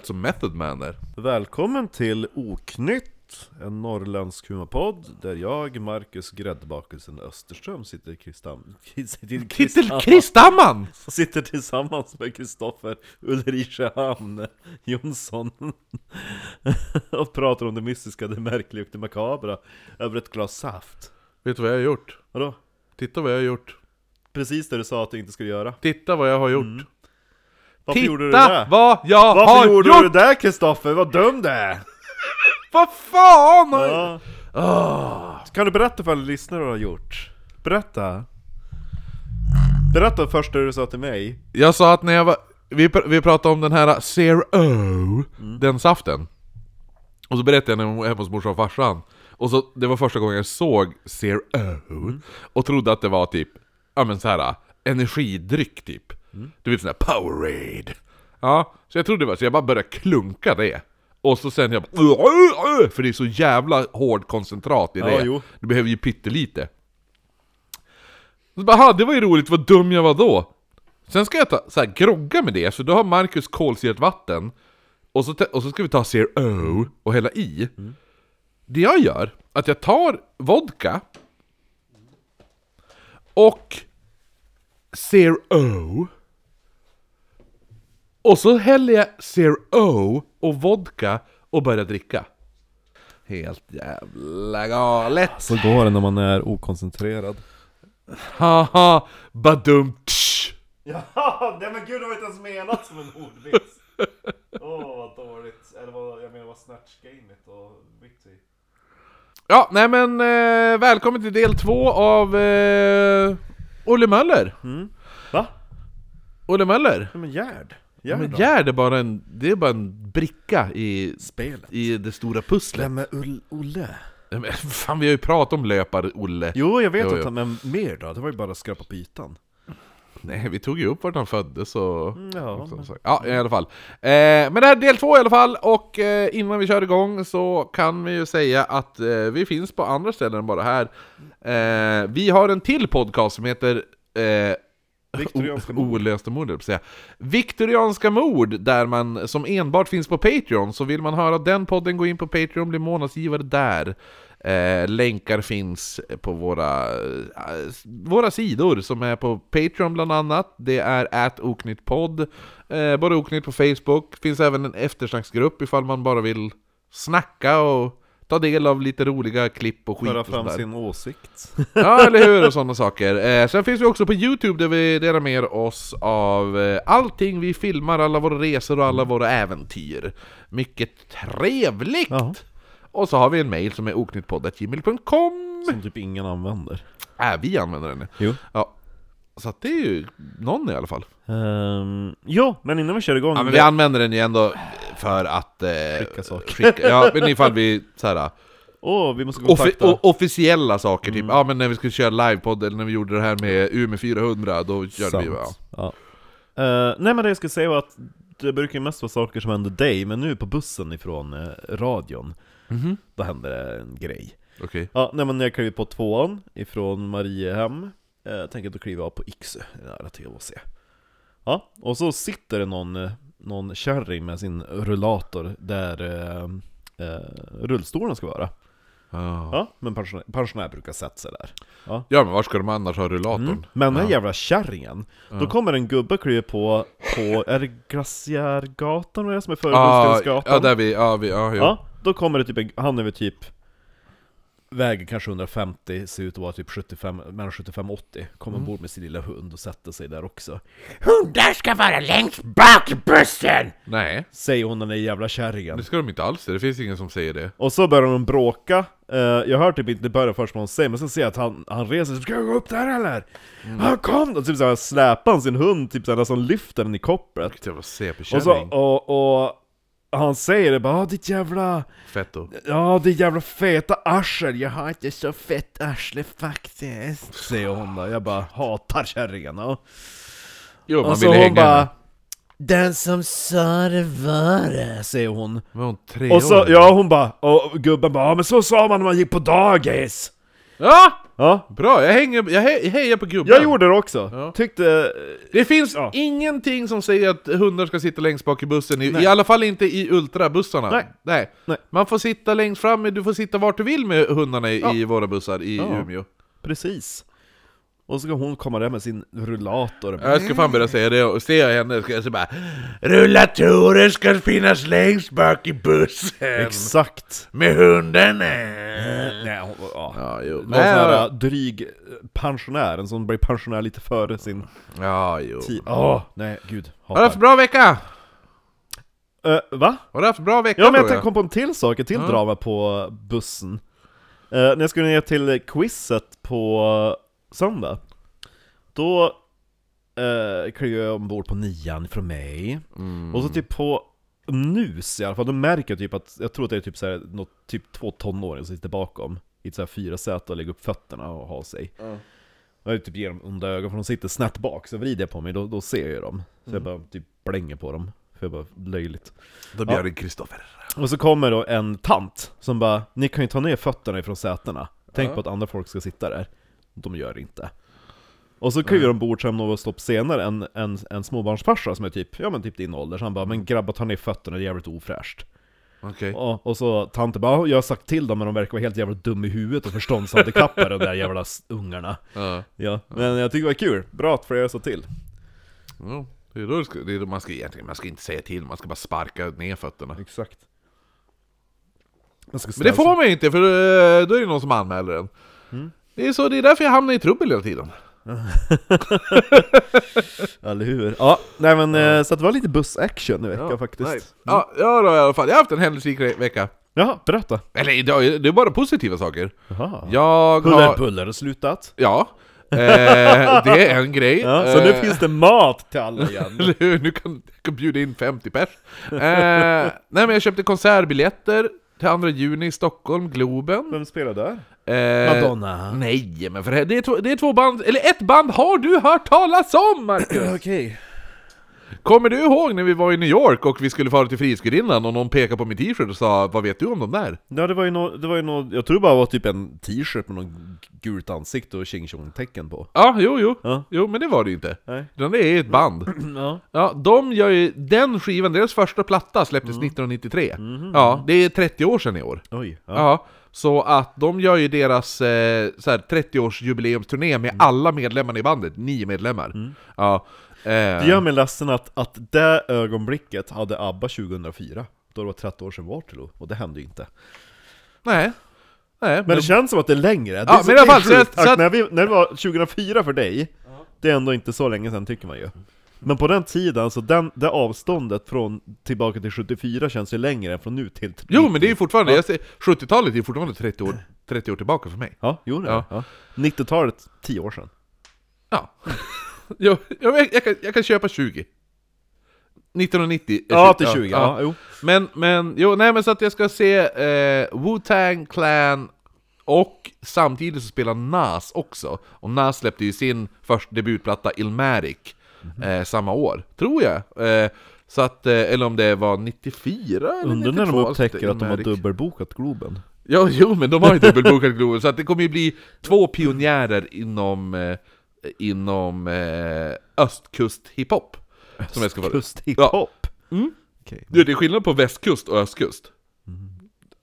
Lät som Method Man där. Välkommen till Oknytt, en norrländsk humorpodd där jag, Marcus Gräddbakelsen Österström sitter, Kristam, sitter, Kristamman! sitter tillsammans med Kristoffer Ulricehamn Jonsson och pratar om det mystiska, det märkliga och det makabra över ett glas saft. Vet du vad jag har gjort? Vadå? Titta vad jag har gjort. Precis det du sa att du inte skulle göra. Titta vad jag har gjort. Varför Titta gjorde du det? vad jag Varför har gjorde gjort! du det Kristoffer? Vad dum det är! Vad fan! har- Ja. Ah. Kan du berätta för alla lyssnare vad du har gjort? Berätta! Berätta först det du sa till mig Jag sa att när jag var... Vi, pr- vi pratade om den här Zero, den saften. Och så berättade jag när jag var hemma hos morsan och farsan. Och så, det var första gången jag såg Zero, och trodde att det var typ, ja men så här energidryck typ. Du vet sån där Powerade. Ja, så jag trodde det var så jag bara började klunka det. Och så sen jag bara, för det är så jävla hård koncentrat i Ja, det. jo. Du behöver ju pyttelite. Så bara, "Ha, det var ju roligt, vad dum jag var då. Sen ska jag ta, så här, grogga med det, så då har Marcus kolsyrat vatten och så, och så ska vi ta Zero och hälla i. Det jag gör, att jag tar vodka och Zero och så häller jag Zero och vodka och börjar dricka. Helt jävla galet! Så går det när man är okoncentrerad Haha, badum tsch. Ja, nej men gud det var inte ens menat som en ordvits Åh oh, vad dåligt, eller vad, jag menar vad snatch-gamet och Witty Ja, nej men eh, välkommen till del två av eh, Olle Möller. Va? Olle Möller. Ja men Gerd, Ja, men? Gerd är bara en, det är bara en bricka i, Spelet i det stora pusslet. Vem är Ull Olle? Ja, men Fan, vi har ju pratat om löpare-Olle. Jo jag vet Jo, att han, men mer då? Det var ju bara att skrapa på ytan Nej, vi tog ju upp vart han föddes och... Ja, och sådana men- ja i alla fall. Eh, men det här är del två i alla fall, och eh, innan vi kör igång så kan vi ju säga att eh, vi finns på andra ställen än bara här. Eh, vi har en till podcast som heter eh, Viktorianska mord. Olösta mord, säga. Viktorianska mord, där man, som enbart finns på Patreon. Så vill man höra den podden, gå in på Patreon, bli månadsgivare där. Eh, länkar finns på våra, eh, våra sidor som är på Patreon bland annat. Det är atoknyttpodd, eh, bara oknytt på Facebook. finns även en eftersnacksgrupp ifall man bara vill snacka och ta del av lite roliga klipp och skit Föra och fram sådär. sin åsikt Ja, eller hur? Och sådana saker. Eh, sen finns vi också på Youtube där vi delar med oss av eh, allting vi filmar, alla våra resor och alla våra äventyr. Mycket trevligt! Ja. Och så har vi en mail som är oknyttpodd.gmail.com Som typ ingen använder Äh, vi använder den. Jo Ja. Så att det är ju någon i alla fall. um, Jo, men innan vi kör igång Ja, men vi använder den ju ändå för att... Eh, Skicka saker. Skicka, ja, men ifall vi såhär... Åh, vi måste Offi kontakta o- officiella saker, typ. Ja men när vi skulle köra livepodd, eller när vi gjorde det här med Umeå 400, då körde vi ju... Ja. Ja. Eh, nej men det jag skulle säga var att det brukar ju mest vara saker som händer dig, men nu på bussen ifrån uh, radion, Mhm. då händer det en grej. Okej. Ja, nej men när jag kliver på tvåan ifrån Mariehem, uh, tänker jag då kliver jag av på Yxö, nära THC. Ja, och så sitter det någon, eh, någon kärring med sin rullator där uh, rullstolen ska vara. Ja. Ja, men pensionär, pensionär brukar sätta sig där. Ja. ja men var ska de annars ha rullatorn? Mm. Men den här jävla kärringen, då kommer en gubbe och kliver på, på, är det Glaciärgatan vad är det som är före Ja, Buskensgatan? ja, där vi, ja, vi, ja, jo. Ja, då kommer det typ en, han är väl typ Väger kanske 150, ser ut att vara typ 75, mellan 75 och 80 Kommer Mm. ombord med sin lilla hund och sätter sig där också Hundar ska vara längst bak i bussen! Nej, Säger hon den där jävla kärringen det ska de inte alls det finns ingen som säger det. Och så börjar de bråka, Eh, jag hör typ inte början först vad hon säger, men sen ser jag att han, han reser sig, ska jag gå upp där eller? Mm. Ja kom då! Typ såhär släpar han sin hund, typ såhär som lyfter den i kopplet Vilket jävla Och så, och, och han säger det bara "Ah, ditt jävla, Fetto. ja ditt jävla feta arsel, jag har inte så fett arsle faktiskt Säger hon då, jag bara hatar kärringen ja. Jo, man Och så vill hon hänga bara. Den som sa det var det, säger hon Var hon tre Och så, år? ja hon bara, och gubben bara, men så sa man när man gick på dagis Ja! Ja, Bra, jag, hänger, jag, he, jag hejar på gubben. jag gjorde det också. Ja. Tyckte... Det finns Ja. ingenting som säger att hundar ska sitta längst bak i bussen, i, i alla fall inte i ultrabussarna. Nej. Nej. Nej. Man får sitta längst fram, du får sitta vart du vill med hundarna i, Ja. i våra bussar i. Umeå. Precis. Och så ska hon komma där med sin rullator. Jag ska fan börja säga det, och ser jag henne ska jag säga bara Rullatorer ska finnas längst bak i bussen Exakt. med hundarna. Nej, hon, ja. Ja, jo. Någon sån här dryg pensionär, en som blir pensionär lite före sin ja, jo. tid. Åh, nej gud. Har du haft bra vecka? Uh, va? Har du haft bra vecka Ja men jag tänkte kom på en till sak, ett till Ja. drama på bussen. Eh, när jag skulle ner till quizet på söndag, då uh, klev jag ombord på nian från mig, Mm. och så typ på nus i alla fall, då märker jag typ att, jag tror att det är typ såhär, något, typ två tonåringar som sitter bakom i ett fyra säte och lägger upp fötterna och har sig. Ja. Och jag typ ger dem onda ögon för de sitter snett bak, så vrider jag på mig, då, då ser jag ju dem. Så jag bara typ blänger på dem, för jag bara löjligt. Då blir det Kristoffer. Och så kommer då en tant som bara Ni kan ju ta ner fötterna ifrån sätena Tänk Ja. på att andra folk ska sitta där De gör inte Och så kliver de bort sen något stopp senare en, en, en småbarnsfarsa som är typ, ja men typ din ålder Så han bara 'Men grabbar ta ner fötterna, det är jävligt ofräscht' Okej. och, och så tanten bara 'Jag har sagt till dem men de verkar vara helt jävla dum i huvudet och förståndshandikappade de där jävla ungarna' Ja. Ja, men jag tycker det var kul, bra att flera sa till Ja. Det är då ska, det är då man ska egentligen, man ska inte säga till, man ska bara sparka ner fötterna. Exakt Men det får man inte, för eh, då är det någon som anmäler en. Mm. Det är så, det är därför jag hamnar i trubbel hela tiden. Eller hur? Ja, nej men eh, så att det var lite bussaction i veckan faktiskt Nej. Ja, ja då, i alla fall. Jag har haft en händelserik re- vecka. Jaha, berätta! Eller idag, det är bara positiva saker. Jaha. Jag Puller har... Puller har slutat. Ja. Eh, det är en grej. Ja, så nu Eh, finns det mat till alla igen. Eller hur? Nu kan jag kan bjuda in 50 pers. Eh, nej men jag köpte konsertbiljetter 2 juni i Stockholm, Globen. Vem spelar där? Eh, Madonna. Nej, men för det är, två, det är två band, eller ett band har du hört talas om Marcus! Okej. Kommer du ihåg när vi var i New York och vi skulle fara till Frihetsgudinnan och någon pekade på min t-shirt och sa 'Vad vet du om dem där?' Ja det var ju nå, det var ju nå, jag tror det bara var typ en t-shirt med något gult ansikte och tjing tecken på. Ja, jo, jo. Ja. Jo, men det var det ju inte. Nej. Utan det är ett band. Ja. Ja, de gör ju, den skivan, deras första platta släpptes 1993. Ja, det är 30 år sedan i år. Oj. Ja. Ja, så att de gör ju deras eh, så här 30-årsjubileumsturné med alla medlemmarna i bandet, nio medlemmar. Ja, eh, Det gör mig ledsen att, att det ögonblicket hade ABBA 2004. Då det var 30 år sedan Waterloo, och det hände ju inte. Nej. Nej, men, Men det känns som att det är längre. Det är Ja, så men i alla fall, så att- så att när, vi, när det var 2004 för dig, det är ändå inte så länge sedan tycker man ju. Men på den tiden, så den, det avståndet från tillbaka till 74 känns ju längre än från nu till Jo men det är ju fortfarande, ser, 70-talet är fortfarande 30 år, 30 år tillbaka för mig. Ja, jo det Ja. ja. 90-talet, 10 år sedan. Ja. jo, jag, jag, kan, jag kan köpa 20. 1990 är Ja, till 20, ja, jo. Men, men, jo, nej men så att jag ska se eh, Wu-Tang Clan och samtidigt så spelar Nas också. Och Nas släppte ju sin första debutplatta Ilmatic Mhm. eh, samma år, tror jag. Eh, så att, eh, eller om det var 94 eller Undrar när 92, de alltså, upptäcker att de har Ilmatic. dubbelbokat Globen. Ja, jo men de har ju dubbelbokat Globen, så att det kommer ju bli två pionjärer inom, eh, inom eh, östkust hiphop. Som jag ska få Kust hiphop. Mm. Du, det är skillnad på västkust och östkust.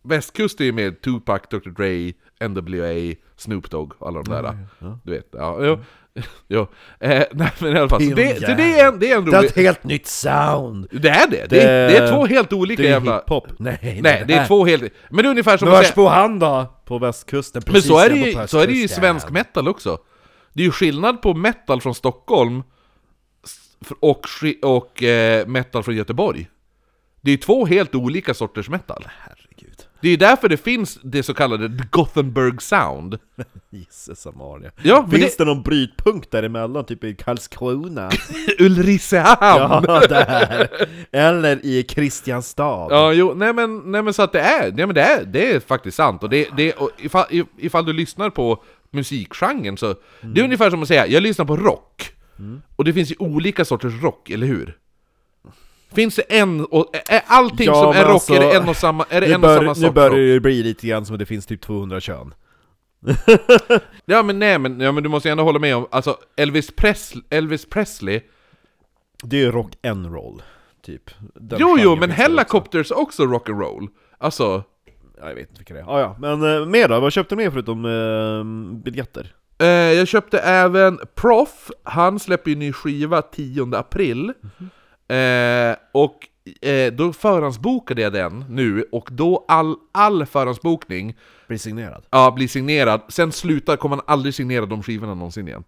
Västkust är ju med Tupac, Dr. Dre, NWA, Snoop Dogg och alla de där. ja. Du vet, ja. Jo, jo. Eh, nej men i alla fall, så det, så det, är en, det är en Det är rolig... ett helt nytt sound! Det är det! Det är, det är två helt olika Det är jävla... hiphop. Nej, Nej, det är två helt... Men det är ungefär som Hörs säga... på han då! På västkusten, Men precis så är, det där ju, på så är det ju i svensk metal också. Det är ju skillnad på metal från Stockholm och, och eh, metal från Göteborg. Det är ju två helt olika sorters metal. Herregud. Det är ju därför det finns det så kallade Gothenburg Sound. Jisses Amalia. Ja, Finns det... någon brytpunkt däremellan, typ i Karlskrona? Ulricehamn! Ja, där! Eller i Kristianstad? Ja, jo, nej men, nej men så att det är, nej men det är, det är faktiskt sant. Och, det, det, och ifall, ifall du lyssnar på musikgenren så, det är ungefär som att säga, jag lyssnar på rock. Och det finns ju olika sorters rock, eller hur? Finns det en, och är allting Ja, som är rock, alltså, är det en och samma, är det Nu, en och bör, samma nu sorts börjar rock? det bli lite grann som att det finns typ 200 kön. Ja men nej men, ja, men du måste ju ändå hålla med om, alltså Elvis, Presley, Elvis Presley Det är ju rock and roll typ. Den Jo jo, men Hellacopters också rock'n'roll Alltså. Ja, jag vet inte vilka det är. Ah, ja, men eh, mer då? Vad köpte du mer förutom eh, biljetter? eh, jag köpte även Prof, han släpper ju ny skiva 10 april eh, Och eh, då förhandsbokade jag den nu, och då all, all förhandsbokning Blir signerad? ja, blir signerad, sen slutar, kommer man aldrig signera de skivorna någonsin igen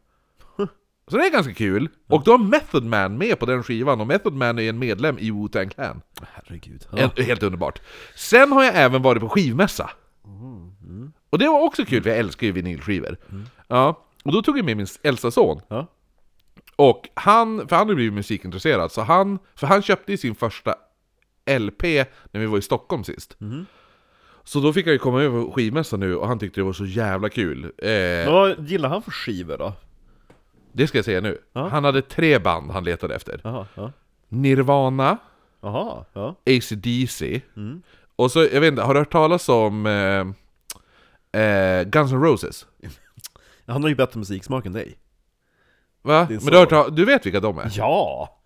Så det är ganska kul, och då har Method Man med på den skivan, och Method Man är en medlem i Wu-Tang Clan Herregud. Helt, helt underbart. Sen har jag även varit på skivmässa. Och det var också kul, för jag älskar ju vinylskivor. Ja, och då tog jag med min äldsta son. Ja. Och han, för han har blivit musikintresserad, så han, för han köpte ju sin första LP när vi var i Stockholm sist. Så då fick jag ju komma över på skivmässa nu, och han tyckte det var så jävla kul. Eh, Vad gillar han för skivor då? Det ska jag säga nu. Ja. Han hade tre band han letade efter. Jaha, ja. Nirvana, Jaha, ja. AC/DC Och så, jag vet inte, har du hört talas om eh, eh, Guns N' Roses? Han har ju bättre musiksmak än dig. Va? Men du har hört, du vet vilka de är? Ja!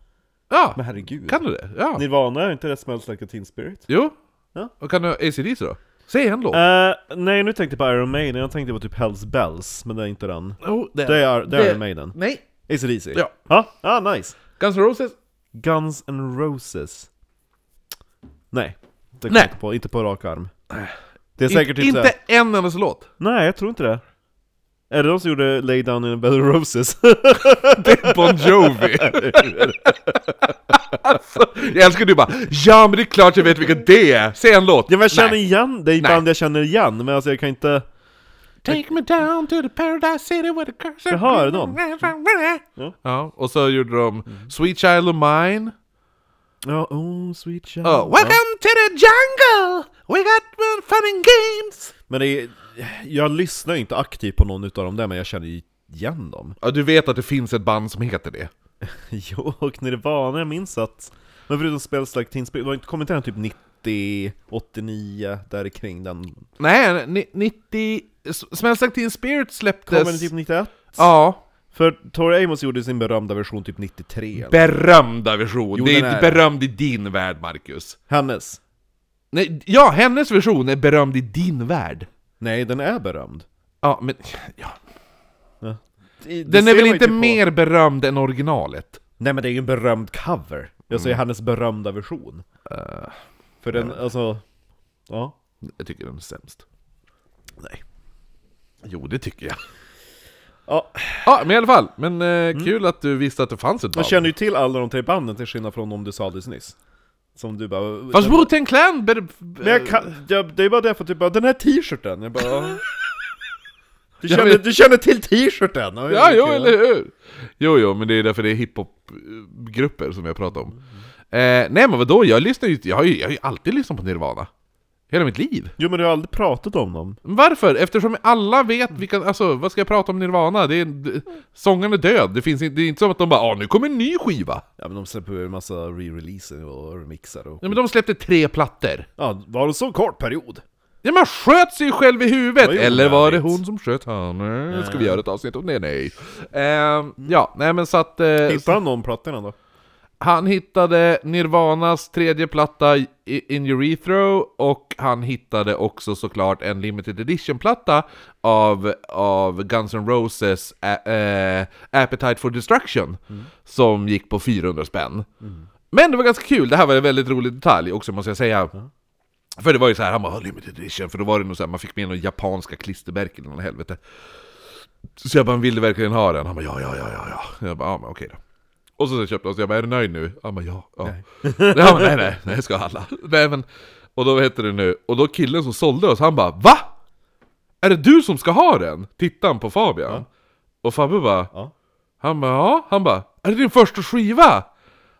Ja! Men herregud. Kan du det? Ja! Nirvana, är inte det Smells Like a Teen Spirit? Jo? Ja. Och kan du AC/DC då? Säg en låt! Eh, nej, nu tänkte jag på Iron Maiden, jag tänkte på typ Hells Bells, men det är inte den. oh, det, Det är, det är Iron Maiden. Nej! AC/DC? Ja. Ja, ah, nice! Guns N' Roses? Guns N' Roses. Nej. Det kom Nej. Inte, på, inte på rak arm. Det är säkert typ inte såhär, en enda låt! Nej, jag tror inte det. Är det de som gjorde Lay Down in a Bed of Roses? Det är Bon Jovi! alltså, jag älskar du bara Ja men det är klart jag vet vilka det är! Säg en låt! ja, men jag känner Nej. igen, det är band jag känner igen, men alltså jag kan inte... Take me down to the paradise city where the curse Jaha, är det dem? Ja, och så gjorde de Sweet Child of Mine Ja, oh sweet child. Oh, welcome to the jungle! We got fun and games! Men det är, jag lyssnar inte aktivt på någon utav dem där, men jag känner ju igen dem. Ja, du vet att det finns ett band som heter det? Jo, och Nirvana, jag minns att... Men förutom Spells Like Teen Spirit, var inte kommentaren typ 90, 89, där kring den? Nej, ni- 90... S- Smells Like Teen Spirit släpptes... Kom den typ 91? Ja, För Tori Amos gjorde sin berömda version typ 93 eller? berömda version. Jo, det är är berömd i din värld, Marcus. Hennes? Nej, ja, hennes version är berömd i din värld. Nej, den är berömd. Ja, men... Ja. Det Den är väl man inte typ på- mer berömd än originalet? Nej men det är ju en berömd cover. Jag säger hennes berömda version. För den, alltså... Ja. Jag tycker den är sämst. Nej. Jo, det tycker jag. Ja, Ja, men i alla fall. Men eh, kul att du visste att det fanns ett man band. känner ju till alla de tre banden till skillnad från om du sa det nyss. Som du bara... Fast Wu-Tang Clan... Men jag kan, jag, det är bara därför typ bara, den här t-shirten, jag bara... Du Ja, känner, men- du känner till t-shirten? Ja, jo, eller hur? Jo, jo, men det är därför det är hiphop-grupper som jag pratar om. Eh, nej men vadå, jag lyssnar ju, jag har ju, jag har ju alltid lyssnat på Nirvana. Hela mitt liv. Jo men du har aldrig pratat om dem. Varför? Eftersom alla vet vilka, alltså vad ska jag prata om Nirvana? Det är, d- sångaren är död, det, finns inte, det är inte som att de bara ah, nu kommer en ny skiva! Ja men de släpper ju en massa re-releaser och remixar och... Nej men de släppte tre plattor. Ja, var det så kort period? Ja man sköt sig själv i huvudet! Vad Eller var det onödigt. hon som sköt henne? Ska vi göra ett avsnitt om det? Nej. Ehm, ja, nej men så att... Eh, Hittade han de plattorna då? Han hittade Nirvanas tredje platta In Urethro och han hittade också såklart en limited edition-platta av, av Guns N' Roses ä- Appetite for Destruction som gick på 400 spänn. Men det var ganska kul, det här var en väldigt rolig detalj också måste jag säga. För det var ju så här, han bara "Ah, limited edition, för då var det nog så här, man fick med några japanska klistermärken eller helvete. Så jag bara, vill du verkligen ha den? Han bara, ja, ja, ja, ja, ja. Jag bara, ja men okej då. Och så köpte jag, så jag bara, är du nöjd nu? Han bara, ja, ja. Nej, ja, men, nej, nej, nej, ska alla. Nej men, och då heter det nu, och då killen som sålde oss, han bara, va? Är det du som ska ha den? Tittar han på Fabian. Och Fabbe bara, Ja. han bara, ja, han bara, är det din första skiva?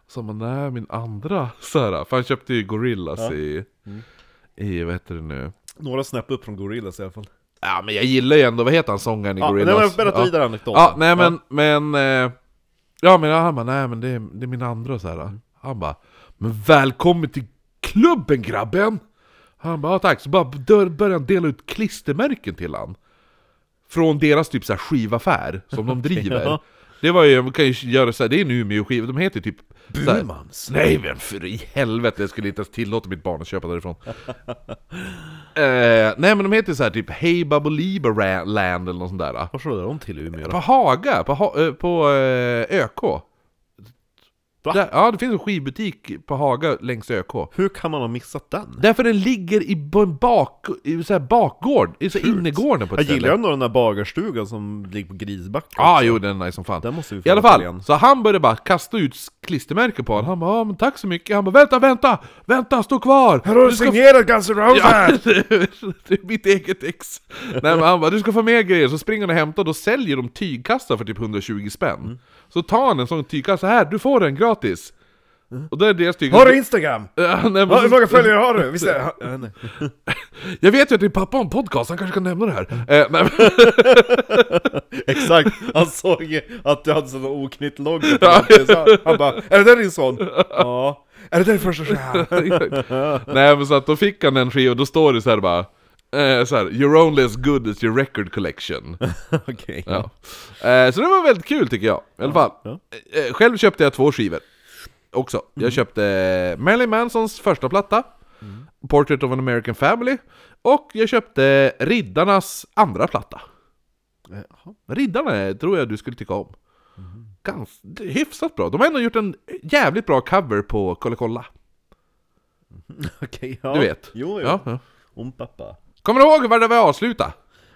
Så han bara, nej min andra. Så här, för han köpte ju Gorillas i, i, vad heter det nu? Några snäpp upp från Gorillaz i alla fall. Ja men jag gillar ju ändå, vad heter han sångaren i Ja, nej, Gorillaz? men berätta ja. vidare anekdoten. Ja, nej men, men... eh, Ja men han bara, nej men det är, det är min andra så här. Han bara, men välkommen till klubben grabben! Han bara, ja tack, så bara började han dela ut klistermärken till han. från deras typ så här skivaffär som de driver. ja. Det var ju, man kan ju göra så här, det är en Umeå-skiva, de heter typ... Burmans. Nej men för i helvete, jag skulle inte ens tillåta mitt barn att köpa därifrån. eh, nej men de heter så här typ Hey Baboliba Land eller något sånt där. Vad slår de till i Umeå På då? Haga, på, ha, eh, på eh, ÖK. Där, ja, det finns en skivbutik på Haga längs ÖK. Hur kan man ha missat den? Därför den ligger i en bak, i så här bakgård, i så här innergården på ett Jag ställe. gillar ändå den där bagarstugan som ligger på Grisbacken Ja, ah, jo den är nice som fan. Den måste vi I alla fall, igen. så han började bara kasta ut klistermärken på honom. Han bara, ja men tack så mycket. Han bara, vänta, vänta, vänta, stå kvar! Du ska signerat Guns N' Ja, det är mitt eget ex. Nej men han bara, du ska få mer grejer. Så springer han och hämtar, då säljer de tygkassar för typ 120 spänn. Mm. Så tar han en sån tygkassa, här, du får den gratis. Och då är deras tygkassa... Har du Instagram? Ja, nej, men Ja, hur så- många följare har du? Visst är? Ja, nej. Jag vet ju att din pappa har en podcast, han kanske kan nämna det här. Eh, nej, men, Exakt, han såg ju att du hade sån oknytt logga Ja. Han bara 'Är det där din son?' Ja Är det där din första? Exakt. Nej men så att då fick han en skiva och då står det så här bara eh, så här, You're only as good as your record collection. Okej Ja. Eh, så det var väldigt kul tycker jag. I alla fall. ja. Eh, själv köpte jag två skivor. Också. Mm. Jag köpte Marilyn Mansons första platta, Portrait of an American Family, och jag köpte Riddarnas andra platta. Jaha. Riddarna tror jag du skulle tycka om. Mm. Gans, hyfsat bra. De har ändå gjort en jävligt bra cover på Kolla Kolla. Okej, ja Du vet. Jo, jo Ja, ja. Om pappa Kommer du ihåg vad det var avsluta?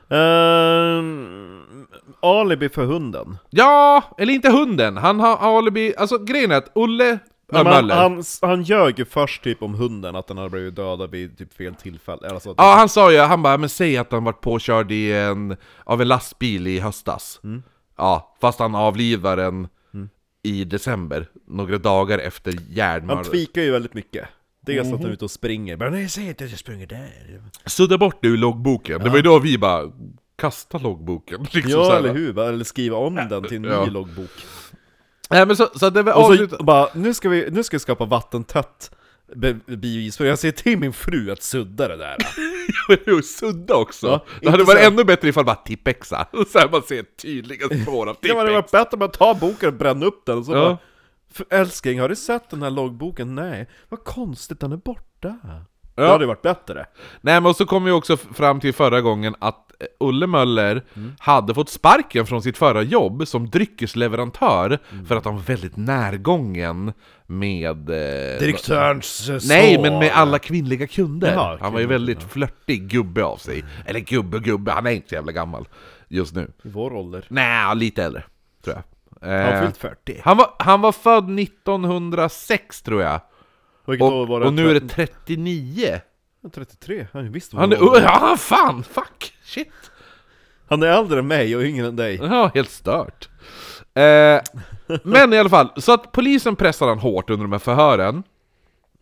Ehm, Alibi för hunden Ja, eller inte hunden. Han har alibi. Alltså grejen är att Olle Nej, han, han, han ljög ju först typ om hunden, att den hade blivit dödad vid typ fel tillfälle Alltså, Ja, han sa ju, han bara, men säg att han varit påkörd i en, av en lastbil i höstas. Mm. Ja, fast han avlivar den i december, några dagar efter Han järnmör. tweakar ju väldigt mycket Dels Mhm. att han är ute och springer, men nej säg inte att jag springer där Sudda bort det ur loggboken. Det var ju då vi bara, kasta loggboken. Liksom Ja eller hur, eller skriva om den till en Ja. ny loggbok Nej men så, så att det var Och så avslutat. bara, nu ska vi, nu ska vi skapa vattentätt be- bevis, för jag säger till min fru att sudda det där Jo, Sudda också. Ja, det hade varit så- ännu bättre ifall bara tippexa. Så här man ser tydliga spår av Det hade tippex. varit bättre om man tar boken och bränner upp den och så Ja. bara "För Älskling, har du sett den här loggboken? Nej, vad konstigt, den är borta Det Ja. hade varit bättre Nej men och så kom vi också fram till förra gången att eh, Olle Möller Mm. hade fått sparken från sitt förra jobb som dryckesleverantör Mm. för att han var väldigt närgången med... Eh, Direktörens Nej, men med alla kvinnliga kunder. Jaha, han var ju väldigt flörtig gubbe av sig. Eller gubbe gubbe, han är inte så jävla gammal just nu. I vår ålder Nej, lite äldre, tror jag. Han Eh, fyllt 40 han, var, han var född 1906 tror jag. Vilket år var Och, det? och nu är det 39. 33, han visst Han är... ålder. Ja, fan! Fuck! Shit! Han är äldre än mig och yngre än dig Ja, helt stört. Eh, men i alla fall, så att polisen pressade han hårt under de här förhören.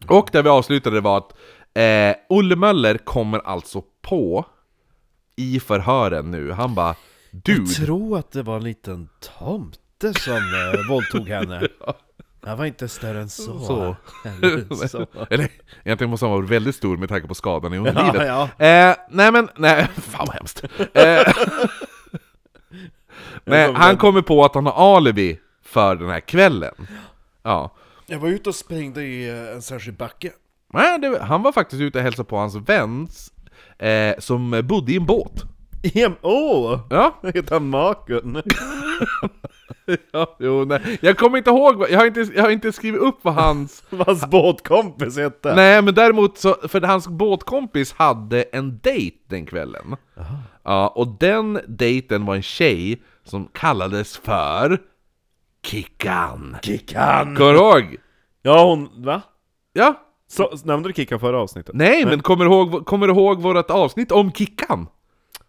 Och där vi avslutade var att eh, Olle Möller kommer alltså på i förhören nu. Han bara Jag Dude, tror att det var en liten tomte som eh, våldtog henne Han var inte större än så, Så. Eller så. eller egentligen måste han vara väldigt stor med tanke på skadan i Ja, underlivet. ja. Eh, nej men, nej, fan vad hemskt. Eh, nej, han kommer på att han har alibi för den här kvällen. Ja. Jag var ute och sprängde i eh, en särskild backe Nej, det, han var faktiskt ute och hälsade på hans vän eh, som bodde i en båt. Åh! Oh, Ja, heter han Makun? ja jo, nej. Jag kommer inte ihåg, jag har inte, jag har inte skrivit upp vad hans... Vad hans båtkompis hette? nej, men däremot så, för hans båtkompis hade en dejt den kvällen. Ja, och den dejten var en tjej som kallades för... Kickan. Kickan! Kommer du ihåg? Ja hon, va? Ja? Så, nämnde du Kickan förra avsnittet? Nej, men kommer du ihåg, kommer du ihåg vårt avsnitt om Kickan?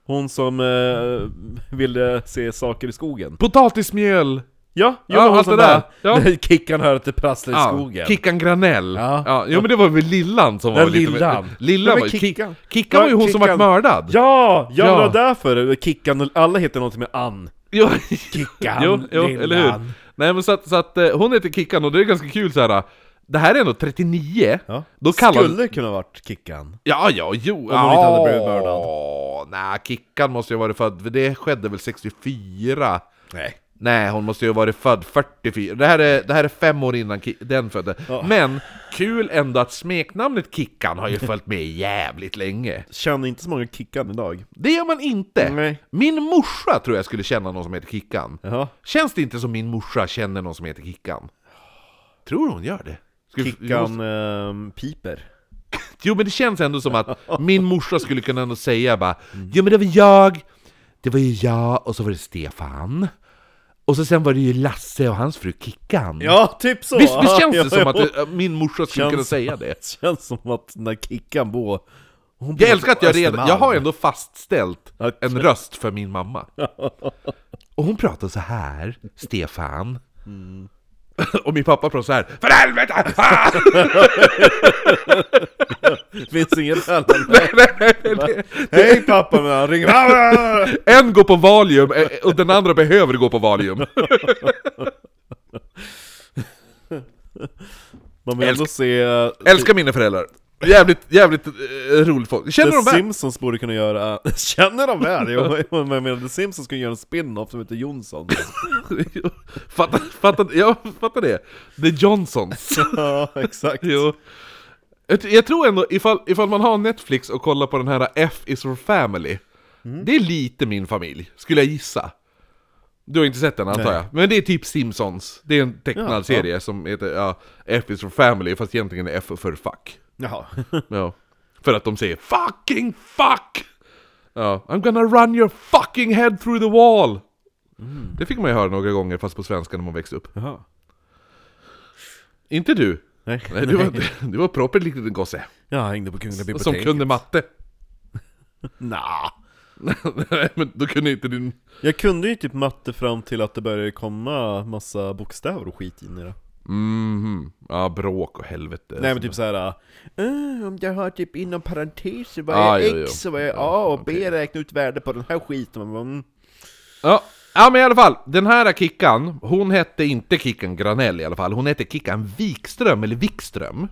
Hon som eh, ville se saker i skogen? Potatismjöl! Ja, jo, Ja, allt det där. Ja. Kickan hör till prassla i skogen Kickan Granell. Ja. Ja. jo men det var väl Lillan som var Den lite... Lillan. Lillan var Kickan- Kickan. Var ju Ja, hon som Kickan. mördad. Ja! Ja, Ja. det var därför Kickan, alla heter någonting med Ann Jo, Kickan, jo, jo Lillan. eller hur? Nej men så att, så att eh, hon heter Kickan och det är ganska kul så här. Det här är ändå 39. Ja. Då kallar- Skulle kunna varit Kickan. Ja, ja, jo. Om hon inte hade blivit mördad. Nej, Kickan måste ju ha varit född, för det skedde väl 64? Nej. Nej, hon måste ju ha varit född 44. Det här är, det här är fem år innan den födde. Ja. Men kul ändå att smeknamnet Kickan har ju följt med jävligt länge. Känner inte så många Kickan idag. Det gör man inte. Nej. Min morsa tror jag skulle känna någon som heter Kickan. Jaha. Känns det inte som min morsa känner någon som heter Kickan? Tror hon gör det? Kickan ehm, piper. Jo men det känns ändå som att min morsa skulle kunna ändå säga bara Jo men det var jag, det var ju jag och så var det Stefan. Och så sen var det ju Lasse och hans fru Kickan Ja, typ så! Visst, visst känns Ja, det som ja, att det, att min morsa skulle Känns- kunna säga det? Känns som att när Kickan bor... Hon bor Jag älskar att jag redan, Östermalm. jag har ändå fastställt Ja, en röst för min mamma. Och hon pratar så här, Stefan Och min pappa pratar så här För helvete! Ah! Finns inget mellan Hej pappa, men han ringer... En går på Valium eh, och den andra behöver gå på Valium Man vill ändå se... eh, Älskar mina föräldrar Jävligt, jävligt eh, roligt folk Känner The de väl? Simpsons borde kunna göra... Känner de väl? Jo, men jag menar, The Simpsons skulle göra en spin-off som heter Jonsson. fattar, fattar, jag fattar det The Johnsons ja, exakt. Jo jag, jag tror ändå, ifall, ifall man har Netflix och kollar på den här F is for family Det är lite min familj, skulle jag gissa Du har inte sett den antar Nej. jag? Men det är typ Simpsons Det är en tecknad Ja, serie som heter ja, F is for family, fast egentligen är F för fuck Jaha. Ja. För att de säger 'fucking fuck' Ja, I'm gonna run your fucking head through the wall! Det fick man ju höra några gånger fast på svenska när man växte upp. Jaha. Inte du? Nej. Nej, du var, du var proper liten gosse. Jag hängde på Kungliga biblioteket. Som kunde matte. Nah. Nej, men då kunde inte din... Jag kunde ju typ matte fram till att det började komma massa bokstäver och skit in i det. Mhm. Ja, bråk och helvete. Nej men typ såhär... Uh, om jag har typ inom parenteser vad Ah, är jo, jo. X och vad är A och B, räkna ut värde på den här skiten. Man bara, mm. Ja. ja, men i alla fall. Den här Kickan, hon hette inte Kickan Granell i alla fall. Hon hette Kickan Wikström, eller Wikström.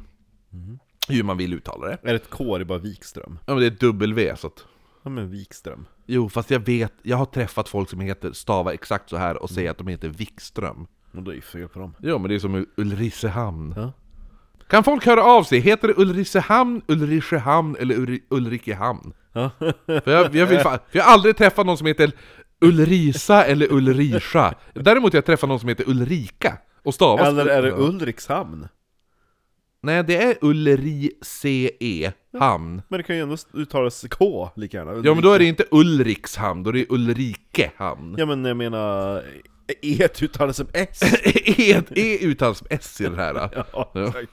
Hur man vill uttala det. Är det ett K, det är bara Wikström? Ja, men det är ett W så att... Ja men Wikström. Jo, fast jag vet, jag har träffat folk som heter, stava exakt så här och säger att de heter Wikström. Och det är ju fel på dem. Jo, men det är som Ulricehamn. Ja. Kan folk höra av sig? Heter det Ulricehamn, Ulricehamn eller Uri- Ulrikehamn? Ja. För jag, jag, vill fan, för jag har aldrig träffat någon som heter Ulrisa eller Ulrisha. Däremot har jag träffat någon som heter Ulrika. Och stavas Eller är det Ja. Ulrikshamn? Nej, det är Ulrice hamn. Men det kan ju ändå uttalas K lika gärna. Ja, men då är det inte Ulrikshamn, då är det Ulrikehamn. Ja men jag menar... E uttalas som S. E, e uttalas som S i den här. ja, exakt.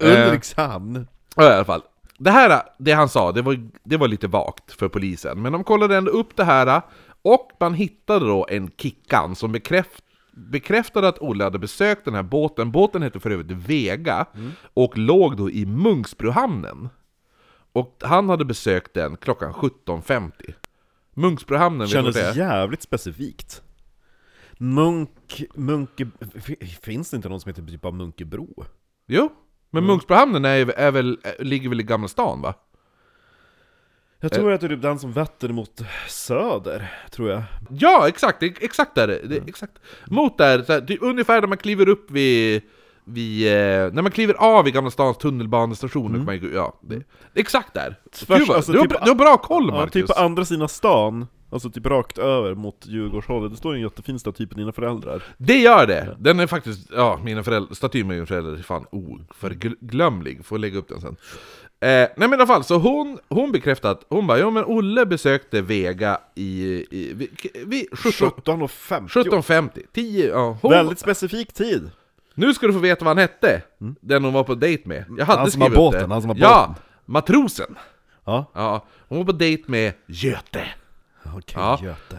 Ulrikshamn. Ja, i alla fall. Det här, det han sa, det var, det var lite vagt för polisen. Men de kollade ändå upp det här och man hittade då en Kickan som bekräft, bekräftade att Olle hade besökt den här båten. Båten hette för övrigt Vega och låg då i Munksbrohamnen. Och han hade besökt den klockan 17.50. Munksbrohamnen, vet du Kändes det är? jävligt specifikt. Munk... Munke... Finns det inte någon som heter typ av Munkebro? Jo, men Munksbrohamnen är, är väl, ligger väl i Gamla stan va? Jag tror att det är typ den som vetter mot söder, tror jag. Ja, exakt! det- Exakt där! Det, exakt. Mot där, så här, typ, ungefär där man kliver upp vid... vid eh, när man kliver av i Gamla stans tunnelbanestation, mm. man, ja, det, exakt där! Tvärs- Gud, alltså, du, har, typ- du har bra koll Ja, Marcus! typ på andra sidan stan, alltså typ rakt över mot Djurgårdshållet, det står en jättefin staty på dina föräldrar. Det gör det! Den är faktiskt, ja, mina föräldrar, statyn med mina föräldrar är fan oförglömlig, får lägga upp den sen. Eh, nej men i alla fall, så hon, hon bekräftade att, hon bara ja men Olle besökte Vega i, i vid 17 17.50 17.50, 10, ja, hon, Väldigt specifik tid! Nu ska du få veta vad han hette, den hon var på dejt med. Jag hade Han som skrivit båten, det. han som har Ja, båten. matrosen. Ja, Ja, hon var på dejt med Göte. Okej, Ja. Göte.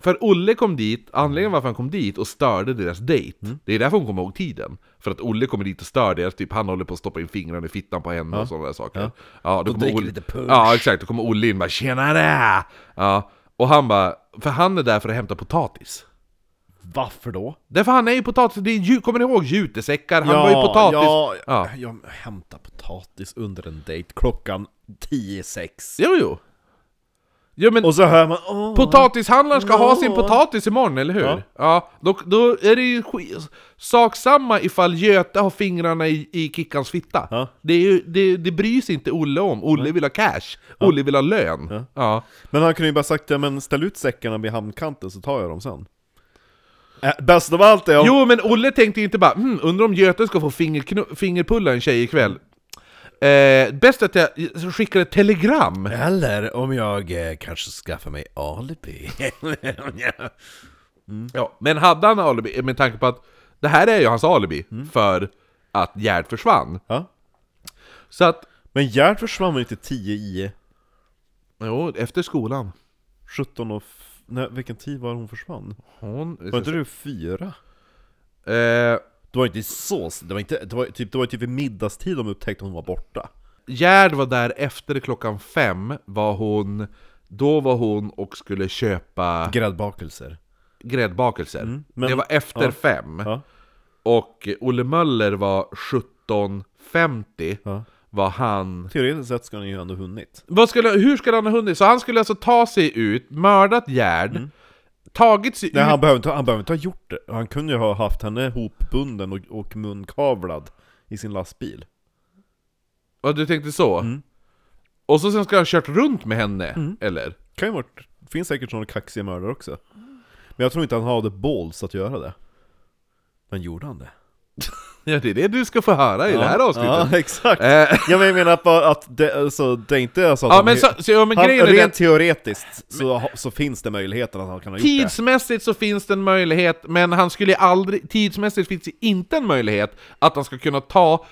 För Olle kom dit, anledningen varför han kom dit och störde deras dejt, Mm. det är därför hon kommer ihåg tiden. För att Olle kommer dit och stör deras, typ han håller på att stoppa in fingrarna i fittan på henne och sådana där saker. Ja, ja då Och kommer Olle, lite punch. Ja, exakt. Då kommer Olle in och bara 'Tjenare!' Ja, och han bara, för han är där för att hämta potatis. Varför då? Därför han är ju potatis, det är, ju- kommer ni ihåg jutesäckar? Han var ju potatis. Ja, Ja. Jag hämtar potatis under en dejt klockan 10-6. Jo, jo. Jo men Och så hör man potatishandlaren ska ha sin Ja. potatis imorgon, eller hur? Ja. Ja. då, då är det ju sak samma ifall Göte har fingrarna i, i Kickans fitta. Ja. Det, är ju, det, det bryr sig inte Olle om. Olle vill ha cash. Olle vill ha lön. Ja. Ja. Men han kunde ju bara sagt ja, men ställ ut säckarna vid hamnkanten så tar jag dem sen. Äh, bäst av allt är om... Jo, men Olle tänkte ju inte bara hm, undrar om Göte ska få fingerpulla en tjej ikväll. Eh, bäst att jag skickar ett telegram. Eller om jag eh, kanske skaffar mig alibi. Ja, men hade han alibi, med tanke på att det här är ju hans alibi för att Gerd försvann. ja. Så att, Men Gerd försvann väl inte 10 i jo, efter skolan. 17 och... Nej, vilken tid var hon försvann? Hon... Var inte du fyra? Eh, Det var inte så... Det var inte... Det var typ, det var typ vid middagstid de upptäckte att hon var borta. Gerd var där efter klockan fem, var hon... Då var hon och skulle köpa Gräddbakelser. gräddbakelser. Mm, men- det var efter ja. fem. Ja. Och Olle Möller var 17.50, Ja. var han... Teoretiskt sett ska ni ju ändå hunnit. Vad skulle, hur skulle han ha hunnit? Så han skulle alltså ta sig ut, mördat Gerd, tagit sig Mm. Nej, ut... han behöver, inte, han behöver inte ha gjort det. Han kunde ju ha haft henne hopbunden och, och munkavlad i sin lastbil. Ja, du tänkte så? Mm. Och så sen ska han ha kört runt med henne, eller? Kan ju varit, finns säkert sådana kaxiga mördare också. Men jag tror inte han hade balls att göra det. Men gjorde han det? Ja, det är det du ska få höra i det här avsnittet. Ja, exakt. Eh, Ja, men jag menar bara att det, alltså, det är inte alltså att ja, men, så, så, ja, men han, grejen rent den, teoretiskt så, ha- så finns det möjligheten att han kan ha gjort det. tidsmässigt så finns det en möjlighet, men han skulle aldrig, tidsmässigt finns det inte en möjlighet att han ska kunna ta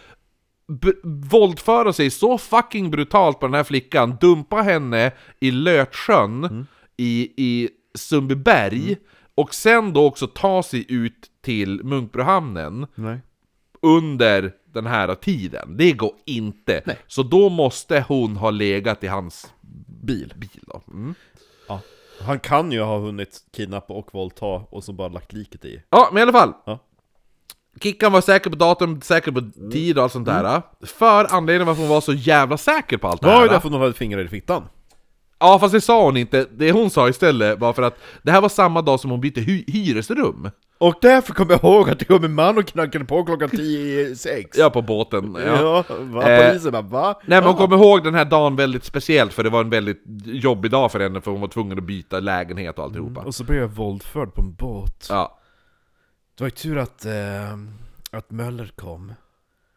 våldföra sig så fucking brutalt på den här flickan, dumpa henne i Lötsjön Mm. i, i Sundbyberg, och sen då också ta sig ut till Munkbrohamnen Nej. under den här tiden. Det går inte. Så då måste hon ha legat i hans Bil. bil då. Mm. Ja. Han kan ju ha hunnit kidnappa och våldta och så bara lagt liket i. Ja, men i alla fall. Ja. Kickan var säker på datum, säker på tid och allt sånt där. För anledningen varför hon var så jävla säker på allt det Det var här. ju därför hon hade fingrar i fickan. Ja, fast det sa hon inte. Det hon sa istället var för att det här var samma dag som hon bytte hy- hyresrum. Och därför kommer jag ihåg att det kom en man och knackade på klockan 10 i sex. Ja, på båten. Ja. Ja, va? Eh, Polisen bara va? Nej men hon kommer ihåg den här dagen väldigt speciellt för det var en väldigt jobbig dag för henne för hon var tvungen att byta lägenhet och alltihopa. Och så blev jag våldförd på en båt. Ja. Det var ju tur att, eh, att Möller kom.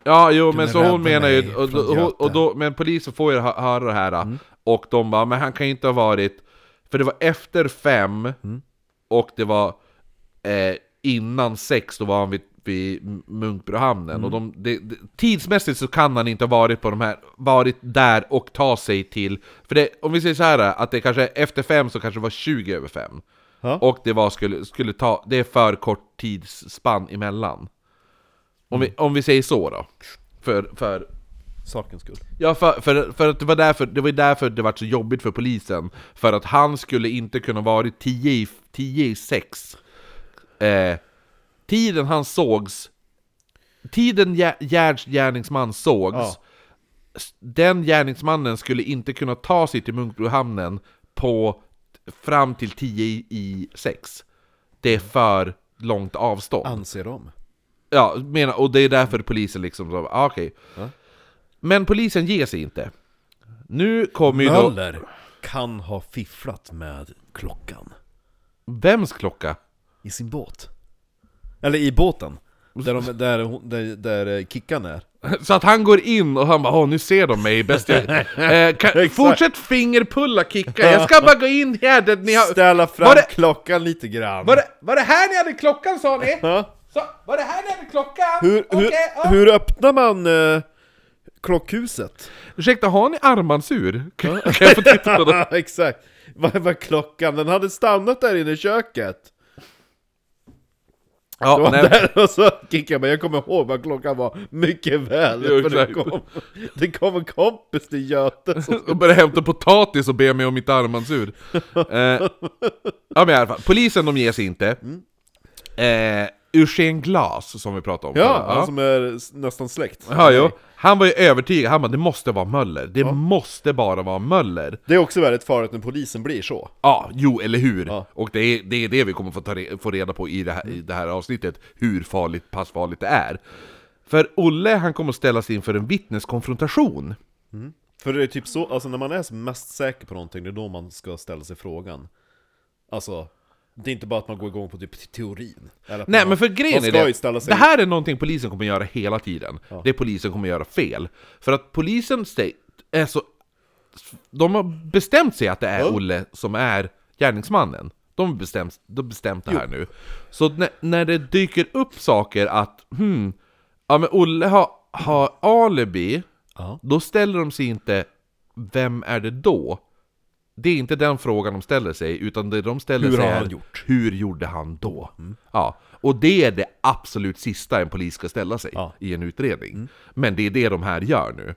Ja, jo Kunde men så hon menar ju, och, och, och då, men polisen får ju hö- höra det här, och de bara, men han kan ju inte ha varit, för det var efter fem, och det var eh, innan sex, då var han vid, vid Munkbrohamnen, och de, det, det, tidsmässigt så kan han inte ha varit på de här, varit där och ta sig till, för det, om vi säger så här att det kanske efter fem så kanske det var 20 över fem, Ja. och det var, skulle, skulle ta, det är för kort tidsspann emellan. Om vi, om vi säger så då. För, för, Sakens skull. ja, för, för, för att det var därför det var därför det var så jobbigt för polisen. För att han skulle inte kunna varit 10 i, 10 i 6. Eh, tiden han sågs, tiden Gerds gärningsman sågs, Ja. den gärningsmannen skulle inte kunna ta sig till Munkbrohamnen på fram till 10 i- i 6. Det är för långt avstånd. Anser de. Ja, menar, och det är därför polisen liksom ah, okej. Ja. Men polisen ger sig inte. Nu kommer ju då... Möller kan ha fifflat med klockan. Vems klocka? I sin båt. Eller i båten. Där, de, där, hon- där, där eh, Kickan är. Så att han går in och han bara åh nu ser de mig bäst jag... eh, kan, Fortsätt fingerpulla Kicka, jag ska bara gå in här där ni har... Ställa fram Var det- klockan lite grann. Var det, var det här ni hade klockan sa ni? Ja. Så, var det här ni hade klockan? Hur, hur, Okej, ja. hur öppnar man eh, klockhuset? Ursäkta, har ni armbandsur? Kan jag få titta på det? Exakt. Vad var klockan? Den hade stannat där inne i köket. Det Ja, var nej, där och så gick jag bara, jag kommer ihåg vad klockan var mycket väl. Jo, för det, kom, det kom en kompis till Göte som och började hämta potatis och be mig om mitt armbandsur. Eh, ja men i alla fall, polisen de ger sig inte. Eh, Eugen Glas, som vi pratade om Ja, han som är nästan släkt. Ja, jo. Han var ju övertygad, han bara det måste vara Möller, det måste bara vara Möller. Det är också väldigt farligt när polisen blir så. Ja, jo, eller hur? Ja. Och det är, det är det vi kommer få, ta re, få reda på i det, här, i det här avsnittet, hur farligt, pass farligt det är. För Olle, han kommer att ställas inför en vittneskonfrontation. För det är typ så, alltså när man är mest säker på någonting, det är då man ska ställa sig frågan. Alltså, det är inte bara att man går igång på typ teorin. Eller Nej man, men för grejen är det, det här är någonting polisen kommer göra hela tiden. Det polisen kommer göra fel. För att polisen är så... De har bestämt sig att det är Ja. Olle som är gärningsmannen. De har bestämt, de bestämt det här nu. Så när, när det dyker upp saker att, hmm, ja men Olle har, har alibi, Ja. då ställer de sig inte, vem är det då? Det är inte den frågan de ställer sig, utan det de ställer Hur sig är, gjort? hur gjorde han då? Ja, och det är det absolut sista en polis ska ställa sig Ja. i en utredning. Men det är det de här gör nu.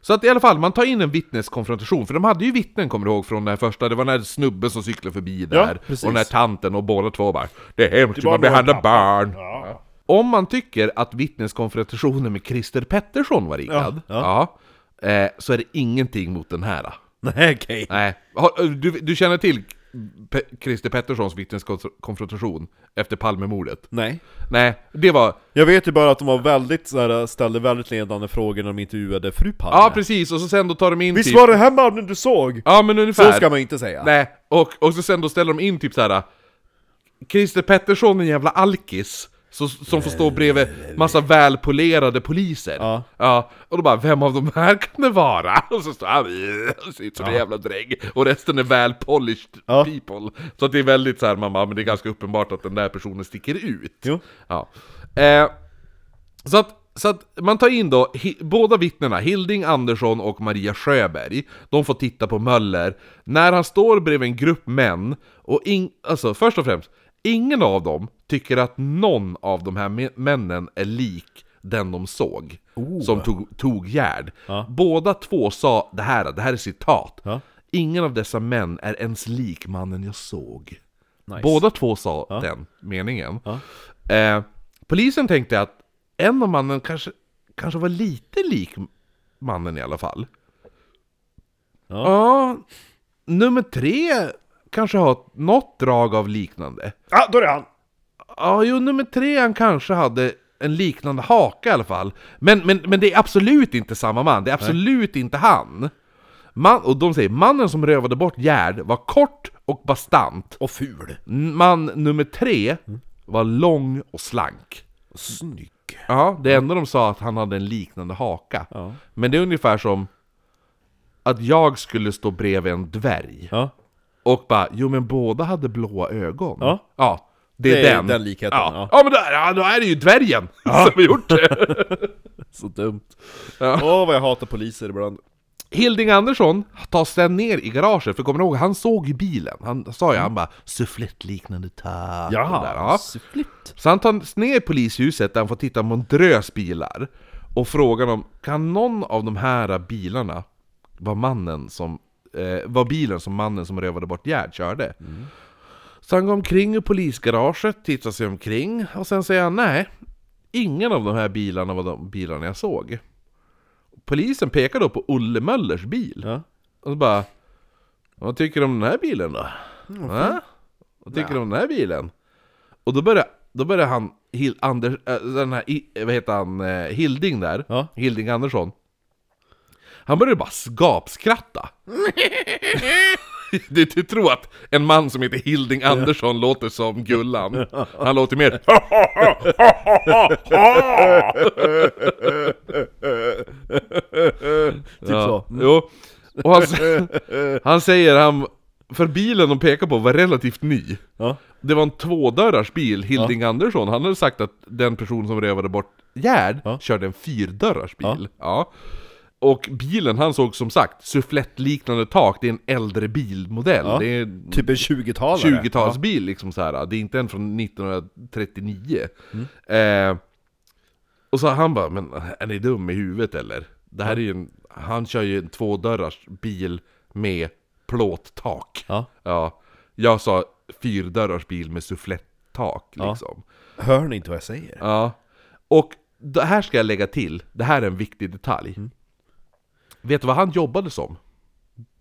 Så att i alla fall, man tar in en vittneskonfrontation, för de hade ju vittnen kommer du ihåg från den första, det var den här snubben som cyklade förbi Ja, där, precis. och den här tanten och båda två bara Det är hemskt hur man behandlar pappa." barn! Ja. Om man tycker att vittneskonfrontationen med Christer Pettersson var riggad, Ja, ja. eh, så är det ingenting mot den här. Nej okej. Nej, Har- du, du känner till Pe- Christer Petterssons vittneskonfrontation efter Palmemordet? Nej. Nej, det var... Jag vet ju bara att de var väldigt så här, ställde väldigt ledande frågor när de intervjuade fru Palme. Ja precis, och så sen då tar de in Visst typ... var det här mannen du såg? Ja men ungefär. Så ska man inte säga. Nej, och, och så sen då ställer de in typ så här. Christer Pettersson en jävla alkis så, som får stå bredvid massa välpolerade poliser. Ja. ja. Och då bara, vem av de här kan det vara? Och så står han, "Äh", ser ut som en jävla dräng. Och resten är väl polished Ja. people. Så att det är väldigt så här, man bara, men det är ganska uppenbart att den där personen sticker ut. Jo. Ja. Eh, så att, så att man tar in då båda vittnena, Hilding Andersson och Maria Sjöberg. De får titta på Möller när han står bredvid en grupp män. Och in, alltså först och främst, ingen av dem tycker att någon av de här männen är lik den de såg. Som tog, tog Gerd. Ja. Båda två sa det här, det här är citat. Ja. Ingen av dessa män är ens lik mannen jag såg. Nice. Båda två sa Ja. den meningen. Eh, polisen tänkte att en av mannen kanske, kanske var lite lik mannen i alla fall. Ja. Ja, nummer tre kanske har något drag av liknande. Ja, då är det han! Ja, jo, nummer tre han kanske hade en liknande haka i alla fall. Men, men, men det är absolut inte samma man, det är absolut inte han. Man, och de säger mannen som rövade bort Gerd var kort och bastant. Och ful. Man nummer tre var lång och slank. Snygg. Ja, det enda de sa att han hade en liknande haka. Ja. Men det är ungefär som att jag skulle stå bredvid en dvärg. Ja. Och bara, jo men båda hade blåa ögon. Ja. ja det är Det är den. den likheten, Ja, ja. ja. men ja, då är det ju dvärgen som har gjort det. Så dumt. Ja. Åh vad jag hatar poliser ibland. Hilding Andersson tar sen ner i garaget, för kommer du ihåg, han såg ju bilen. Han sa ju, han bara 'sufflettliknande tak' där, ja. Syfligt. Så han tar ner polishuset där han får titta på en drös bilar och frågar om kan någon av de här bilarna vara mannen som eh, var bilen som mannen som rövade bort Gerd körde? Så han går omkring i polisgaraget, tittar sig omkring och sen säger han nej, ingen av de här bilarna var de bilarna jag såg. Polisen pekar då på Olle Möllers bil Ja. och så bara Vad tycker du om den här bilen då? Va? Vad tycker du om den här bilen? Och då börjar, då börjar han, Hil, Anders, äh, den här, vad heter han, eh, Hilding där, Ja. Hilding Andersson Han börjar bara gapskratta du, du tror att en man som heter Hilding Andersson låter som Gullan Han låter mer Typ så. Jo, och han, han säger han, för bilen de pekar på var relativt ny Ja. Det var en tvådörrars bil, Hilding Andersson, han hade sagt att den person som rövade bort Gerd Ja. körde en fyrdörrars bil. Ja. Och bilen han såg som sagt, sufflettliknande tak, det är en äldre bilmodell. Ja. Det är Typ en 20-talare. 20-talsbil liksom så här. det är inte en från 1939. Mm. Eh, och så han bara, men är ni dum i huvudet eller? Det här är ju en, han kör ju en tvådörrars bil med plåttak. Ja. Ja, jag sa fyrdörrars bil med sufflett tak Ja. liksom. Hör ni inte vad jag säger? Ja. Och det här ska jag lägga till, det här är en viktig detalj. Mm. Vet du vad han jobbade som?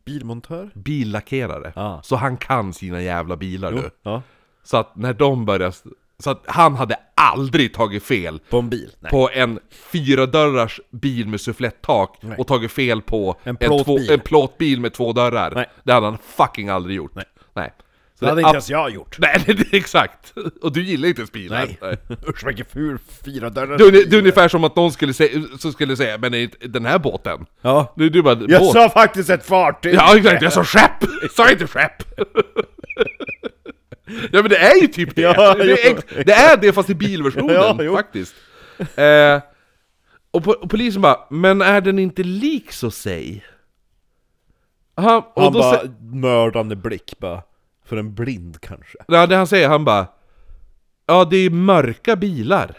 Bilmontör? Billackerare. Ja. Så han kan sina jävla bilar Jo, du. ja. Så att när de började... Så att han hade aldrig tagit fel På en bil? Nej. på en fyra dörrars bil med suffletttak Nej. och tagit fel på En två, plåtbil. en plåtbil med två dörrar. Nej. Det hade han fucking aldrig gjort. Nej. Nej. Det hade det- inte ens jag gjort. Nej, det är exakt! Och du gillar inte ens bilar. Nej. Usch vilken ful fyra dörrar. Det, är- det är ungefär som att någon skulle säga, så skulle säga men är inte den här båten? Ja. Du, du bara, Jag båt. sa faktiskt ett fartyg! Ja exakt, jag sa skepp! Sa inte skepp! ja men det är ju typ det! Ja, det, är, jo. ex- det är det fast i bilversionen Ja, jo. faktiskt. Eh, och, po- och polisen bara, men är den inte lik så säg? Han, och Han då bara, sä- mördande blick bara. För en blind kanske. ja, det han säger, han bara Ja det är mörka bilar.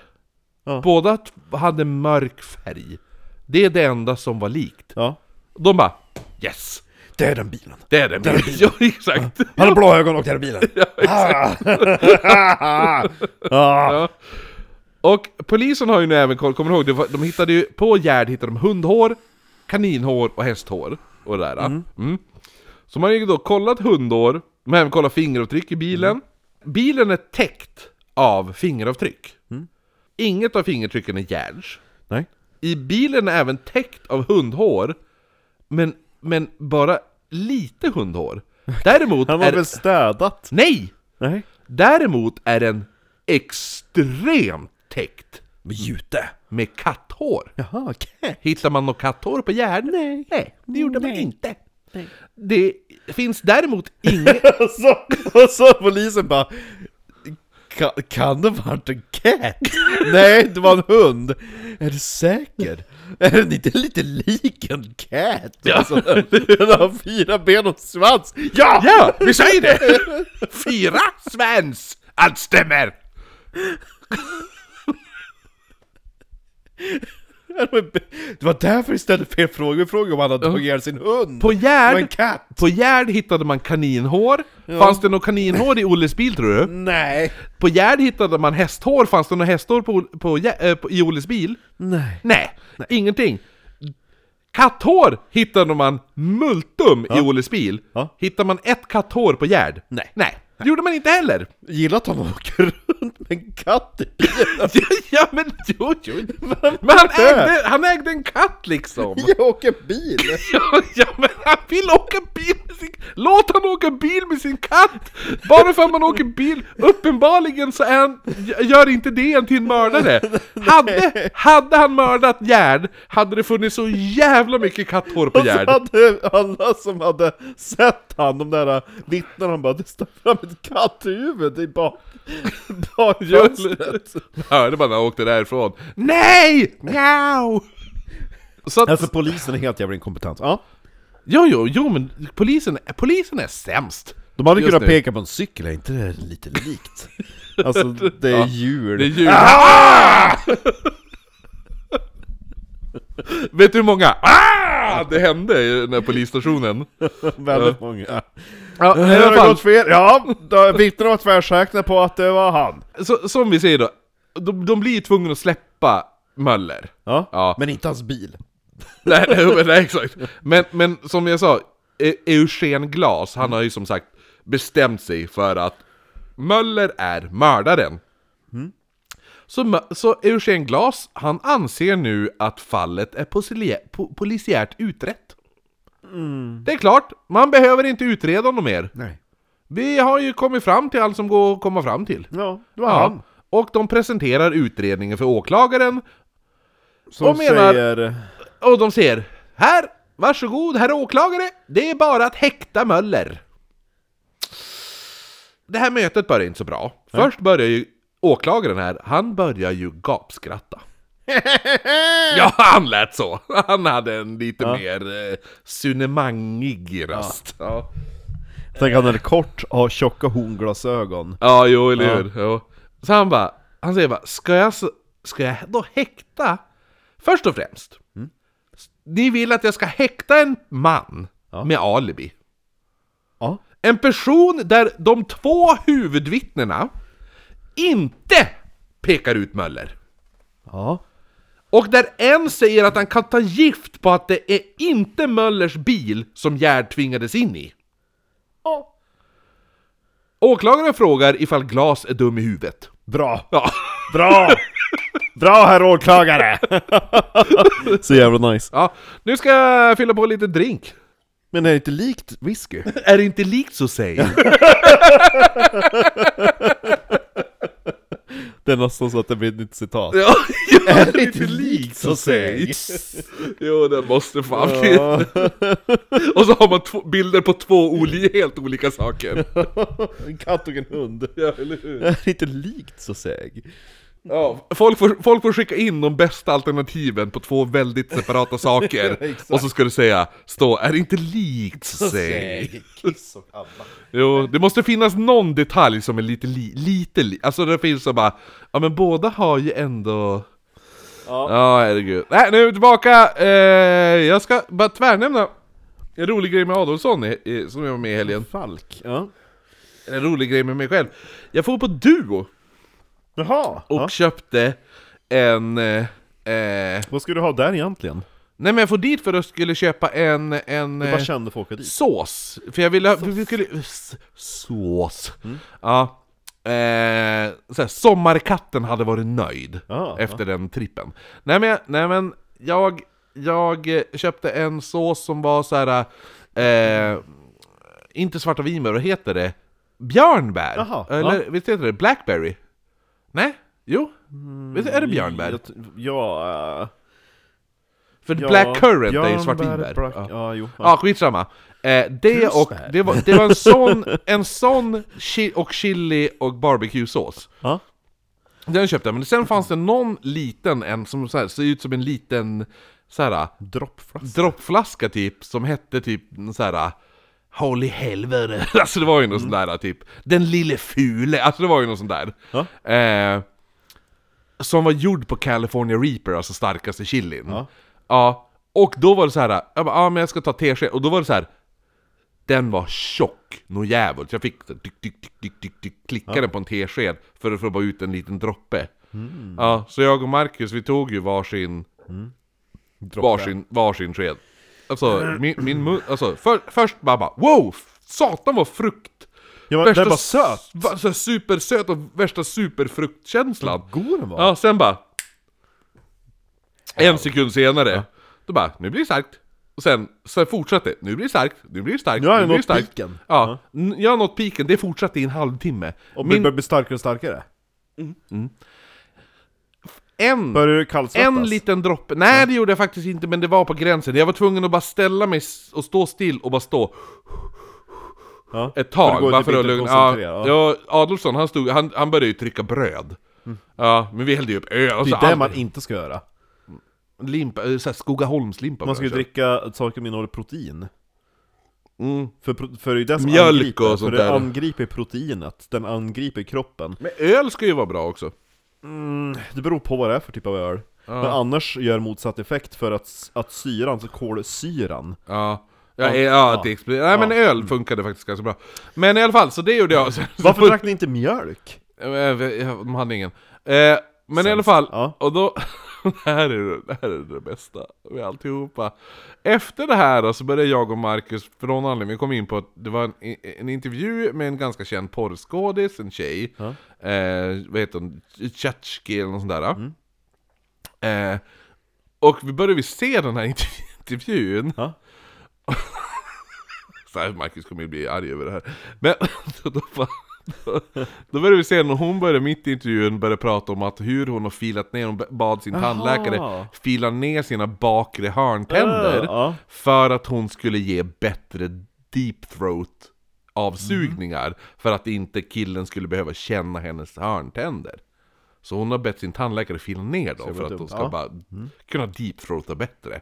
Ja. Båda hade mörk färg. Det är det enda som var likt. Ja. De bara Yes! Det är den bilen. Det är det. Ja, exakt. Han har blå ögon och det är bilen. ah. Ja. Och polisen har ju nu även koll, kommer du ihåg, var, de hittade ju, på Gerd hittade de hundhår, kaninhår och hästhår. Och det där. Mm. Så man har ju då kollat hundhår, de har även kollat fingeravtryck i bilen. Bilen är täckt av fingeravtryck. Inget av fingertrycken är Gerds. Nej. I bilen är även täckt av hundhår, men, men bara lite hundhår. Däremot Han har är... väl städat? Nej! Nej. Däremot är den extremt täckt Med jute. med katthår. Jaha, okej. Hittar man något katthår på Gerd? Nej. Nej, det gjorde man inte. Det finns däremot inget... Och så, och så polisen bara kan, kan det varit en cat? Nej, det var en hund! Är du säker? Är den inte lite lik en cat? Ja. Alltså, den har fyra ben och svans! Ja! Ja, vi säger det! Fyra svens! Allt stämmer! Det var därför vi ställde fel fråga, vi frågade om han hade tagit ihjäl sin hund! På katt! på Gerd hittade man kaninhår. Fanns det något kaninhår i Olles bil tror du? Nej! På Gerd hittade man hästhår. Fanns det något hästhår på, på, eh, på, i Olles bil? Nej. Nej, ingenting. Katthår hittade man multum i Olles bil. Ja. Hittar man ett katthår på Gerd? Nej. Nej, det gjorde man inte heller. Gillar att han åker en katt i bilen! ja men jo, jo. Men han ägde, han ägde en katt liksom. Jag åker bil! Ja, ja men han vill åka bil med sin... Låt han åka bil med sin katt! Bara för att man åker bil, uppenbarligen så är han, gör inte det en till en mördare. Hade, hade han mördat Gerd, hade det funnits så jävla mycket katthår på Och så Gerd. hade alla som hade sett han, de där vittnena, han bara det stack fram ett katthuvud i bak, bakfönstret. Hörde man när han åkte därifrån. Nej! Mjau! Så att, Alltså polisen är helt jävla inkompetent. Ja. jo, jo, jo, men polisen, polisen är sämst. De hade Just kunnat nu. peka på en cykel, är inte det lite likt? Alltså det är Ja, djur. Det är djur. Ah! Vet du hur många ah! det hände i den här polisstationen? Väldigt många. Ja, det alla har gått fel. Ja, vittnena var tvärsäkra på att det var han. så, som vi säger då, de, de blir tvungna att släppa Möller. Ja, Ja. men inte hans bil. nej, nej, men- nej, exakt. Men, men som jag sa, E- Eugen Glas, han har ju som sagt bestämt sig för att Möller är mördaren. Så, Mö- så Eugen Glas, han anser nu att fallet är polisiärt utrett. Det är klart, man behöver inte utreda något mer. Nej. Vi har ju kommit fram till allt som går att komma fram till. Ja, det var Ja. han. Och de presenterar utredningen för åklagaren, Som Och menar- säger... och de säger Här, varsågod herr åklagare, det är bara att häkta Möller. Det här mötet börjar inte så bra. Först börjar ju åklagaren här, han börjar ju gapskratta. ja, han lät så. Han hade en lite mer eh, sunemangig röst. Ja. Tänk han är kort, har tjocka hornglasögon. Ja, jo, eller Ja. hur? Jo. Så han bara, han säger bara, ska jag, ska jag då häkta? Först och främst, ni vill att jag ska häkta en man Ja. med alibi. Ja. En person där de två huvudvittnena inte pekar ut Möller. Ja. Och där en säger att han kan ta gift på att det är inte Möllers bil som Gerd tvingades in i. Åklagaren frågar ifall Glas är dum i huvudet. Bra! Ja. Bra! Bra herr åklagare! Så jävla nice. ja, nu ska jag fylla på lite drink. Men det är inte likt whisky? Är det inte likt så säg? Det är nästan så att det blir ett nytt citat. ja, ja, Är det inte likt så säg? Jo, det måste fan bli. Och så har man två, bilder på två oli, helt olika saker. En katt och en hund. Ja, eller hur? Är inte likt så säg? Ja, folk får, folk får skicka in de bästa alternativen på två väldigt separata saker. Exakt. och så ska du säga, stå, är det inte likt säg? Kiss och Abba. Jo, det måste finnas någon detalj som är lite li, lite li, alltså det finns så bara, ja men båda har ju ändå... Ja. Ja, herregud. Nej, nu är vi tillbaka! Eh, jag ska bara tvärnämna en rolig grej med Adolfsson i, i, som jag var med i helgen. Falk. Ja. En rolig grej med mig själv. Jag får på Duo Jaha! och Ja. köpte en... Eh, eh, Vad ska du ha där egentligen? nej men jag får dit för att jag skulle köpa en... en Du eh, bara kände för att åka dit? sås. För jag ville... För vi skulle, sås. Mm. Ja. Eh, såhär, sommarkatten hade varit nöjd Ja, efter den trippen. Nej men, nej, men jag, jag eh, köpte en sås som var så här. Eh, inte svarta vinbär, vad heter det? Björnbär? Jaha, Eller visst heter det Blackberry? Nej? Jo? Visst är det björnbär? Jag Ja... För ja, Black currant är ju svartvinbär. black- Ja. Ja, jo. Ja, skitsamma. Eh, det, och, det, var, det var en sån, en sån chi och chili och barbecue-sås. Ja. Den köpte jag, men sen fanns det någon liten, en som så här, ser ut som en liten så här, Droppflaska. droppflaska typ, som hette typ så här. Holy helvete! Alltså det var ju något sånt där typ, Den lille fule, alltså det var ju något sånt där. Ja. Eh, som var gjord på California Reaper, alltså starkaste chilin. Ja. Ja, och då var det så här, jag bara, ja men jag ska ta tesked, och då var det så här. Den var tjock, nå jävligt. Jag fick dyk, dyk, dyk, dyk, dyk, dyk, klicka den på en tesked för att få bara ut en liten droppe. Ja, så jag och Marcus, vi tog ju varsin, varsin, varsin sked. Alltså, min, min mun, alltså, för, först bara, bara wow! Satan vad frukt! Ja, men den var söt! va- Så här supersöt och värsta superfruktkänslan. God den var! Ja, sen bara... En sekund senare, då bara, nu blir det starkt. Och sen, sen fortsatte, nu blir det starkt, nu blir det starkt, Nu har jag blir det nått starkt. piken. Ja, n- jag har nått piken, det fortsatte i en halvtimme. Och Min, bli starkare och starkare? En, en liten droppe, nej det gjorde jag faktiskt inte, men det var på gränsen. Jag var tvungen att bara ställa mig och stå still och bara stå ja. ett tag, För bara typ för att inte lugna... Ja, ja. Adolfsson han, stod, han, han började ju trycka bröd. Ja, men vi hällde ju upp öl och Det är det man inte ska göra. limpa, eh, så här Skogaholmslimpa Man ska ju dricka saker som innehåller protein. Mm. För, för det är det som Mjölk angriper, och sånt för det där. angriper proteinet, den angriper kroppen. Men öl ska ju vara bra också. Mm, det beror på vad det är för typ av öl. Men annars gör motsatt effekt för att, att syran, så kolsyran Ja. Ja, Ja. ja, Ja. det exploderar. Nej men Ja. öl funkade faktiskt ganska bra. Men i alla fall, så det gjorde jag. Varför drack ni inte mjölk? Eh, De hade ingen. Eh, men i alla fall, Ja. och då... det, här är, det- här är det bästa med alltihopa. Efter det här då, så började jag och Marcus, för någon anledning, vi kom in på att det var en, en intervju med en ganska känd porrskådis, en tjej. Ja. Eh, vad heter hon? Tjatjki eller något sånt där. Mm. Eh, och vi började vi se den här intervju- intervjun. Ja. Så här, Marcus kommer ju bli arg över det här. Men då, bara- då, började vi se när hon började mitt i intervjun började prata om att hur hon har filat ner, hon bad sin Aha. tandläkare fila ner sina bakre hörntänder Ja. för att hon skulle ge bättre deep throat avsugningar för att inte killen skulle behöva känna hennes hörntänder. Så hon har bett sin tandläkare fila ner dem för att de ska Ja. bara kunna deep throata bättre.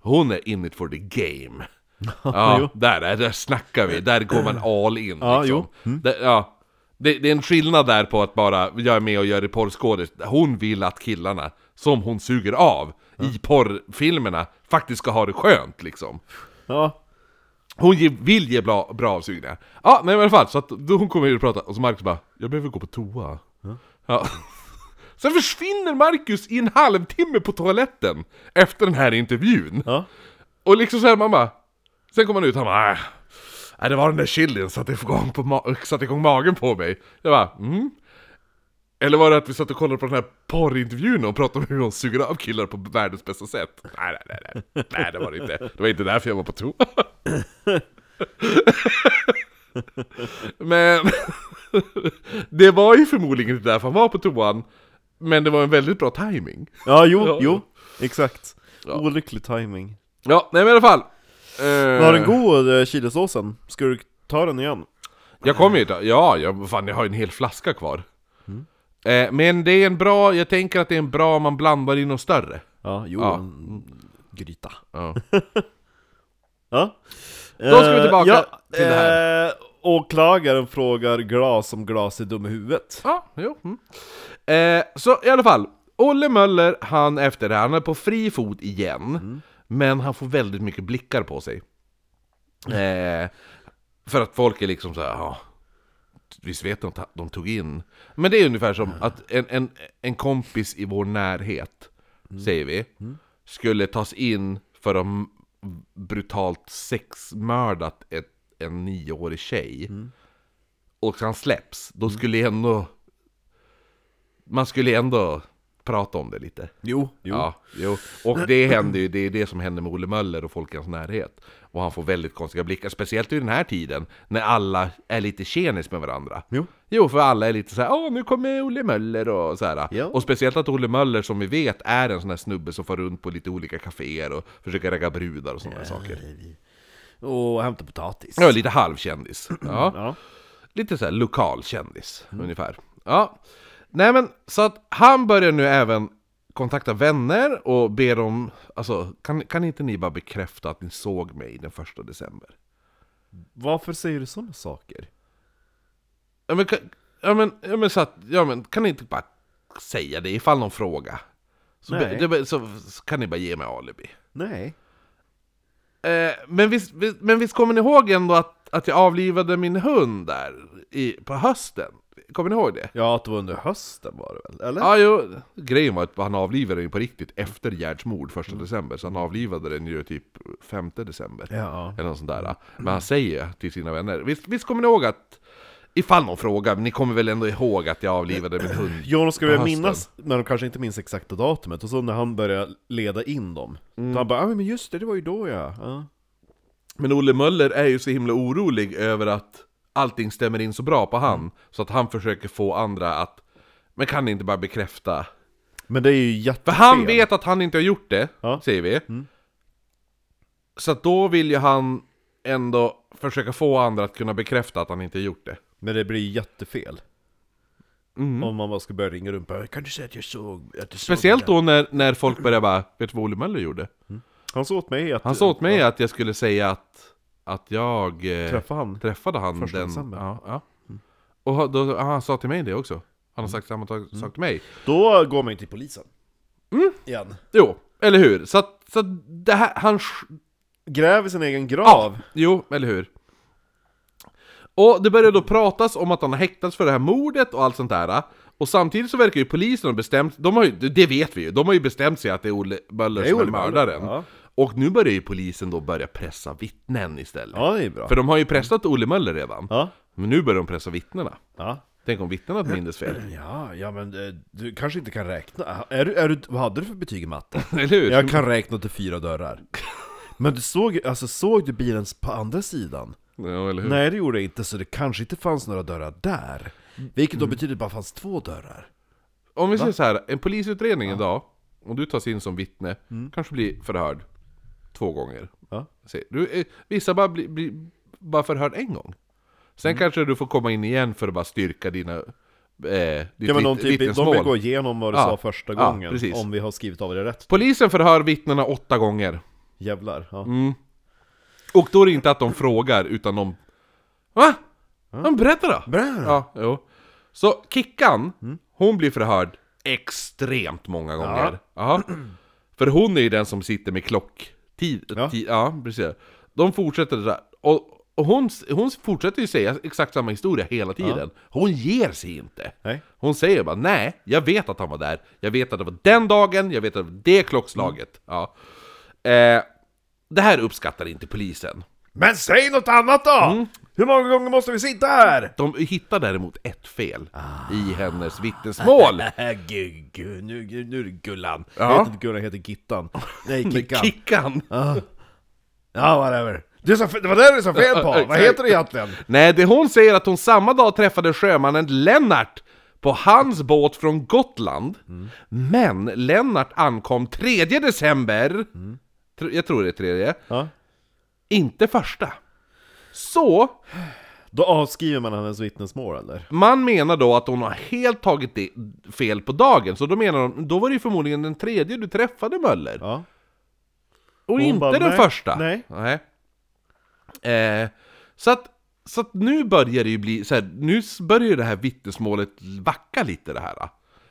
Hon är in it for the game. Ja, där, där, där snackar vi. Där går man all in Ja, liksom. Mm. Det, ja. Det, det är en skillnad där på att bara jag är med och gör porrskådis. Hon vill att killarna, som hon suger av i porrfilmerna, faktiskt ska ha det skönt liksom. Ja. Hon ge, vill ge bra, bra avsugningar. Ja, men i alla fall, så att då hon kommer hit och pratar, och så Marcus bara 'Jag behöver gå på toa' Ja. Sen försvinner Marcus i en halvtimme på toaletten efter den här intervjun. Ja. Och liksom såhär man bara... Sen kommer han ut han bara "Äh, Nej, det var den där chilin satte igång, på ma- satte igång magen på mig. Jag bara mm. Eller var det att vi satt och kollade på den här porrintervjun och pratade om hur hon suger av killar på världens bästa sätt? Nej, nej, nej, nej, nej det var det inte. Det var inte därför jag var på toa. Men det var ju förmodligen inte därför han var på toan. Men det var en väldigt bra timing. Ja, jo, Ja. jo, exakt. Ja. Olycklig timing. Ja, nej men i alla fall. Eh, Var den god, eh, chilisåsen? Ska du ta den igen? Jag kommer ju ta, ja, jag, fan jag har en hel flaska kvar. Eh, men det är en bra, jag tänker att det är en bra om man blandar i något större. Ja, jo, Ja. en gryta. Ja. Ja. Då ska vi tillbaka ja, till det här. Eh, åklagaren frågar glas om glas är dum i huvudet. Ja, jo. Mm. Eh, så i alla fall, Olle Möller, han efter det, han är på fri fot igen. Men han får väldigt mycket blickar på sig. Eh, för att folk är liksom så här, ja, visst vet de att de tog in. Men det är ungefär som att en, en, en kompis i vår närhet, säger vi, skulle tas in för att brutalt sexmördat ett, en nioårig tjej. Och han släpps, då skulle ändå... Man skulle ändå prata om det lite. Jo, jo. Ja, jo. Och det händer ju, det är det som händer med Olle Möller och folk i hans närhet. Och han får väldigt konstiga blickar, speciellt i den här tiden, när alla är lite tjenis med varandra. Jo. Jo, för alla är lite så här, åh nu kommer Olle Möller och så här. Ja. Och speciellt att Olle Möller, som vi vet, är en sån här snubbe som får runt på lite olika kaféer och försöker ragga brudar och sådana saker. Och hämta potatis. Ja, lite halvkändis. Ja. Ja. Lite såhär lokalkändis, ungefär. Ja. Nej men, så att han börjar nu även kontakta vänner och ber dem, alltså, kan, kan inte ni bara bekräfta att ni såg mig den första december? Varför säger du sådana saker? Ja men, kan, ja, men, ja, men så att, ja men, kan ni inte bara säga det ifall någon frågar? Så, Nej. be- det, så, så kan ni bara ge mig alibi. Nej. Eh, men, visst- men visst kommer ni ihåg ändå att, att jag avlivade min hund där i, på hösten? Kommer ni ihåg det? Ja, att det var under hösten var det väl? Eller? Ja, jo, grejen var att han avlivade den på riktigt efter Gerds mord första december, så han avlivade den ju typ 5 december. Ja. Eller något sånt där. Men han säger till sina vänner, visst, visst kommer ni ihåg att, ifall någon frågar, men ni kommer väl ändå ihåg att jag avlivade min hund? Ja, de ska väl minnas, när de kanske inte minns exakta datumet, och så när han börjar leda in dem. Så han bara ah, men just det, det var ju då ja. ja. Men Olle Möller är ju så himla orolig över att allting stämmer in så bra på han, så att han försöker få andra att, men kan ni inte bara bekräfta? Men det är ju För jättefel. han vet att han inte har gjort det, Ja. säger vi. Så att då vill ju han ändå försöka få andra att kunna bekräfta att han inte har gjort det. Men det blir jättefel. Mm. Om man bara ska börja ringa runt bara, Kan du säga att jag såg, att du Speciellt såg då när, när folk börjar bara, vet du vad Olle Möller gjorde? det?" Han sa åt mig att... Han sa åt mig att jag skulle säga att, att jag eh, Träffa han. träffade han Första den... december. Ja, ja. Och då, han sa till mig det också. Han har sagt samma sak sak till mig. Då går man ju till polisen. Igen. Jo, eller hur? Så att, så att det här, han... Gräver sin egen grav. Ja, jo, eller hur? Och det börjar då pratas om att han har häktats för det här mordet och allt sånt där. Och samtidigt så verkar ju polisen ha bestämt, de har ju, det vet vi ju, de har ju bestämt sig att det är Olle Möller som är mördaren. ja. Och nu börjar ju polisen då börja pressa vittnen istället. Ja, det är bra. För de har ju pressat Olle Möller redan. Ja. Men nu börjar de pressa vittnena. Ja. Tänk om vittnena mindes fel. Ja, ja men eh, du kanske inte kan räkna. Är du, är du, vad hade du för betyg i matte? Eller hur? Jag kan räkna till fyra dörrar. Men du såg, alltså såg du bilen på andra sidan? Ja, eller hur? Nej det gjorde jag inte, så det kanske inte fanns några dörrar där. Vilket då betyder att det bara fanns två dörrar. Om vi säger så här, en polisutredning idag, om du tas in som vittne, Mm. kanske blir förhörd två gånger. Ja. Du, eh, vissa bara blir blir bara förhörd en gång. Sen Mm. kanske du får komma in igen för att bara styrka dina eh, Ja men de, typ, de vill gå igenom vad du Ja. sa första Ja, gången, precis. om vi har skrivit av det rätt. Polisen förhör vittnena åtta gånger. Jävlar. Ja. Mm. Och då är det inte att de frågar, utan de... Va? Men berätta då! Bra. Ja, jo. Så Kickan, hon blir förhörd extremt många gånger. Ja. För hon är ju den som sitter med klocktid. Ja. Ja, ja precis. De fortsätter det där. Och Och hon, hon fortsätter ju säga exakt samma historia hela tiden. Hon ger sig inte. Nej. Hon säger bara nej, jag vet att han var där. Jag vet att det var den dagen, jag vet att det var det klockslaget. Ja. Eh, det här uppskattar inte polisen. Men säg något annat då! Hur många gånger måste vi sitta här? De hittar däremot ett fel i hennes vittnesmål. Gud, gud, nu, nu är det Gullan. Ja. Jag heter inte Gullan, jag heter Gittan. Nej, Kickan. Kickan! Ja, whatever. Du sa, det var det du sa fel på! Ja, Vad heter det egentligen? Nej, det hon säger att hon samma dag träffade sjömannen Lennart på hans båt från Gotland. Men Lennart ankom 3 december, tr- jag tror det är tredje, Ja. inte första. Så, Då avskriver man hennes vittnesmål eller? man menar då att hon har helt tagit det fel på dagen, så då menar de, då var det ju förmodligen den tredje du träffade Möller. Ja. Och Hon inte bara, den nej, första. nej. Eh, så att, så att nu börjar det ju bli så här, nu s- börjar ju det här vittnesmålet vacka lite det här.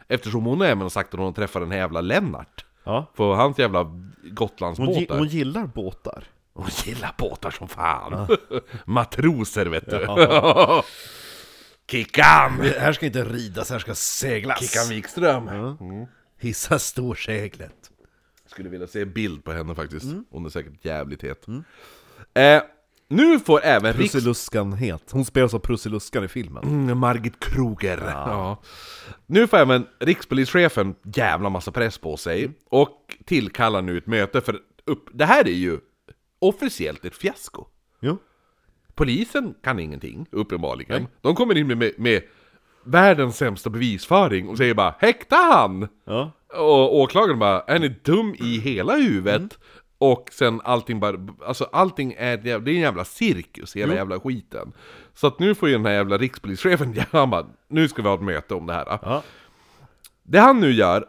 Eftersom hon även har sagt att hon träffar den här jävla Lennart. ja. På hans jävla Hon, Gotlandsbåtar. hon gillar båtar. Hon gillar båtar som fan. Matroser vet du. Kickan! Här ska inte ridas, här ska seglas. Kickan Wikström. Hissa storseglet. Skulle vilja se en bild på henne faktiskt. Mm. Hon är säkert jävligt het. Eh, nu får även Riks... Prussiluskan het. Hon spelas av Prussiluskan i filmen. Mm, Margit Kroger. Ja. Nu får även rikspolischefen jävla massa press på sig och tillkallar nu ett möte för upp... Det här är ju officiellt ett fiasko. Jo. Polisen kan ingenting, uppenbarligen. De kommer in med, med, med världens sämsta bevisföring och säger bara 'Häkta han!' Ja. Och åklagaren bara 'Är ni dum i hela huvudet?' Och sen allting bara, alltså allting är, det är en jävla cirkus, hela jävla skiten. Så att nu får ju den här jävla rikspolischefen, han bara 'Nu ska vi ha ett möte om det här' Ja. Det han nu gör,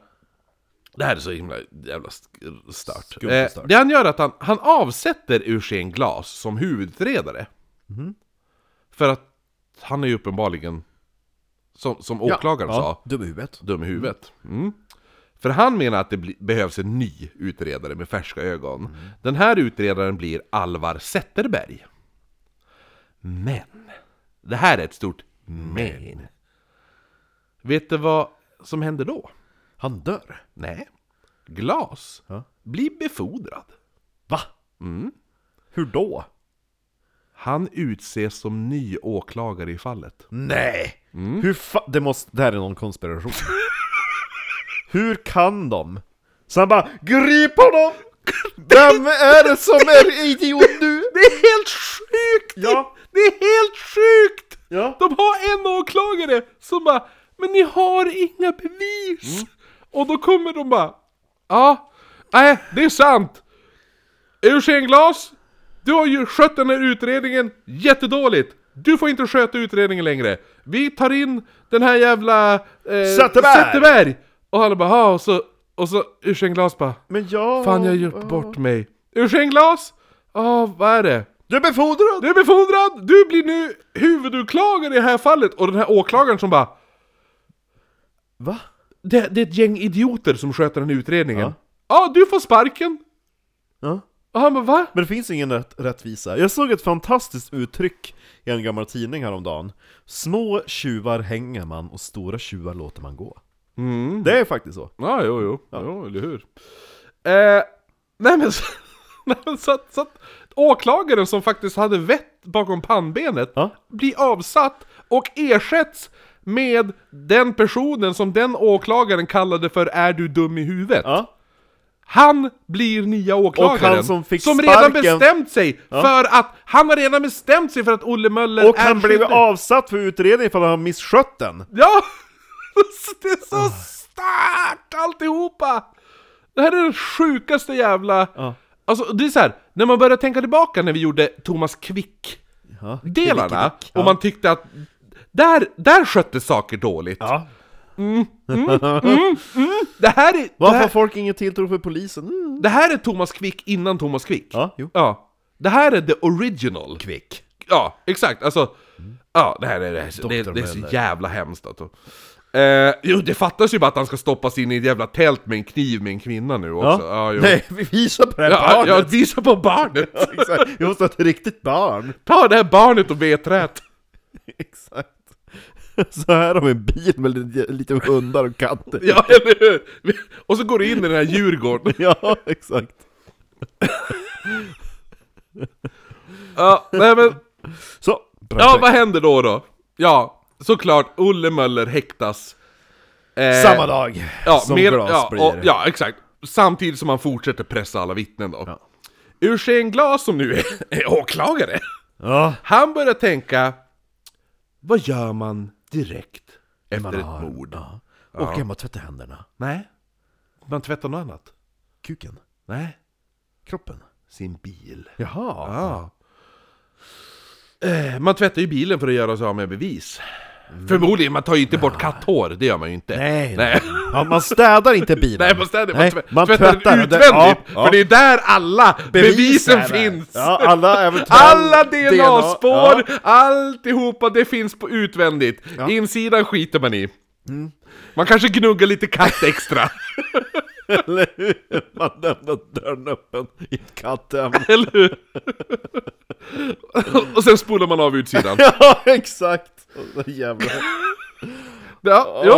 det här är så himla jävla stört. Eh, det han gör är att han, han avsätter Eugen Glas som huvudutredare. Mhm. För att han är ju uppenbarligen, som, som åklagaren ja. sa, Dum i huvudet. dum i huvudet. Mm. För han menar att det bli, behövs en ny utredare med färska ögon. Mm. Den här utredaren blir Alvar Zetterberg. Men, det här är ett stort men. Vet du vad som händer då? Han dör. Nej. Glas Ja. blir befordrad. Va? Hur då? Han utses som ny åklagare i fallet. Nej! Hur fa- det måste, det här är någon konspiration. Hur kan de? Så han bara GRIP honom! Vem är det som är idiot nu? Det är helt sjukt! Ja. Det är helt sjukt! Ja. De har en åklagare som bara Men ni har inga bevis! Och då kommer de bara Ja, nej det är sant! Eugen Glas, du har ju skött den här utredningen jättedåligt! Du får inte sköta utredningen längre! Vi tar in den här jävla... Eh, Zetterberg! Zetterberg! Och han bara "Ja", och så, och så Eugen Glas bara Men jag... Fan jag har gjort bort mig. Eugen Glas? Ja, vad är det? Du är befordrad! Du är befordrad! Du blir nu huvudåklagare i det här fallet! Och den här åklagaren som bara Va? Det, det är ett gäng idioter som sköter den här utredningen. Ja. Ja, du får sparken! Ja. Och han bara va? Men det finns ingen rätt, rättvisa. Jag såg ett fantastiskt uttryck i en gammal tidning häromdagen. Små tjuvar hänger man och stora tjuvar låter man gå. Mm. Det är faktiskt så. Ja, jo, jo. jo eller hur? Eh, nej men så, nej, men så, att, så att åklagaren som faktiskt hade vett bakom pannbenet Ja. blir avsatt och ersätts med den personen som den åklagaren kallade för 'Är du dum i huvudet?' Ja. Han blir nya åklagaren. Och han som fick redan sparken- bestämt sig för att... Han har redan bestämt sig för att Olle Möller Och är han blev skyldig. avsatt för utredning för att han misskött den. Ja! Det är så starkt alltihopa! Det här är den sjukaste jävla... Ja. Alltså det är så här, när man börjar tänka tillbaka när vi gjorde Thomas Quick-delarna, Ja. Quick, och man tyckte att där, där sköttes saker dåligt. Ja. Det här är... Det Varför har folk ingen tilltro för polisen? Mm. det här är Thomas Quick innan Thomas Quick. Ja, jo. Ja. Det här är the original. Kvick. Ja, exakt. Alltså, ja, det här är, det, det, det är så jävla hemskt alltså. Eh, jo, det fattas ju bara att han ska stoppas in i ett jävla tält med en kniv med en kvinna nu också. Ja, jo. Nej, vi visar på det här Ja, barnet! ja, visa på barnet! Exakt, vi måste ha ett riktigt barn! Ta det här barnet och vedträt! Exakt. Så här har vi en bil med lite, lite hundar och katter. Ja, eller hur? Och så går du in i den här Djurgården. Ja, exakt. Ja, nej men... Så, Ja, vad händer då då? Ja, såklart, Olle Möller häktas. Eh, Samma dag ja, som Glas ja, och, ja, exakt. Samtidigt som han fortsätter pressa alla vittnen då. Ja. Eugen Glas som nu är, är åklagare, ja. han börjar tänka Vad gör man direkt efter Man ett har- mord? Ja. Och hem och tvätta händerna. Nej, man tvättar något annat. Kuken. Nej, Kroppen. sin bil. Jaha. Ja. Eh, Man tvättar ju bilen för att göra sig av med bevis. Förmodligen, man tar ju inte bort katthår, det gör man ju inte. Nej, Nej. Ja, man städar inte bilen. Nej, man städar, man, Nej, tvä- man tvättar den tvättar den. utvändigt! Ja, ja. För det är där alla bevisen det. finns! Ja, alla Alla DNA-spår, Ja. alltihopa, det finns på utvändigt. Insidan skiter man i. Man kanske gnuggar lite katt extra. Eller hur? Man lämnar dörren öppen i ett katthem. Eller hur? Och sen spolar man av utsidan. ja, exakt! Och så jävla... Ja, jo.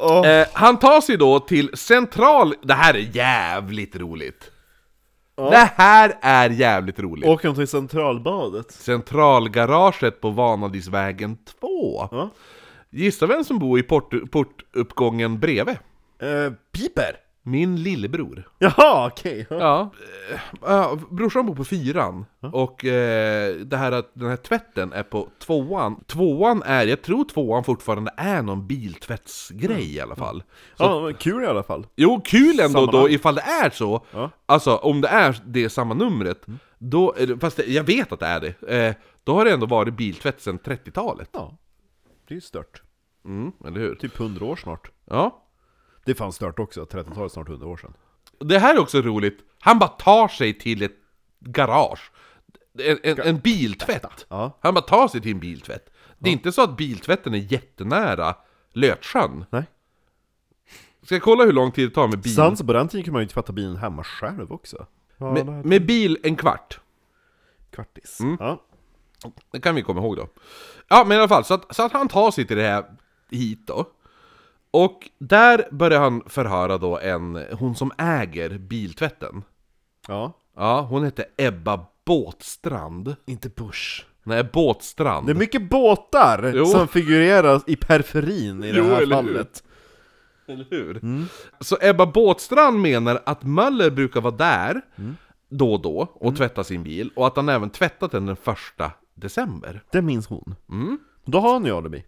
Åh. Eh, han tar sig då till central... Det här är jävligt roligt. Det här är jävligt roligt. Åker de till Centralbadet? Centralgaraget på Vanadisvägen 2. Ja. Gissa vem som bor i port, portuppgången bredvid? Eh, piper? Min lillebror. Jaha, okej. Ja. Ja, ja, brorsan bor på fyran. Och eh, det här att den här tvätten är på tvåan. Tvåan är, jag tror tvåan fortfarande är någon biltvättsgrej i alla fall. Så, Ja, men kul i alla fall. Jo, kul ändå då Sammanhang. ifall det är så. Ja. Alltså om det är det samma numret. Då, är det- fast det, jag vet att det är det. Eh, då har det ändå varit biltvätt sedan 30-talet. Ja. Det är ju stört. Mm, eller hur? Typ 100 år snart. Ja. Det fanns stört också, 30-talet snart 100 år sedan. Det här är också roligt. Han bara tar sig till ett garage. En, en, en biltvätt. Ja. Han bara tar sig till en biltvätt. Det är inte så att biltvätten är jättenära Lötsjön. Nej. Ska jag kolla hur lång tid det tar med bil? Sen så på den tiden kunde man ju tvätta bilen hemma själv också. Ja, det här- Med, med bil en kvart. Kvartis. Mm. Ja. Det kan vi komma ihåg då. Ja, men i alla fall, så att, så att han tar sig till det här hit då. Och där börjar han förhöra då en, hon som äger biltvätten. ja. Ja, hon heter Ebba Båtstrand. Inte Bush. Nej, Båtstrand. Det är mycket båtar Jo. som figurerar i periferin i det Jo, här eller hur? fallet. Eller hur? Så Ebba Båtstrand menar att Möller brukar vara där då och då och tvätta sin bil och att han även tvättat den den första december. Det minns hon. Mm. Då har han ju alibi.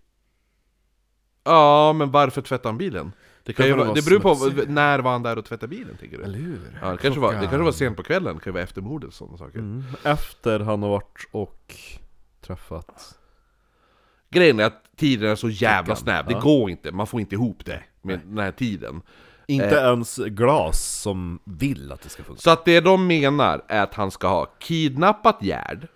Ja, men varför tvättar han bilen? Det, kan ju vara, det beror på smutsig. när var han där och tvättade bilen, tänker du? Eller hur? Ja, det, kanske var, det kanske var sent på kvällen, det kan ju vara efter mordet och sådana saker. Mm. Efter han har varit och träffat... Grejen är att tiden är så jävla snäv, det ja. går inte, man får inte ihop det med den här tiden. Inte Eh. ens glas som vill att det ska funka. Så att det de menar är att han ska ha kidnappat Gerd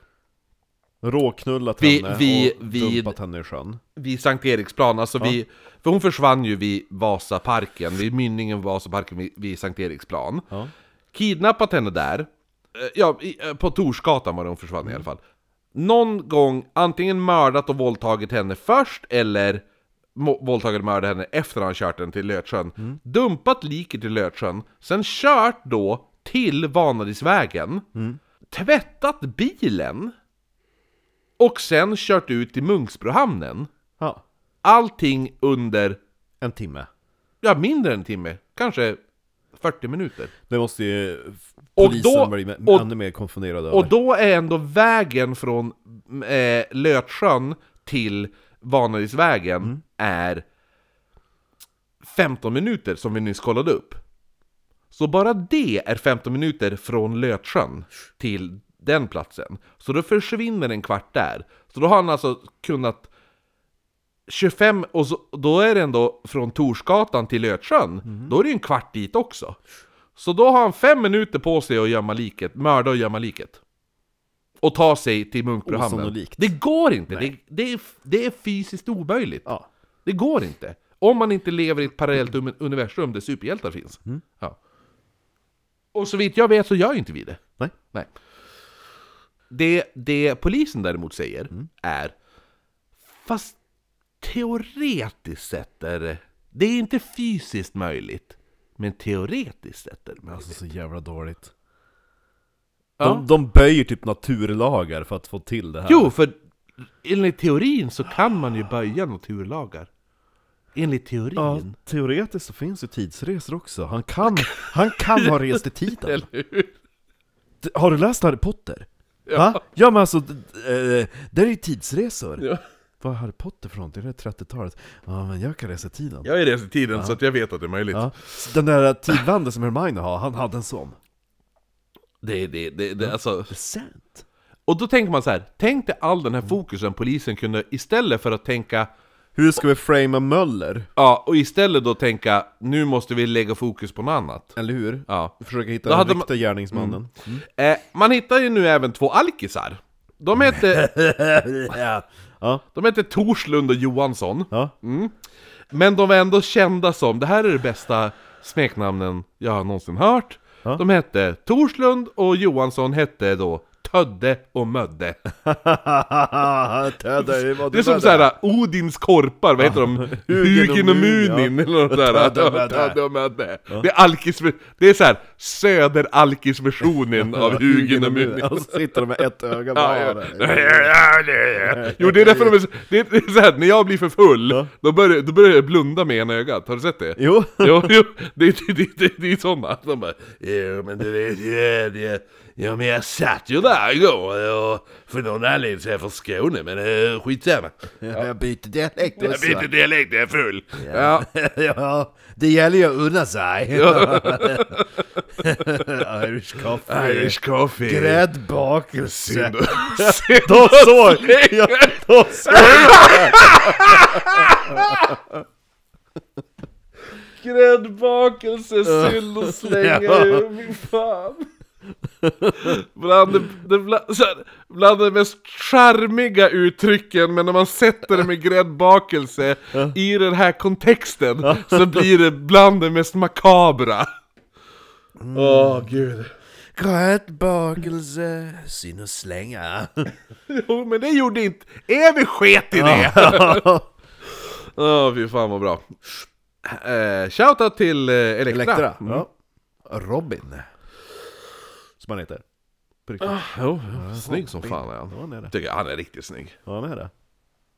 Råknullat Vi- henne vi- och vid- dumpat henne i sjön. vid Sankt Eriksplan, alltså vid, för hon försvann ju vid Vasaparken, vid mynningen Vasaparken vid, vid Sankt Eriksplan. Ja. Kidnappat henne där, eh, ja, eh, på Torsgatan var det hon försvann i alla fall. Någon gång antingen mördat och våldtagit henne först, eller våldtagit och mördat henne efter han kört den till Lötsjön. Dumpat liket i Lötsjön, sen kört då till Vanadisvägen, tvättat bilen, och sen kört ut till Munksbrohamnen. ja. Allting under, En timme. ja mindre än en timme, kanske 40 minuter. Det måste ju polisen då- bli och- ännu mer konfunderad över. Och då är ändå vägen från eh, Lötsjön till Vanadisvägen är 15 minuter som vi nyss kollade upp. Så bara det är 15 minuter från Lötsjön till den platsen. Så då försvinner en kvart där. Så då har han alltså kunnat 25, och så, då är det ändå från Torsgatan till Lötsjön, då är det ju en kvart dit också. Så då har han fem minuter på sig att gömma liket, mörda och gömma liket. Och ta sig till Munkbrohamnen. Osannolikt. Det går inte, det, det, är, det är fysiskt omöjligt. Ja. Det går inte. Om man inte lever i ett parallellt um- universum där superhjältar finns. Ja. Och så vitt jag vet så gör inte vi det. Nej. Nej. Det, det polisen däremot säger är Fast teoretiskt sett är det Det är inte fysiskt möjligt Men teoretiskt sett är det möjligt Alltså så jävla dåligt. Ja. De, de böjer typ naturlagar för att få till det här. Jo, för enligt teorin så kan man ju böja naturlagar Enligt teorin Ja, teoretiskt så finns ju tidsresor också. Han kan, han kan ha rest i tiden. Eller hur? Har du läst Harry Potter? Ja, ja men alltså, eh, det är ju tidsresor. Ja. Vad är Harry Potter för någonting? Det är 30-talet. Ja men jag kan resa i tiden. Jag är rest i tiden så att jag vet att det är möjligt Ja. Den där tidvanden som Hermione har, han hade en sån. Det, det, det, det, alltså Det är sant. Och då tänker man så här, tänk dig all den här fokusen polisen kunde, istället för att tänka Hur ska vi framea Möller? Ja, och istället då tänka, nu måste vi lägga fokus på något annat Eller hur? Ja Försöka hitta Då den hade man- riktiga gärningsmannen. eh, Man hittar ju nu även två alkisar De heter, ja. Ja. de heter Torslund och Johansson Ja. Men de var ändå kända som, det här är det bästa smeknamnen jag har någonsin hört Ja. De hette Torslund och Johansson hette då Tödde och Mödde Tödde, vad Det är som såhär Odins korpar, vad heter de? Hugin och Munin, eller något sådär Tödde och Mödde. Det är alkis, det är såhär söder-alkis-versionen av Hugin och Munin Och så sitter de med ett öga bara. ja. Jo det är därför de är det är, det är så här, när jag blir för full, då, börjar, då börjar jag blunda med ena ögat, har du sett det? Jo. Jo, jo, det, det, det, det, det är sådana. De bara, jo men du vet ju, det, ja men jag satt ju där igår och för någon anledning så är jag från Skåne, men uh, skitsamma. Jag byter dialekt Jag byter dialekt jag är full. Ja. ja, det gäller ju att unna sig. Irish coffee. Irish coffee. Gräddbakelse. Då såg jag, då såg Gräddbakelse, synd och slänga, Ja. fy fan. Bland, det, det, bland, så här, bland de mest charmiga uttrycken, men när man sätter det med gräddbakelse i den här kontexten så blir det bland det mest makabra. Åh gud. Gräddbakelse, syn och slänga. Jo men det gjorde inte... Evig sket i det! Åh fy fan vad bra. Eh, shoutout till eh, Elektra. Elektra. Mm. Ja. Robin. Som han heter. På riktigt. Jo, jo, snygg som fan är Ja, han. han är det. Tycker jag, han är riktigt snygg. Ja, han är det.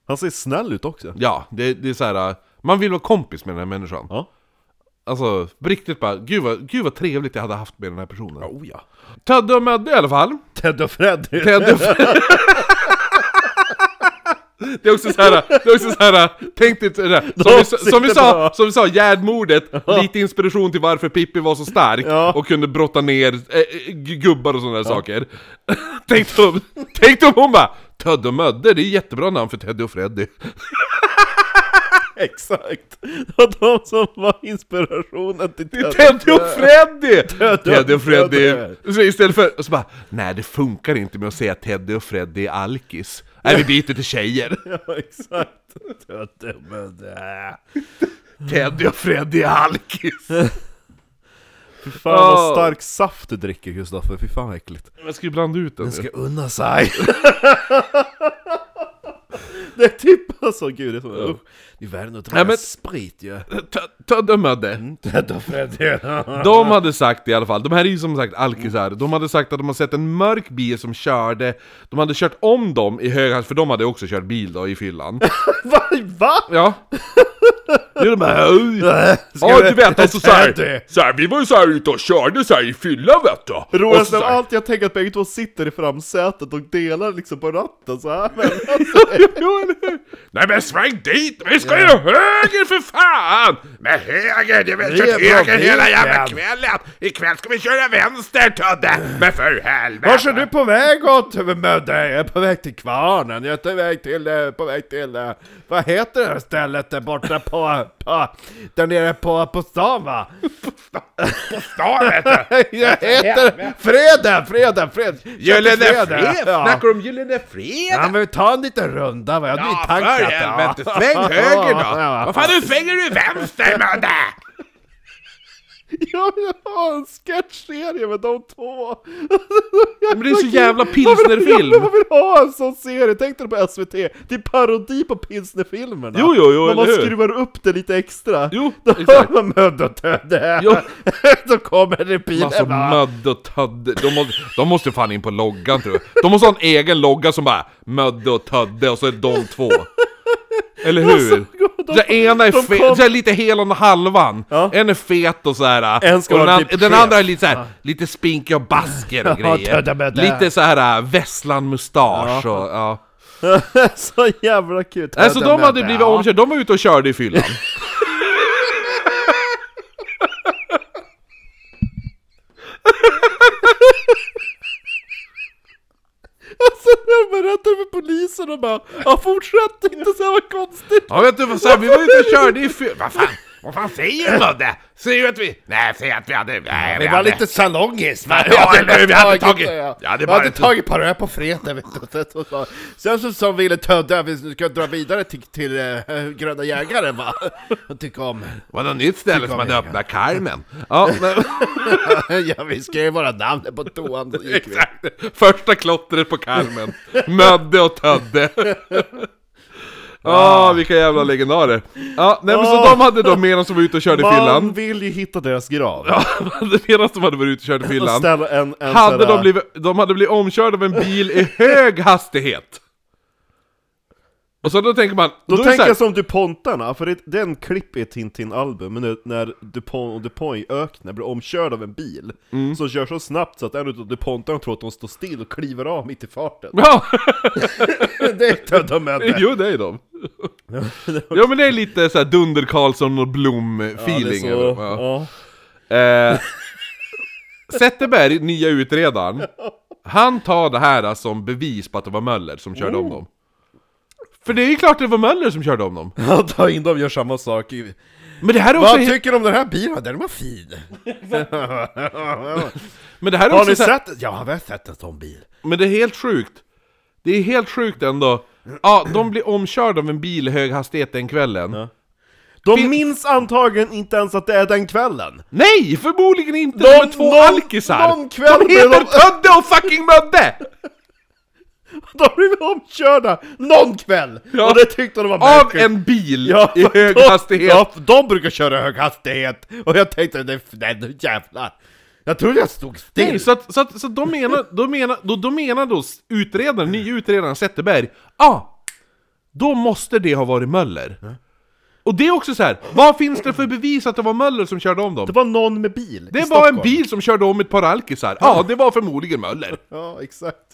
Han ser snäll ut också. Ja, det, det är så här. eh, man vill vara kompis med den här människan. Ja. Alltså, på riktigt bara, gud vad, gud vad trevligt jag hade haft med den här personen. Oh ja. Tödde och Mödde i alla fall. Ted och Freddy. Ted och Det är också så här, det är också så här, tänk dig sådär, som, vi, som, vi sa, som vi sa, Gärdmordet, lite inspiration till varför Pippi var så stark Ja. och kunde brotta ner g- gubbar och sådana där saker. tänk, om, tänk om hon bara, Tödde och Mödde, det är jättebra namn för Teddy och Freddy. Exakt! Och de som var inspirationen till Det är Teddy och Freddy! Teddy och Freddy. Så istället för, så bara, nej det funkar inte med att säga Teddy och Freddy är alkis. Nej vi byter till tjejer. Ja, exakt. Tötte. Teddy och Freddy är alkis. Fy fan vad stark saft du dricker Kristoffer, fy fan vad äckligt. Jag ska ju blanda ut den. Den ska unna sig. det är typ alltså, gud det är så, usch. Det är värre att dricka men- sprit ju. Tö- Tödde Mödde. Ted och Freddy. De hade sagt i alla fall, de här är ju som sagt alkisar, de hade sagt att de har sett en mörk bil som körde, de hade kört om dem i hög hastighet, för de hade också kört bil då i fyllan. Va? Va? Ja. Jo, de. Ska Ja du vet, alltså såhär, såhär, vi var ju såhär ute och körde såhär i fyllan vet du. Roligast av såhär- allt, jag tänker att bägge två sitter i framsätet och delar liksom på ratten så här. Men, Jo, eller hur? Nej men sväng dit, vi ska ju höger för fan! Men höger, Det är kört höger hela jävla kvällen! Ikväll ska vi köra vänster Todde! Men för helvete! Vart är du på väg åt Mödde? Jag är på väg till Kvarnen, jag är på väg till, eh, på väg till, eh, vad heter det här stället där borta på på, där nere på, på stan va? Stan vet du! Jag heter Freden, Freden, Freden! Gyllene. Fred! Ja. Snackar du om Gyllene Fred? Ja men ta en liten runda va, jag har Ja, ja, för helvete! Sväng höger då! Vad fan, nu svänger du vänster Mödde! Jag vill ha en sketchserie med de två! Men det är så jävla Jag pilsnerfilm! vill ha en sån serie, tänk dig på SVT, det är parodi på pilsnerfilmerna! Jo, jo, jo, Men man skruvar upp det lite extra Jo, Då exakt. man Mödd och Tödde! Jo. Då kommer repilen Alltså va? Mödd och Tödde, de måste, de måste fan in på loggan tror jag. De måste ha en egen logga som bara Mödde och Tödde och så är det de två. Eller hur? Alltså, de- så ena är de fe- kom- så här lite hel och halvan, Ja. en är fet och så här. En ska och den, an- typ den andra är lite så här, lite spinkig och basker och Ja, grejer. Med det. Lite så här äh, Vesslan-mustasch och ja. Så jävla kul! Alltså Tödde de hade blivit ja. omkörda, de var ute och körde i fyllan. Alltså jag berättade för polisen och bara Ja fortsätt inte så här vad konstigt! Ja vet du vad så här, vi var ute och körde i fyra, Vad fan, vad fan säger du Mödde? Säger du att vi... Nej, säg att vi hade... Nej, Vi var lite salongis va? Ja, eller hur? Vi hade tagit- Ja, det vi hade inte- tagit par öl på fredag vet du. Så- så- Sen så sa ville Tödde att vi ska dra vidare till, till äh, Gröna Jägaren va? Och tycka om... var något nytt ställe som hade öppnat Carmen. Ja, men, ja vi skrev våra namn på toan så gick vi. exakt. Första klottret på Carmen. Mödde och Tödde. Ja, vilka jävla legendarer. Ja, nej men så Ah. de hade då medan de var ute och körde Man vill ju hitta deras grav. Ja, medan de hade varit ute och körde Och ställa en, en Hade här- de blivit, de hade blivit omkörda av en bil i hög hastighet. Och så då tänker man, Då, så tänker jag som DuPontarna, för det, är en klipp i ett Tintin-album när, när DuPont och DuPont i öknen blir omkörd av en bil Mm. Som kör så snabbt så att en av DuPontarna tror att de står still och kliver av mitt i farten Ja, Det är de är jo det är de. Ja men det är lite såhär Dunder Karlsson och Blom-feeling ja, så, ja. ja. Eh, Zetterberg, nya utredaren, han tar det här som bevis på att det var Möller som körde Oh. om dem. För det är ju klart det var Möller som körde om dem. ja. Ta in dem gör samma sak Men det här är också, Vad tycker du om den här bilen? Den var fin! men det här är Har också ni så här, sett? Ja, vi har sett en sån bil Men det är helt sjukt. Det är helt sjukt ändå. Ja, de blir omkörda av en bil i hög hastighet den kvällen. Ja. De Fin- minns antagligen inte ens att det är den kvällen Nej, förmodligen inte! De, De- är två någon- alkisar! någon kväll de heter de- Tödde och fucking Mödde! De blev omkörda någon kväll! Ja. Och det tyckte de var Av märkligt. en bil Ja, i hög de, hastighet! Ja, de brukar köra hög hastighet, och jag tänkte nej, nej jävlar Jag trodde jag stod still! Nej, så att, så att, så att de menar, då menar, då, då menar då utredaren, nya utredaren Zetterberg, ja, ah, då måste det ha varit Möller. Och det är också så här. vad finns det för bevis att det var Möller som körde om dem? Det var någon med bil Det i var Stockholm. en bil som körde om ett par alkisar. Ja, det var förmodligen Möller. Ja, exakt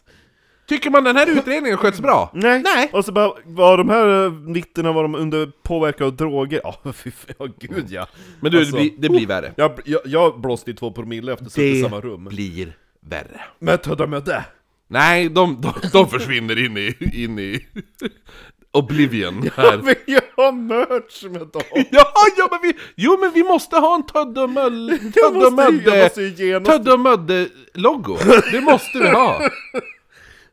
Tycker man den här utredningen sköts bra? Nej. Nej. Och så bara, var de här eh, vittnena, var de under påverkan av droger? Ja, fy fan, ja gud ja Men du, Alltså, det, blir, det blir värre. jag, jag, jag blåste i två promille efter att suttit i samma rum blir värre. Men Tödda mötte Nej, de, de, de försvinner in i, in i Oblivion här. Jag vill ju ha merch med dem! Ja, ja men vi, jo men vi måste ha en Tödde och Jag jag Mödde. Tödde och Mödde-logo. Det måste vi ha.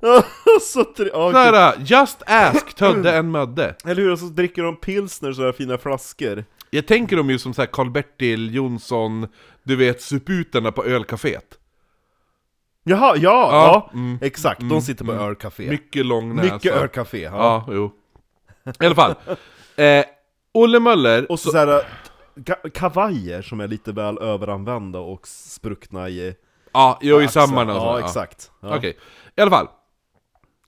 så tre, ja, gud. Såhär, just ask Tödde en Mödde. Eller hur? Och så dricker de pilsner så här fina flaskor Jag tänker dem ju som såhär Karl-Bertil Jonsson, du vet suputerna på ölcaféet. Jaha, ja, Ja, mm, exakt, de sitter på ölcafé Mycket lång näsa. Mycket ölcafé, ja. Ja, jo. I alla fall. Eh, Olle Möller, Och så, så här, ka- kavajer som är lite väl överanvända och spruckna i ja, jo, i och så. Ja, exakt ja. Okej, i alla fall.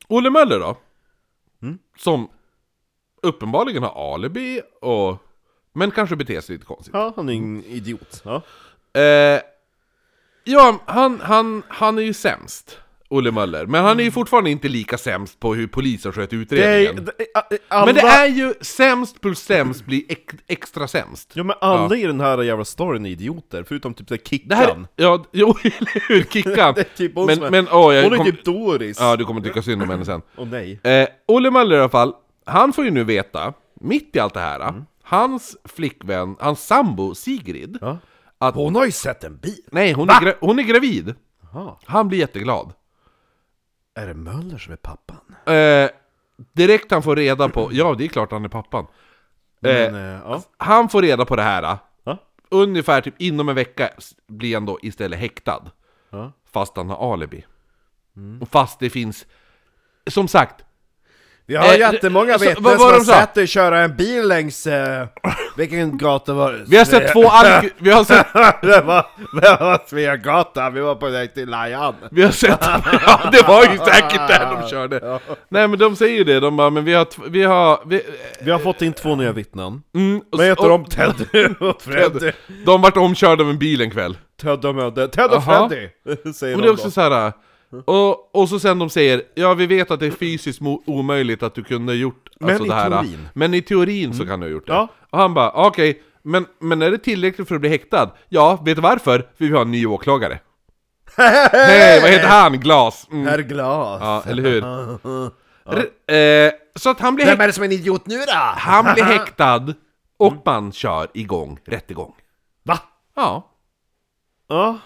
Olle Möller då? Mm. Som uppenbarligen har alibi och... Men kanske beter sig lite konstigt. Ja, han är en idiot ja. Eh, ja, han, han, han är ju sämst. Olle Möller. Men han är ju fortfarande inte lika sämst på hur polisen sköter Mm. det är, utredningen. det, är- alla, Men det är ju sämst plus sämst blir ex, extra sämst. Ja men alla i den här jävla storyn är idioter, förutom typ såhär Kickan Det här, ja, jo, eller hur? Kickan. Det är typ men, är- men, åh, jag Hon är kom, typ Doris! Ja, du kommer tycka synd om henne sen. Åh nej Eh, Olle Möller i alla fall, han får ju nu veta, mitt i allt det här, hans flickvän, hans sambo Sigrid, Ja. att... Hon har ju sett en bil! Nej, hon är, gra- hon är gravid. Jaha. Han blir jätteglad. Är det Möller som är pappan? Eh, direkt han får reda på, ja det är klart han är pappan. Eh, Men, eh, ja. han får reda på det här, Ja. ungefär typ inom en vecka blir han då istället häktad. Ja. Fast han har alibi. Och fast det finns, som sagt, Vi har Eh, jättemånga vittnen som har sett dig köra en bil längs... Eh, vilken gata var det? vi har sett två alk- vi har sett, det var, det var Sveagatan, vi var på väg till Lajan. vi har sett, ja det var ju säkert där de körde. Nej men de säger ju det, de bara, men vi har, vi har, vi, Vi har fått in två nya vittnen. mm, och- Vad heter de? Teddy och Freddy. De vart omkörda av en bil en kväll. Ted och Mödde. Ted och. Freddy! Säger de det är också då. så här. Och, och så sen de säger, ja vi vet att det är fysiskt omöjligt att du kunde ha gjort Men alltså i det här, teorin. Men i teorin så kan du ha gjort det. Ja. Och han bara, okej, men, men är det tillräckligt för att bli häktad? Ja, vet du varför? För vi har en ny åklagare. Hej, vad heter han? Glas. Mm. Herr Glas. Ja, eller hur? R- eh, så att han blir, Vem häk- är det som är en idiot nu då? han blir häktad, och man kör igång rättegång. Va? Ja. Ja,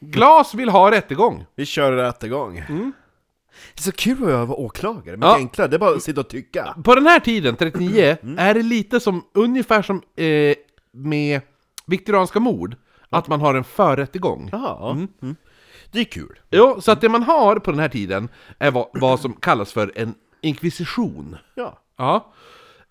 Glas vill ha rättegång. vi kör rättegång. Det är så kul att vara åklagare, mycket Ja. enklare, det är bara att sitta och tycka. På den här tiden, 39, Mm. är det lite som, ungefär som eh, med viktorianska mord, att man har en förrättegång. Jaha, mm. det är kul. Jo, så att det man har på den här tiden är vad, vad som kallas för en inkvisition. Ja. Ja.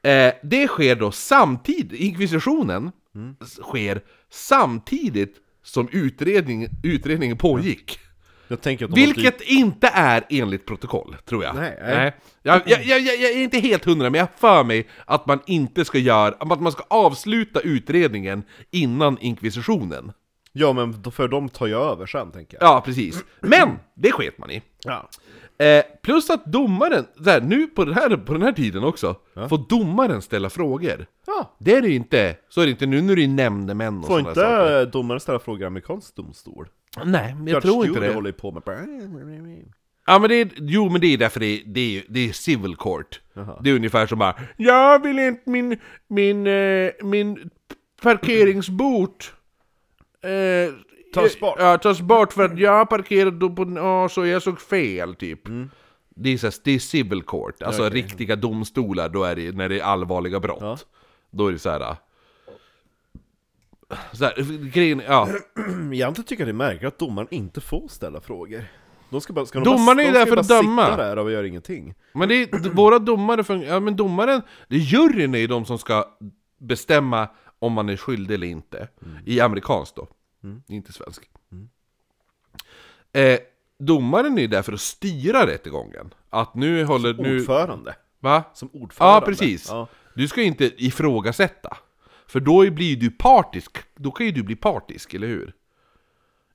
Eh, det sker då samtidigt, inkvisitionen Mm. sker samtidigt som utredning, utredningen pågick. Jag tänker att de måste... Vilket inte är enligt protokoll, tror jag. Nej, nej. Jag, jag, jag, jag, jag är inte helt hundra, men jag för mig att man inte ska göra, att man ska avsluta utredningen innan inkvisitionen. Ja men för de tar ju över sen tänker jag. Ja, precis. Men, det sket man i. Ja. Eh, plus att domaren, här, nu på den här, på den här tiden också, får domaren ställa frågor. ja. Det är det ju inte, så är det inte nu, nu är det ju nämndemän och Får sådana saker. inte domaren ställa frågor i amerikansk domstol? Nej, men jag Judge tror inte det. håller på med... Ja men det är, jo men det är därför det är, det är, det är civil court. Det är ungefär som bara Jag vill inte min, min, eh, min parkeringsbot eh, Tas bort. Ja, tas bort för att jag parkerade på, ja, så jag såg fel typ. Det, är så, här- det är civil court, alltså riktiga domstolar, då är det när det är allvarliga brott. Ja. Då är det så här. Så här, grejen, ja. Egentligen tycker jag det är märkligt att domaren inte får ställa frågor. De ska bara, ska de Domaren bara, är ju de där ska för att bara döma. sitta där och göra ingenting. Men det är, våra domare fungerar, ja men domaren, det är juryn är ju de som ska bestämma om man är skyldig eller inte. I amerikanskt då, inte svensk. Eh, domaren är där för att styra rättegången. Att nu håller, nu... Ordförande. Va? Som ordförande. Ja, precis. Ja. Du ska inte ifrågasätta. För då blir du partisk, då kan ju du bli partisk, eller hur?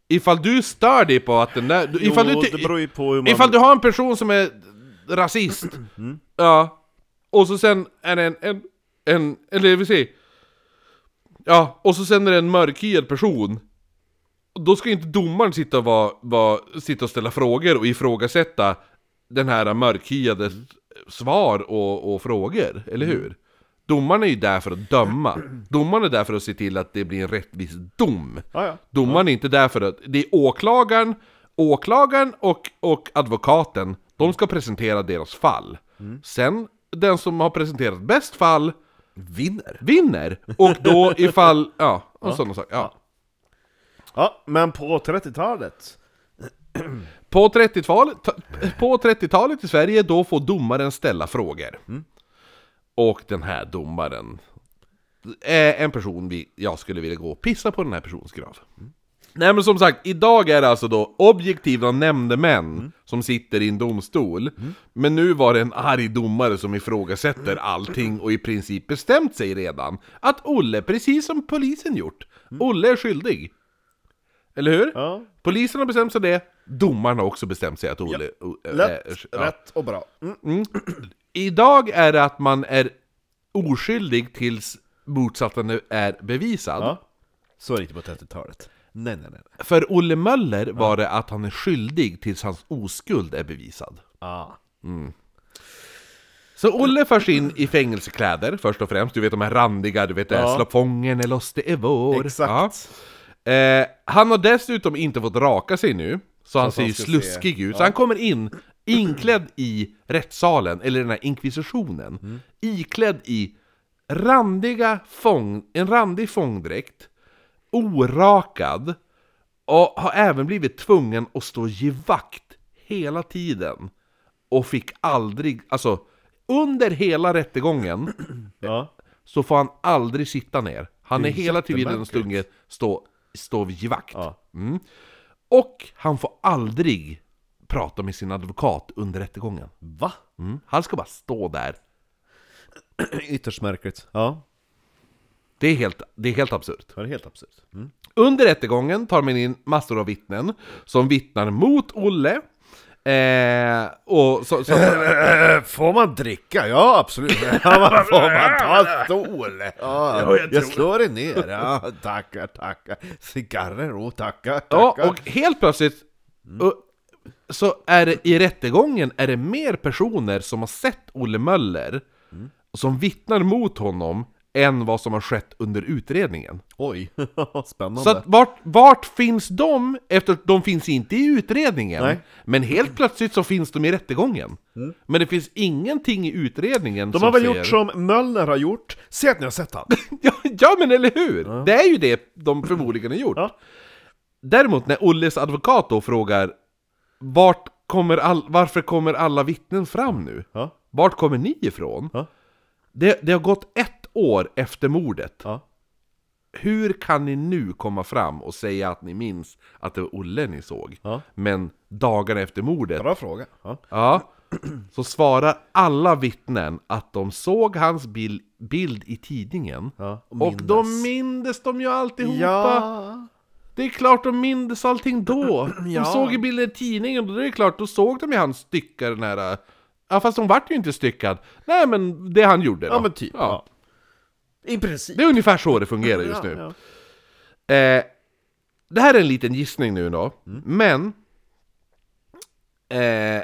Ifall du stör dig på att den där... Ifall jo, du, man... Ifall du har en person som är rasist, ja, och så sen är det en, en, en eller vi säger, ja, och så sen är det en mörkhyad person, då ska inte domaren sitta och, vara, vara, sitta och ställa frågor och ifrågasätta den här mörkhyade svar och, och frågor, eller hur? Domaren är ju där för att döma. Domaren är där för att se till att det blir en rättvis dom. Ja, ja. Domaren är inte där för att... Det är åklagaren, åklagaren och, och advokaten, de ska presentera deras fall. Sen, den som har presenterat bäst fall Vinner. vinner. Och då ifall... Ja, och sådana saker. Ja. Ja, men på 30-talet. På 30-talet, på 30-talet i Sverige, då får domaren ställa frågor. Och den här domaren är en person vi, jag skulle vilja gå och pissa på den här personens grav. Nej men som sagt, idag är det alltså då objektiva nämndemän som sitter i en domstol. Men nu var det en arg domare som ifrågasätter allting och i princip bestämt sig redan att Olle, precis som polisen gjort, Olle är skyldig. Eller hur? Ja. Polisen har bestämt sig det, domaren har också bestämt sig att Olle... o- äh, Lätt, ja. rätt och bra. Mm. Idag är det att man är oskyldig tills motsatsen är bevisad. Ja. Så är det inte på 30-talet. Nej, nej, nej. För Olle Möller var det att han är skyldig tills hans oskuld är bevisad. Ah. Så Olle förs in i fängelsekläder först och främst, du vet de här randiga, du vet Ja. slå fången eller oss det är vår. Exakt. Ja. Eh, han har dessutom inte fått raka sig nu, så han att ser han ju sluskig se. ut. Så han kommer in inklädd i rättssalen, eller den här inkvisitionen, Mm. iklädd i randiga fång, en randig fångdräkt, orakad, och har även blivit tvungen att stå givakt hela tiden. Och fick aldrig, alltså under hela rättegången Ja. så får han aldrig sitta ner. Han är är hela tiden stungen stå, stå vid givakt. Ja. Mm. Och han får aldrig prata med sin advokat under rättegången. Va? Mm. Han ska bara stå där. Ytterst märkligt. Ja. Det är helt, det är helt absurt. Det är helt absurt. Mm. Under rättegången tar man in massor av vittnen som vittnar mot Olle. Eh, och så, så, Får man dricka? Ja, absolut. Ja, får man ta stol? Ja, jag, slår det ner. Ja, tackar, tackar. Cigarrer, oh, tackar, ja, tackar. och helt plötsligt och, så är det i rättegången är det mer personer som har sett Olle Möller som vittnar mot honom än vad som har skett under utredningen. Oj, spännande. Så att vart, vart finns de? Efter de finns inte i utredningen. Nej. Men helt plötsligt så finns de i rättegången. Men det finns ingenting i utredningen De som har väl säger... gjort som Möller har gjort? Säg att ni har sett han. Ja, ja men eller hur! Det är ju det de förmodligen har gjort. Ja. Däremot när Olles advokat då frågar vart kommer all, varför kommer alla vittnen fram nu? Ja. Vart kommer ni ifrån? Ja. Det, det har gått ett år efter mordet. Ja. Hur kan ni nu komma fram och säga att ni minns att det var Olle ni såg? Ja. Men dagarna efter mordet, Bra fråga. Ja. ja, så svarar alla vittnen att de såg hans bil, bild i tidningen. Ja, och och då mindes. de ju alltihopa! Ja. Det är klart de mindes allting då! De Ja. såg ju bilden i tidningen och då är det klart, då såg de ju han stycka den här... Ja fast de vart ju inte styckad. Nej men det han gjorde då. Ja men typ. Ja. I princip. Det är ungefär så det fungerar just nu. Ja, ja. Eh, det här är en liten gissning nu då, Mm. men... Eh,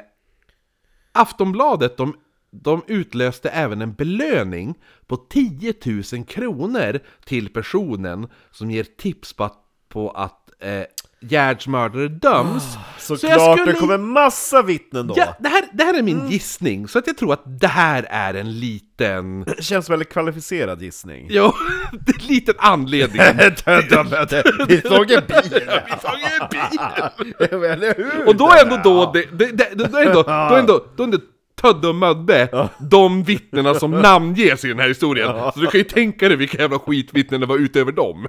Aftonbladet, de, de utlöste även en belöning på 10 000 kronor till personen som ger tips på att, på att eh, Gerds mördare döms. Såklart, Så skulle- det kommer massa vittnen då. Ja, det, här, det här är min gissning, så att jag tror att det här är en liten... Det känns väldigt kvalificerad gissning. Jo, det är en liten anledning. Vi såg en bil! Vi tog en bil! Eller hur? Och då är ändå då, det, det, det, då är ändå, då är ändå, då är ändå Tödde och Mödde, de vittnena som namnges i den här historien. Så du kan ju tänka dig vilka jävla skitvittnen det var utöver dem.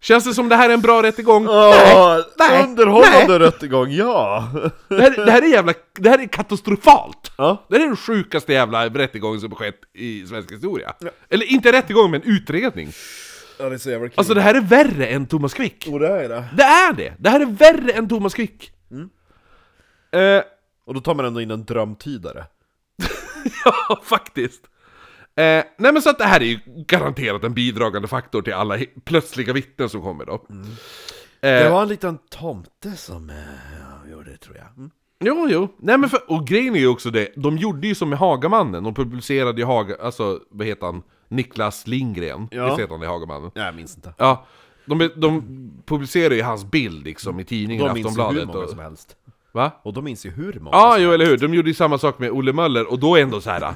Känns det som det här är en bra rättegång? Ja, nej, underhållande rättegång, ja! Det här, det här är jävla, det här är katastrofalt! Ja. Det här är den sjukaste jävla rättegången som skett i svensk historia. Eller inte rättegång, men utredning. Ja, det är. Alltså det här är värre än Thomas Quick. Och det är det. Det är det! Det här är värre än Thomas Quick. Eh, Och då tar man ändå in en drömtydare. Ja, faktiskt. Eh, nej men så att det här är ju garanterat en bidragande faktor till alla plötsliga vittnen som kommer då. Det Eh, var en liten tomte som eh, gjorde det tror jag. Mm. Jo, jo. Nej men för, och grejen är ju också det, de gjorde ju som med Hagamannen, de publicerade ju Haga, alltså vad heter han? Niklas Lindgren, Ja. visst heter han det, Hagamannen? Nej, jag minns inte. Ja, de, de publicerade ju hans bild liksom i tidningen, De minns ju hur Aftonbladet. många Och, som helst. va? Och de minns ju hur många Ja, som jo helst. eller hur. De gjorde ju samma sak med Olle Möller, och då är ändå så här.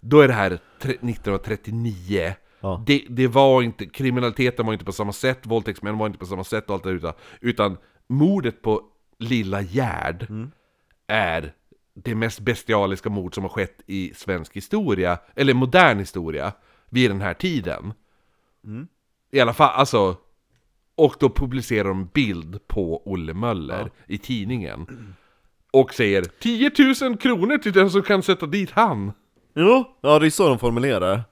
Då är det här tre- 1939. Ja. Det, det var inte, kriminaliteten var inte på samma sätt, våldtäktsmän var inte på samma sätt och allt det där, utan, utan mordet på lilla Gerd är det mest bestialiska mord som har skett i svensk historia, eller modern historia, vid den här tiden. I alla fall, alltså... Och då publicerar de bild på Olle Möller i tidningen. Och säger 10 000 kronor till den som kan sätta dit han. Jo, ja det är så de formulerar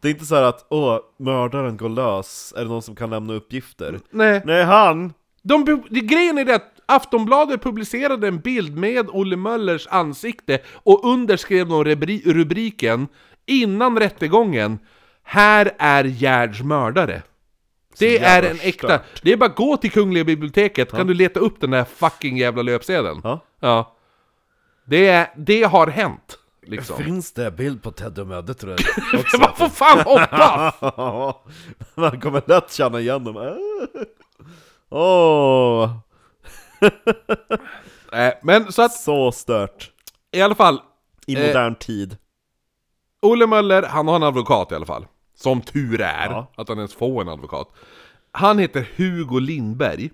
Det är inte så här att åh, mördaren går lös, är det någon som kan lämna uppgifter? Nej. Nej, han! De, pu- det, grejen är det att Aftonbladet publicerade en bild med Olle Möllers ansikte och underskrev de rubri rubriken innan rättegången Här är Gerds mördare. Det är en äkta... stört. Det är bara att gå till Kungliga biblioteket, kan du leta upp den där fucking jävla löpsedeln. Ja. Ja. Det, är, det har hänt. Liksom. Finns det bild på Ted och Mödde tror jag också? vad får fan hoppas! Man kommer lätt känna igen dem. Åh, Eh, Men så att, så stört. i alla fall, I Eh, modern tid. Olle Möller, han har en advokat i alla fall. Som tur är, Ja. att han ens får en advokat. Han heter Hugo Lindberg.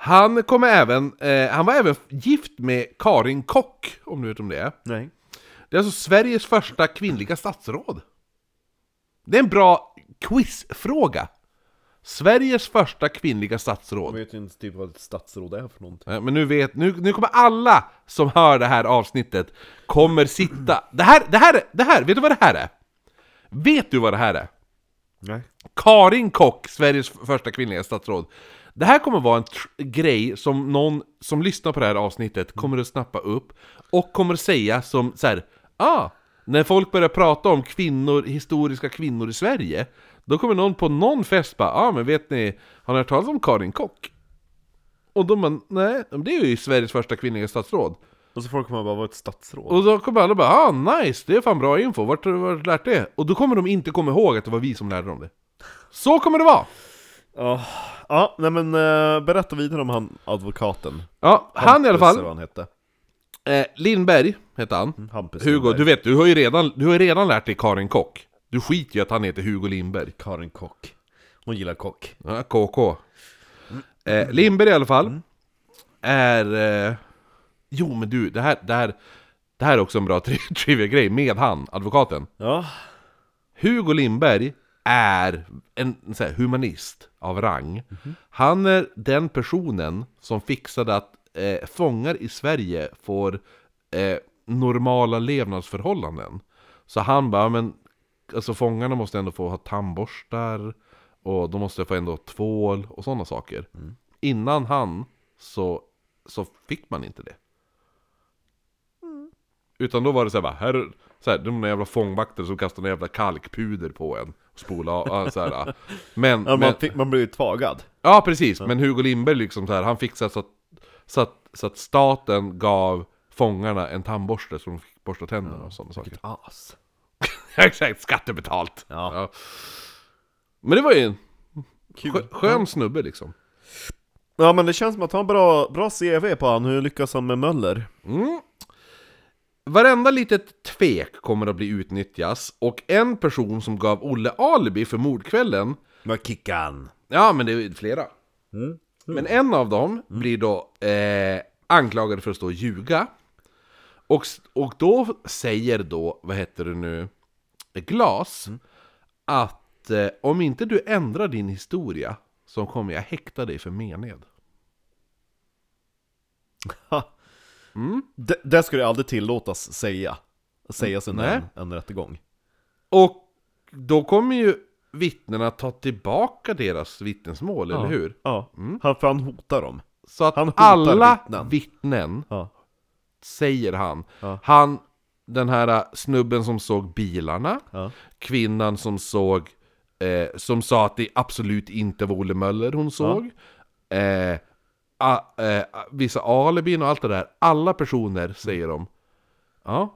Han kommer även, eh, han var även gift med Karin Kock, om du vet om det är. Nej. Det är alltså Sveriges första kvinnliga statsråd. Det är en bra quizfråga. Sveriges första kvinnliga Jag statsråd. vet ju inte typ vad ett statsråd är för någonting. Men nu vet, nu, nu kommer alla som hör det här avsnittet kommer sitta... Det här, det här, det här, vet du vad det här är? Vet du vad det här är? Nej. Karin Kock, Sveriges första kvinnliga statsråd. Det här kommer vara en grej som någon som lyssnar på det här avsnittet kommer att snappa upp och kommer att säga som så här, ah, när folk börjar prata om kvinnor, historiska kvinnor i Sverige, då kommer någon på någon fest bara, ah men vet ni, har ni hört talas om Karin Kock? Och de bara, nej, det är ju Sveriges första kvinnliga statsråd. Och så folk kommer bara vara ett statsråd. Och då kommer alla bara, ah nice, det är fan bra info, vart har du lärt det? Och då kommer de inte komma ihåg att det var vi som lärde dem det. Så kommer det vara! Ja, ja nej men uh, berätta vidare om han advokaten. Ja, han i alla Hampus, eller fall, han hette. eh, Lindberg heter han. Mm, Hampus Hugo, Lindberg. du vet, du har ju redan, du har ju redan lärt dig Karin Kock. Du skiter ju att han heter Hugo Lindberg. Karin Kock. Hon gillar kock. Ja, KK. Eh, Lindberg i alla fall, är... Eh, jo men du, det här, det här, det här är också en bra tri- trivia-grej med han, advokaten. Ja. Hugo Lindberg är en här, humanist av rang. Han är den personen som fixade att eh, fångar i Sverige får eh, normala levnadsförhållanden. Så han bara, men alltså fångarna måste ändå få ha tandborstar och de måste få ändå tvål och sådana saker. Innan han så, så fick man inte det. Utan då var det så här bara, här, så här, de jävla fångvakter som kastar en jävla kalkpuder på en spola av, ja, så här, Men, ja men man, fick, man blir ju tvagad. ja precis, men Hugo Lindberg liksom så här, han fixade så att, så att, så att staten gav fångarna en tandborste så de fick borsta tänderna och sådana saker. As. Exakt, skattebetalt! Ja. Men det var ju en Kul. skö- skön snubbe liksom. Ja men det känns som att han har bra, bra CV på han, hur lyckas han med Möller? Mm. Varenda litet tvek kommer att bli utnyttjas och en person som gav Olle alibi för mordkvällen Med Kickan. Ja, men det är flera. Men en av dem blir då eh, anklagad för att stå och ljuga. Och, och då säger då, vad heter det nu, Glas, att eh, om inte du ändrar din historia så kommer jag häkta dig för mened. Det, det skulle aldrig tillåtas säga. Sägas under Nej. en, en rättegång. Och då kommer ju vittnena ta tillbaka deras vittnesmål, eller hur? Ja, han, för han hotar dem. Så att Han hotar alla vittnen. vittnen Ja. säger han. Ja. Han, den här äh, snubben som såg bilarna, Ja. kvinnan som såg, eh, som sa att det absolut inte var Olle Möller hon såg, eh, a, eh, vissa alibin och allt det där. Alla personer säger de, ja,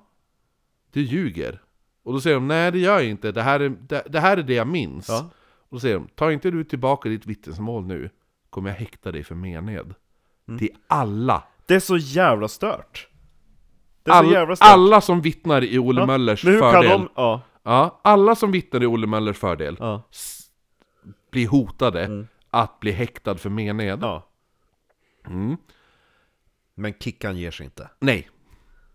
du ljuger. Och då säger de, nej det gör jag inte, det här är det, det, här är det jag minns. Ja. Och då säger de, ta inte du tillbaka ditt vittnesmål nu, kommer jag häkta dig för mened. Mm. Till alla Det är så jävla stört. Det är så All, jävla stört. alla som vittnar i Olle Ja, Möllers Men hur fördel kan de... Ja. ja, Alla som vittnar i Olle Möllers fördel Ja. Blir hotade att bli häktad för mened ja. Mm. Men Kickan ger sig inte. Nej,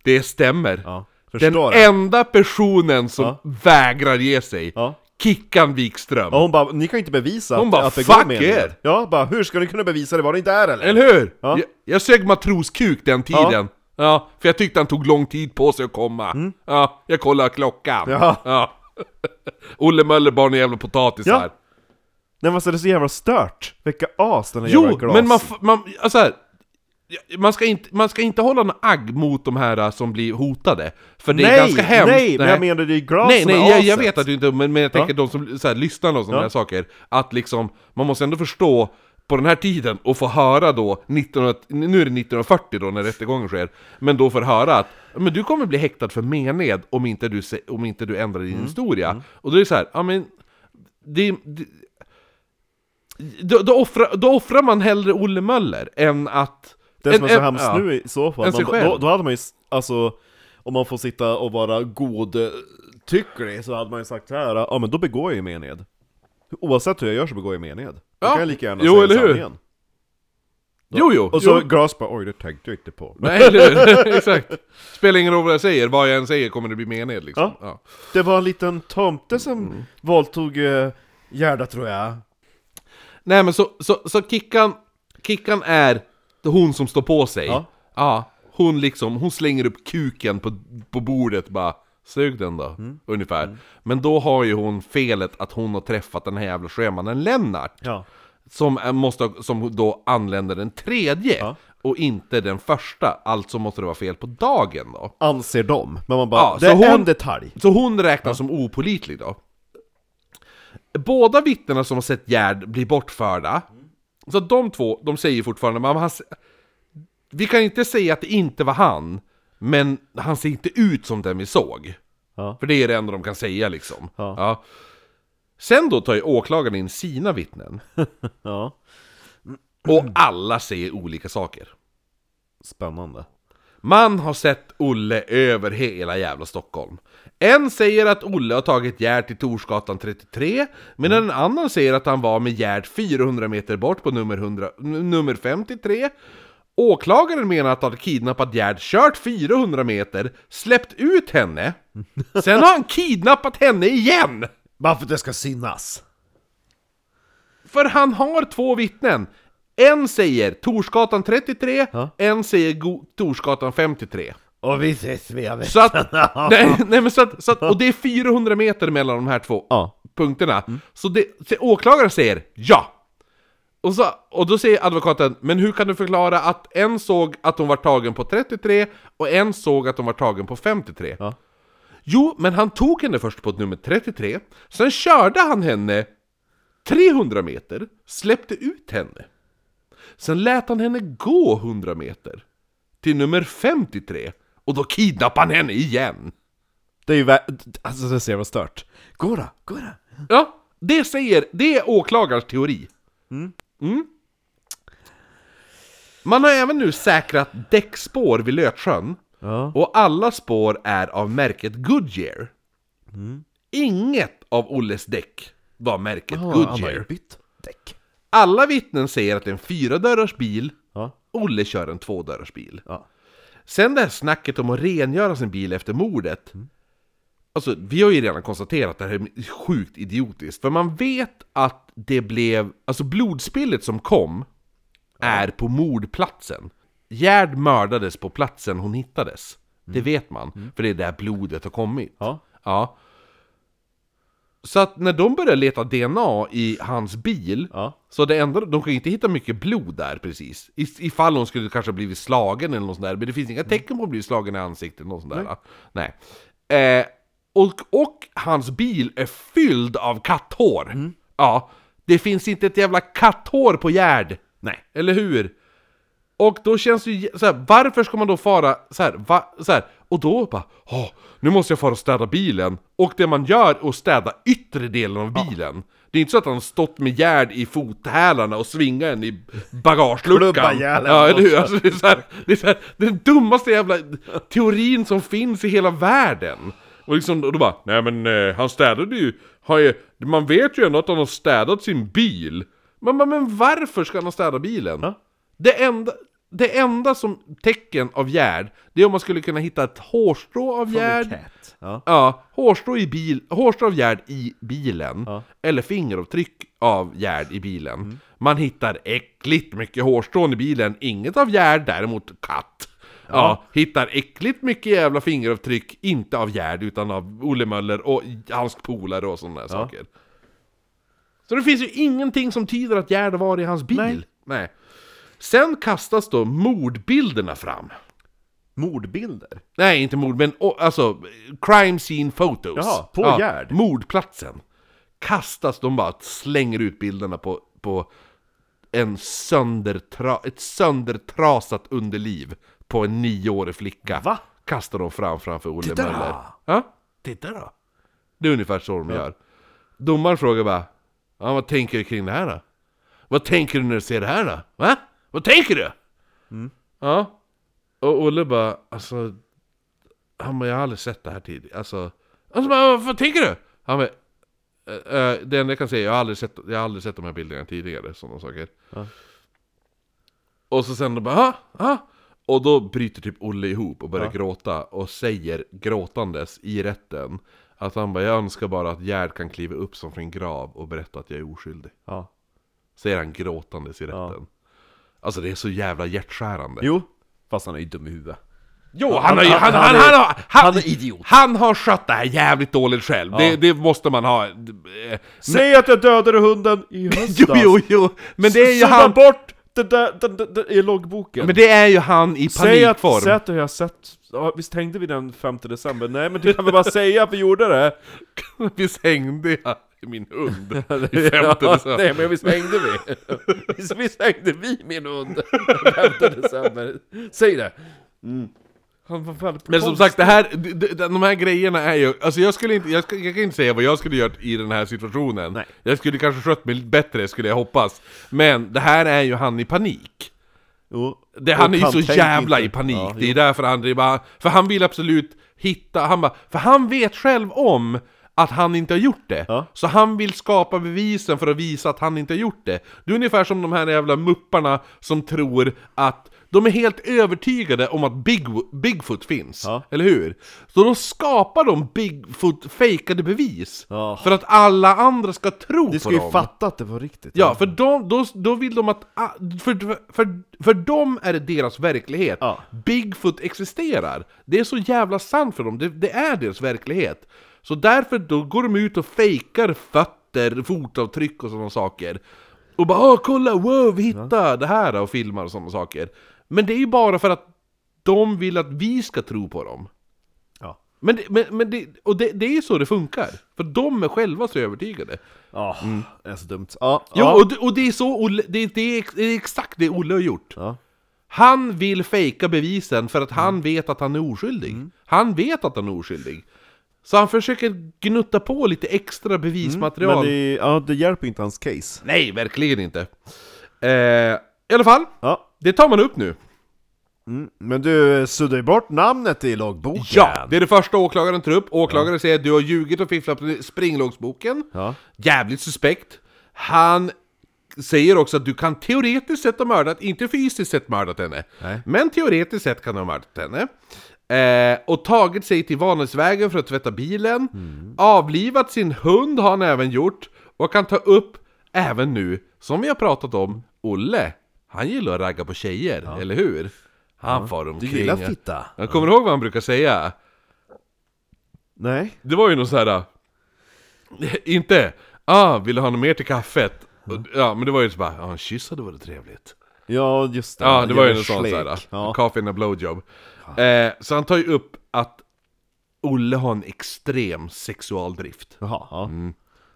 det stämmer Ja. Den Förstår det? enda personen som Ja. vägrar ge sig Ja. Kickan Wikström Och hon bara, ni kan inte bevisa Hon att, bara, att det "Fuck går med er!" Ja, bara, hur ska ni kunna bevisa det var det inte är eller? Eller hur? Ja. Jag, jag sög matroskuk den tiden ja. för jag tyckte han tog lång tid på sig att komma Ja, jag kollade klockan Mm. Ja. ja. Olle Möller bara en jävla potatisar Ja. Nej men alltså det är så jävla stört. Vilka as den här jävla Jo, glas. men man, man, alltså här, man, ska inte, man ska inte hålla en agg mot de här äh, som blir hotade För det är nej, ganska hemskt nej, men jag menar det är glas Nej, nej, är jag, jag vet att du inte, men, men jag tänker de som så här, lyssnar och sådana Ja. här saker Att liksom, man måste ändå förstå på den här tiden och få höra då, 1900, nu är det 1940 då när rättegången sker, men då får höra att men du kommer bli häktad för mened om inte du, om inte du ändrar din historia. Och då är det så här, ja men... Det, det, då, då, offrar, då offrar man hellre Olle Möller än att... Det som en- är så en- hemskt ja. nu i så fall, man, då, då hade man ju, alltså, om man får sitta och vara godtycklig så hade man ju sagt så här, ja men då begår jag ju mened. Oavsett hur jag gör så begår jag mened. Då Ja. kan jag lika gärna Jo, säga eller hur? sanningen. Jo, jo! Och så jo. Bara, oj det tänkte jag inte på. Nej, eller hur? Exakt. Spelar ingen roll vad jag säger, vad jag än säger kommer det bli mened liksom. Ja. Ja. Det var en liten tomte som Mm. våldtog uh, Gerda tror jag. Nej men så, så, så Kickan, Kickan är hon som står på sig. Ja. Ja, hon liksom, hon slänger upp kuken på, på bordet bara Sug den då, ungefär. Men då har ju hon felet att hon har träffat den här jävla sjömannen Lennart. Ja. Som, måste, som då anländer den tredje. Ja. Och inte den första. Alltså måste det vara fel på dagen då. Anser de. Men man bara, Ja, det så är hon- en detalj. Så hon räknas som opolitlig då. Båda vittnena som har sett Gerd bli bortförda, så de två, de säger fortfarande men han, Vi kan inte säga att det inte var han, men han ser inte ut som den vi såg. Ja. För det är det enda de kan säga liksom. Ja. Sen då tar ju åklagaren in sina vittnen, Ja. och alla säger olika saker. Spännande. Man har sett Olle över hela jävla Stockholm. En säger att Olle har tagit Gerd till Torsgatan 33, medan en annan säger att han var med Gerd 400 meter bort på nummer, 100, n- nummer 53. Åklagaren menar att han kidnappat Gerd, kört 400 meter, släppt ut henne. Sen har han kidnappat henne igen! Bara för att det ska synas. För han har två vittnen. En säger Torsgatan 33, Ja. en säger Go- Torsgatan 53. Och vi ses med Så att, nej, nej men så att, så att, och det är 400 meter mellan de här två Ja. punkterna. Så, det, så åklagaren säger ja! Och, så, och då säger advokaten, men hur kan du förklara att en såg att hon var tagen på 33 och en såg att hon var tagen på 53? Ja. Jo, men han tog henne först på nummer 33, sen körde han henne 300 meter, släppte ut henne. Sen lät han henne gå 100 meter till nummer 53, och då kidnappade han henne igen. Det är ju vä- alltså det ser vad stört. Gå då, gå då. Ja, det säger, det är åklagarens teori. Mm. Man har även nu säkrat däckspår vid Lötsjön, Ja. och alla spår är av märket Goodyear. Inget av Olles däck var märket Han har Goodyear. bytt däck. Alla vittnen säger att det är en fyradörrars bil, Ja. Olle kör en tvådörrars bil. Ja. Sen det här snacket om att rengöra sin bil efter mordet. Alltså, vi har ju redan konstaterat att det här är sjukt idiotiskt. För man vet att det blev... Alltså blodspillet som kom är på mordplatsen. Gerd mördades på platsen hon hittades. Det vet man, för det är där blodet har kommit. Ja. Ja. Så att när de börjar leta DNA i hans bil, Ja. så det enda, de ju inte hitta mycket blod där precis. I, ifall hon skulle kanske ha blivit slagen eller något sånt där, men det finns inga tecken på att bli slagen i ansiktet eller något sånt där. Nej. Eh, och, och hans bil är fylld av katthår. Ja, det finns inte ett jävla katthår på Gerd. Nej. Eller hur? Och då känns det ju så här, varför ska man då fara så här, va, så här och då bara, Åh, nu måste jag fara och städa bilen. Och det man gör är att städa yttre delen av bilen. Det är inte så att han har stått med Gerd i fothälarna och svingat den i bagageluckan. Klubba ja, eller hur? Alltså, det, är så här, det är så här, den dummaste jävla teorin som finns i hela världen. Och, liksom, och då bara, nej men eh, han städade ju, har ju, man vet ju ändå att han har städat sin bil. Men, men, men varför ska han städa bilen? Ja. Det enda, det enda som tecken av Gerd, det är om man skulle kunna hitta ett hårstrå av Gerd. Ja. Ja, hårstrå, i bil, hårstrå av Gerd i bilen, Ja. eller fingeravtryck av Gerd i bilen. Man hittar äckligt mycket hårstrån i bilen, inget av Gerd, däremot katt. Ja. hittar äckligt mycket jävla fingeravtryck, inte av Gerd utan av Olle Möller och hans polare och sådana där saker. Så det finns ju ingenting som tyder att Gerd var i hans bil. Nej. Nej. Sen kastas då mordbilderna fram. Mordbilder. Nej, inte mord, men o- alltså crime scene photos. Jaha, på Gerd? Mordplatsen. Kastas, de bara slänger ut bilderna på, på en söndertra, ett söndertrasat underliv på en nioårig flicka. Va? Kastar de fram framför Olle Titta då! Möller. Ja, titta då! Det är ungefär så de gör. Domaren frågar bara ja, Vad tänker du kring det här då? Vad tänker du när du ser det här då? Va? Vad tänker du? Ja. Och Olle bara, alltså... Han bara, jag har aldrig sett det här tidigare. Alltså... alltså bara, vad tänker du? Han bara, "Eh, eh, det enda jag kan säga, jag har aldrig sett, jag har aldrig sett de här bilderna tidigare, sådana saker. Och så sen då bara, ja, ja. Och då bryter typ Olle ihop och börjar gråta och säger gråtandes i rätten att han bara, jag önskar bara att Gerd kan kliva upp som från en grav och berätta att jag är oskyldig. Ja. Säger han gråtandes i rätten. Alltså det är så jävla hjärtskärande. Jo, fast han är ju dum i huvudet. Jo, han, har han, han, han, är- har, han, han är idiot. Han har skött det här jävligt dåligt själv. Det, det måste man ha. Säg att jag dödade hunden i höstas! Jo, jo, jo. Men det är ju han... bort det där, det, det, det, i loggboken! Men det är ju han i Säg att, panikform. säg att jag har sett... Ja, visst hängde vi den 5 december? Nej men du kan väl bara säga att vi gjorde det? Visst hängde jag i min hund i Ja, femte december. Nej men visst hängde vi? Visst, visst hängde vi min hund 5 december? Säg det! Väldigt Men som sagt, det här, de, de, de här grejerna är ju... Alltså jag skulle inte, jag, ska, jag kan inte säga vad jag skulle gjort i den här situationen. Nej. Jag skulle kanske skött mig lite bättre, skulle jag hoppas. Men det här är ju han i panik. Jo. Det, han är ju så jävla inte. i panik, Ja, det är jo. därför han det är bara, För han vill absolut hitta, han bara, för han vet själv om att han inte har gjort det. Ja. Så han vill skapa bevisen för att visa att han inte har gjort det. Det är ungefär som de här jävla mupparna som tror att de är helt övertygade om att Big, Bigfoot finns, Ja. eller hur? Så då skapar de Bigfoot fejkade bevis Ja. För att alla andra ska tro Du ska på ju dem fatta att det var riktigt. Ja, för de, då, då vill de att... För, för, för dem är det deras verklighet. Bigfoot existerar. Det är så jävla sant för dem. Det, det är deras verklighet. Så därför då går de ut och fejkar fötter, fotavtryck och sådana saker. Och bara åh kolla, wow, vi hittade det här och filmar och sådana saker. Men det är ju bara för att de vill att vi ska tro på dem. Ja. Men, det, men, men det, och det, det är så det funkar. För de är själva så övertygade. Ja, det är så dumt. Ja, Jo, ja. och, det, och det är så det, det, är, ex- det är exakt det Olle har gjort. Ja. Han vill fejka bevisen för att han vet att han är oskyldig. Han vet att han är oskyldig. Så han försöker gnutta på lite extra bevismaterial. Men det, ja, det hjälper inte hans case. Nej, verkligen inte. Eh, I alla fall, Ja. det tar man upp nu. Mm. Men du suddar ju bort namnet i loggboken. Ja, det är det första åklagaren tar upp. Åklagaren säger att du har ljugit och fifflat på springloggsboken. Ja. Jävligt suspekt. Han säger också att du kan teoretiskt sett ha mördat, inte fysiskt sett mördat henne. Nej. Men teoretiskt sett kan du ha mördat henne. Eh, och tagit sig till Vanhällsvägen för att tvätta bilen. Avlivat sin hund har han även gjort. Och kan ta upp även nu, som vi har pratat om, Olle. Han gillar att ragga på tjejer, eller hur? Han far Du omkring. gillar fitta? Jag kommer ihåg vad han brukar säga? Nej. Det var ju någon sån här... äh, Inte ah, vill du ha något mer till kaffet? Och- Ja, men det var ju så bara, ja en kyss hade varit trevligt. Ja, just det. Ja, det var ju Jävla någon sån slek. såhär, Ja. coffee and a blowjob. Eh, så han tar ju upp att Olle har en extrem sexualdrift. Jaha, ja.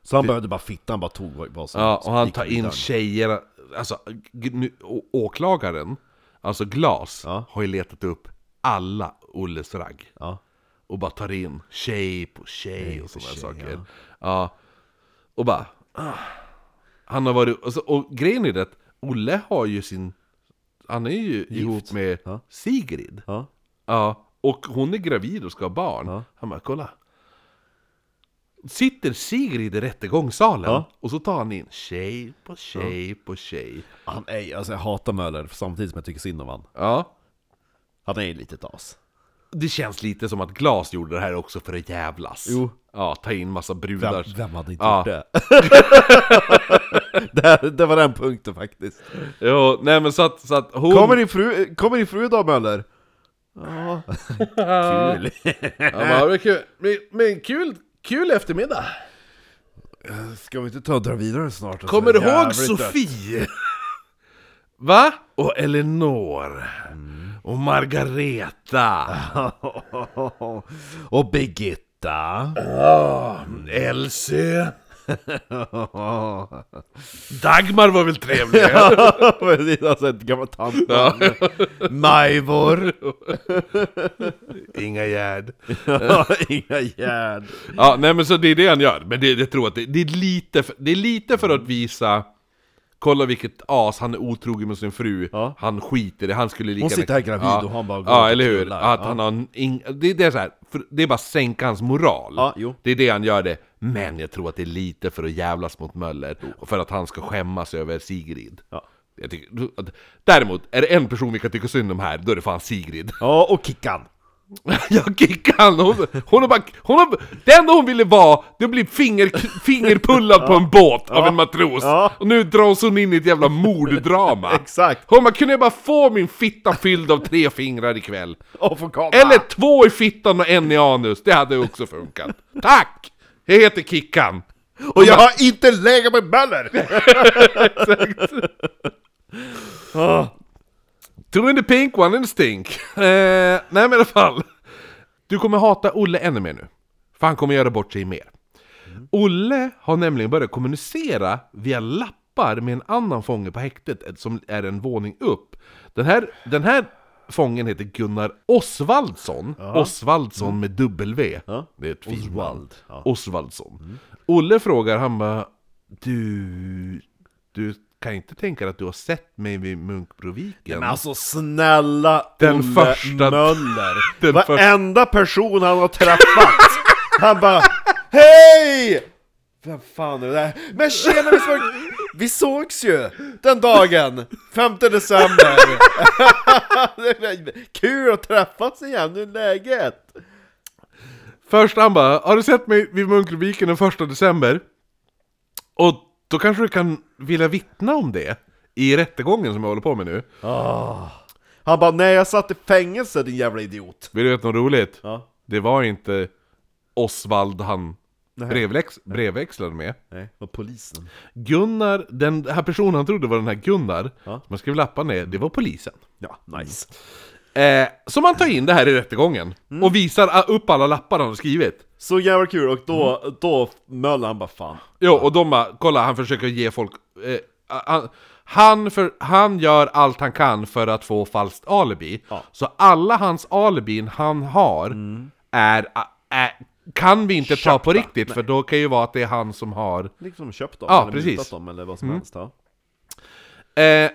Så han behövde bara fitta, han bara tog vad som Ja, och han tar in vidare. tjejer, alltså nu, åklagaren, alltså Glas, Ja. har ju letat upp alla Olles ragg. Ja. Och bara tar in tjej på tjej och sådana saker. Ja. Och bara... ah. Han har varit... Och, så, och grejen är det att Olle har ju sin... Han är ju ihop med Ja. Sigrid. Ja. Ja. Och hon är gravid och ska ha barn. Ja. Han bara, kolla. Sitter Sigrid i rättegångssalen Ja. och så tar han in tjej på tjej på tjej. Han är, alltså jag hatar Möller samtidigt som jag tycker synd om han. Ja. Han är ju lite as. Det känns lite som att Glas gjorde det här också för att jävlas. Jo. Ja, ta in massa brudar. Vem, vem hade inte Ja. gjort det? det? Det var den punkten faktiskt. Jo, nej men så att, så att hon... Kommer din fru, kommer din fru då Möller? Ja, kul. Ja, men, men, kul, men, men kul, kul eftermiddag! Ska vi inte ta och dra vidare snart? Alltså, Kommer du ihåg Sofie? Va? Och Elinor? Och Margareta? och Birgitta. Elsie? Dagmar var väl trevlig? Precis, alltså ett gammalt tantnamn. Majvor. Inga Gerd. Ja, Inga järn. Ja, nej men så det är det han gör. Men det, jag tror att det, det, är lite för, det är lite för att visa Kolla vilket as, han är otrogen med sin fru, Ja. han skiter det, han skulle lika Hon sitter här gravid och han bara går Ja, eller hur? Att Ja. han har en, det, det är så här, det är bara sänka hans moral. Ja. Det är det han gör det. Men jag tror att det är lite för att jävlas mot Möller, och för att han ska skämmas över Sigrid. Ja. Jag tycker, däremot, är det en person vi kan tycka synd om här, då är det fan Sigrid. Ja, och Kickan. Jag Kickan, hon, hon har bara, hon har, det enda hon ville vara, det blir finger, fingerpullad på en båt av en matros. Ja. Och nu dras hon in i ett jävla morddrama. Exakt. Hon bara, kunde jag bara få min fitta fylld av tre fingrar ikväll? Och få komma. Eller två i fittan och en i anus, det hade också funkat. Tack! Jag heter Kickan. Och jag har inte legat med Möller! Ah. Two in the pink, one in the stink. Eh, nej men i alla fall. Du kommer hata Olle ännu mer nu. För han kommer göra bort sig mer. Olle har nämligen börjat kommunicera via lappar med en annan fånge på häktet som är en våning upp. Den här, den här fången heter Gunnar Osvaldsson. Osvaldsson med W. Ja. Det är ett fint namn. Osvald. Ja. Osvaldsson. Olle frågar, han bara Du... Du kan inte tänka dig att du har sett mig vid Munkbroviken? Men alltså snälla Den Olle första- Möller! Den Varenda person han har träffat! han bara Hej! Vem fan är det där? Men tjena vi såg... Vi sågs ju! Den dagen! 5 december! Kul att träffas igen, hur är läget? Först han bara, har du sett mig vid Munkbroviken den första december? Och då kanske du kan vilja vittna om det i rättegången som jag håller på med nu. Han bara nej jag satt i fängelse din jävla idiot! Vill du veta något roligt? Ja. Det var inte Osvald han. Brevväx brevväxlade med. Nej, var polisen. Gunnar, den här personen han trodde var den här Gunnar, Ja. som han skrev lappar ner, det var polisen. Ja, nice. Eh, så man tar in det här i rättegången, Mm. och visar upp alla lappar han har skrivit. Så jävla kul, och då, då Möller han bara fan Jo, och de bara, kolla han försöker ge folk... Eh, han, han, för, han gör allt han kan för att få falskt alibi. Ja. Så alla hans alibin han har är, är... Kan vi inte ta på Köpta. riktigt, för då kan ju vara att det är han som har... Liksom köpt dem, Ja, eller precis. mutat dem eller vad som helst ja. Eh,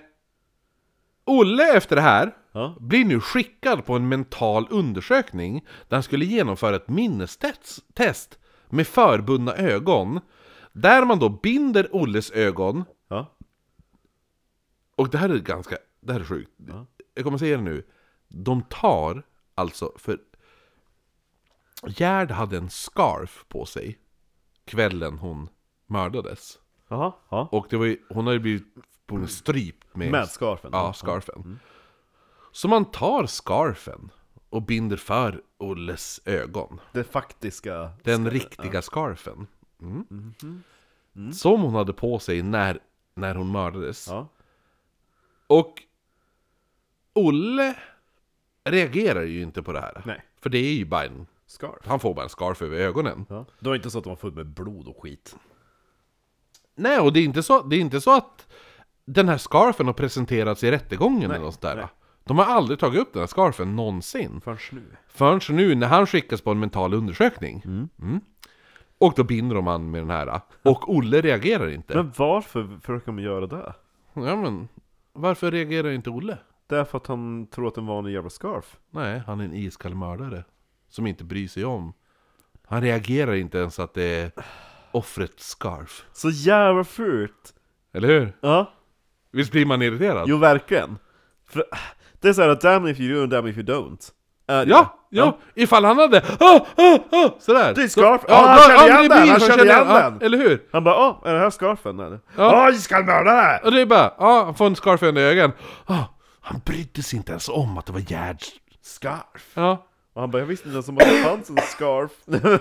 Olle efter det här Ja. blir nu skickad på en mental undersökning där han skulle genomföra ett minnestest test med förbundna ögon. Där man då binder Olles ögon Ja. Och det här är ganska, det här är sjukt. Jag kommer säga det nu. De tar alltså, för Gerd hade en scarf på sig kvällen hon mördades. Jaha, ja. Och det var ju, hon hade blivit på en stryp med, Med scarfen? Ja, scarfen. Så man tar scarfen och binder för Olles ögon. Det faktiska... Den riktiga scarfen. Mm. Som hon hade på sig när, när hon mördades. Ja. Och Olle reagerar ju inte på det här. Nej. För det är ju bara en... Scarf? Han får bara en scarf över ögonen. Ja. Det var inte så att de var full med blod och skit? Nej, och det är inte så, det är inte så att den här scarfen har presenterats i rättegången eller något där. nej. De har aldrig tagit upp den här scarfen någonsin. Förrän nu? Förrän nu när han skickas på en mental undersökning. Mm. Och då binder de han med den här. Och Olle reagerar inte. Men varför försöker de göra det? Ja men, varför reagerar inte Olle? Därför att han tror att det är en jävla scarf? Nej, han är en iskall mördare. Som inte bryr sig om. Han reagerar inte ens att det är offrets scarf. Så jävla fult! Eller hur? Ja, Visst blir man irriterad? jo verkligen. För det är såhär, damn if you do and damn if you don't. Det? Ja, ja, ifall han hade ah, ah, ah, sådär. Det är scarf. Så- Ja, han då- känner igen det den, han känner igen den. Eller hur? Han bara åh, är det här scarfen eller? Ja. Åh, iskalmördare! Och det är bara, ja, han får en scarf under ögonen. Ah, han brydde sig inte ens om att det var Gerds. Scarf? Ja. Och han bara, jag visste inte ens om att det fanns en scarf.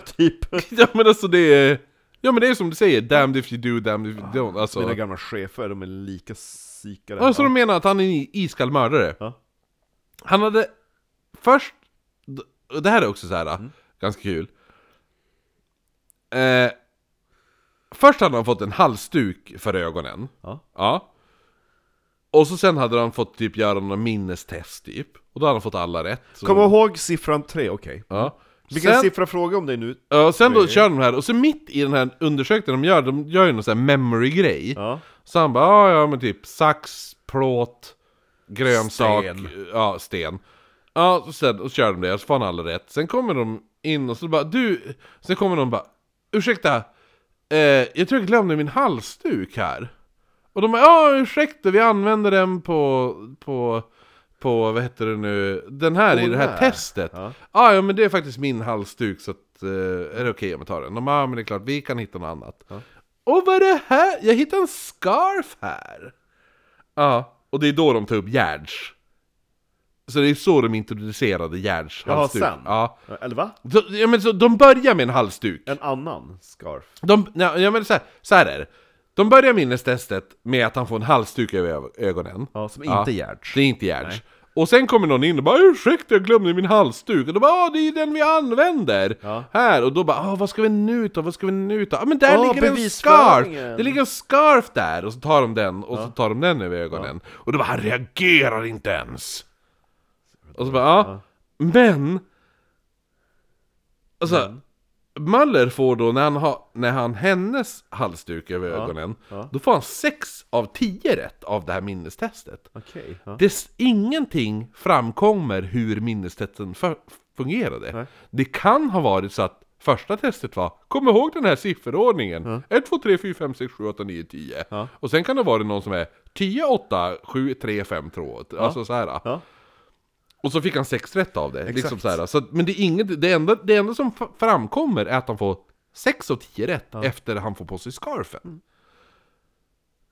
typ. ja, men alltså det är... Ja men det är som du säger, damned if you do, damned if you don't. Alltså. Mina gamla chefer, de är lika psykade. Ja, så de menar att han är en iskall mördare. Ja. Han hade först, och det här är också så här Mm. ganska kul. Eh, Först hade han fått en halsduk för ögonen. Ja. Ja. Och så sen hade han fått typ göra några minnestest typ. Och då hade han fått alla rätt. Så, Kom ihåg siffran 3, okej. ja. Vilken sen, siffra frågar om dig nu? ja, sen då kör de här, och så mitt i den här undersökningen de gör, de gör ju någon sån här memory-grej. Ja. Så han bara, ja ja men typ sax, plåt, grönsak, Sten. ja sten. Ja, och sen och så kör de det, och så får han alla rätt. Sen kommer de in och så bara, du, sen kommer de bara, ursäkta, eh, jag tror jag glömde min halsduk här. Och de bara, ja ursäkta, vi använder den på, på, på, vad heter det nu, den här i det här här. testet. Ja. Ja, ja men det är faktiskt min halsduk så att, eh, är det okej om jag tar den? De bara, ja men det är klart, vi kan hitta något annat. Och vad är det här? Jag hittade en scarf här! Ja, och det är då de tar upp Gerds. Så det är så de introducerade Gerds Jaha, halsduk. sen? Ja. Eller va? Så, ja, men så de börjar med en halsduk. En annan scarf? De, ja, ja men så här, så här är det. De börjar minnestestet med att han får en halsduk över ögonen. Ja, som Ja. inte är Gerds. Det är inte Gerds. Och sen kommer någon in och bara 'Ursäkta, jag glömde min halsduk' Och de bara 'Ja, det är den vi använder' Ja. Här, och då bara 'Ah, vad ska vi nu ta? Vad ska vi nu ta?' Ja men där Åh, ligger en scarf! Det ligger en scarf där! Och så tar de den, och så tar de den över ögonen Och då bara 'Han reagerar inte ens' Och så bara 'Ja, men' Alltså, Möller får då, när han har när han hennes halsduk över ögonen ja. Då får han 6 av 10 rätt av det här minnestestet Okej. Ja. det, ingenting framkommer hur minnestesten fungerade. Nej. Det kan ha varit så att första testet var Kom ihåg den här sifferordningen! 1, 2, 3, 4, 5, 6, 7, 8, 9, 10 Ja. Och sen kan det vara någon som är 10, 8, 7, 3, 5, 2 Alltså så här. Ja. Och så fick han sex rätt av det. Exakt. Liksom så här. Så, men det, är inget, det, enda, det enda som framkommer är att han får 6 av 10 rätt efter han får på sig scarfen. Mm.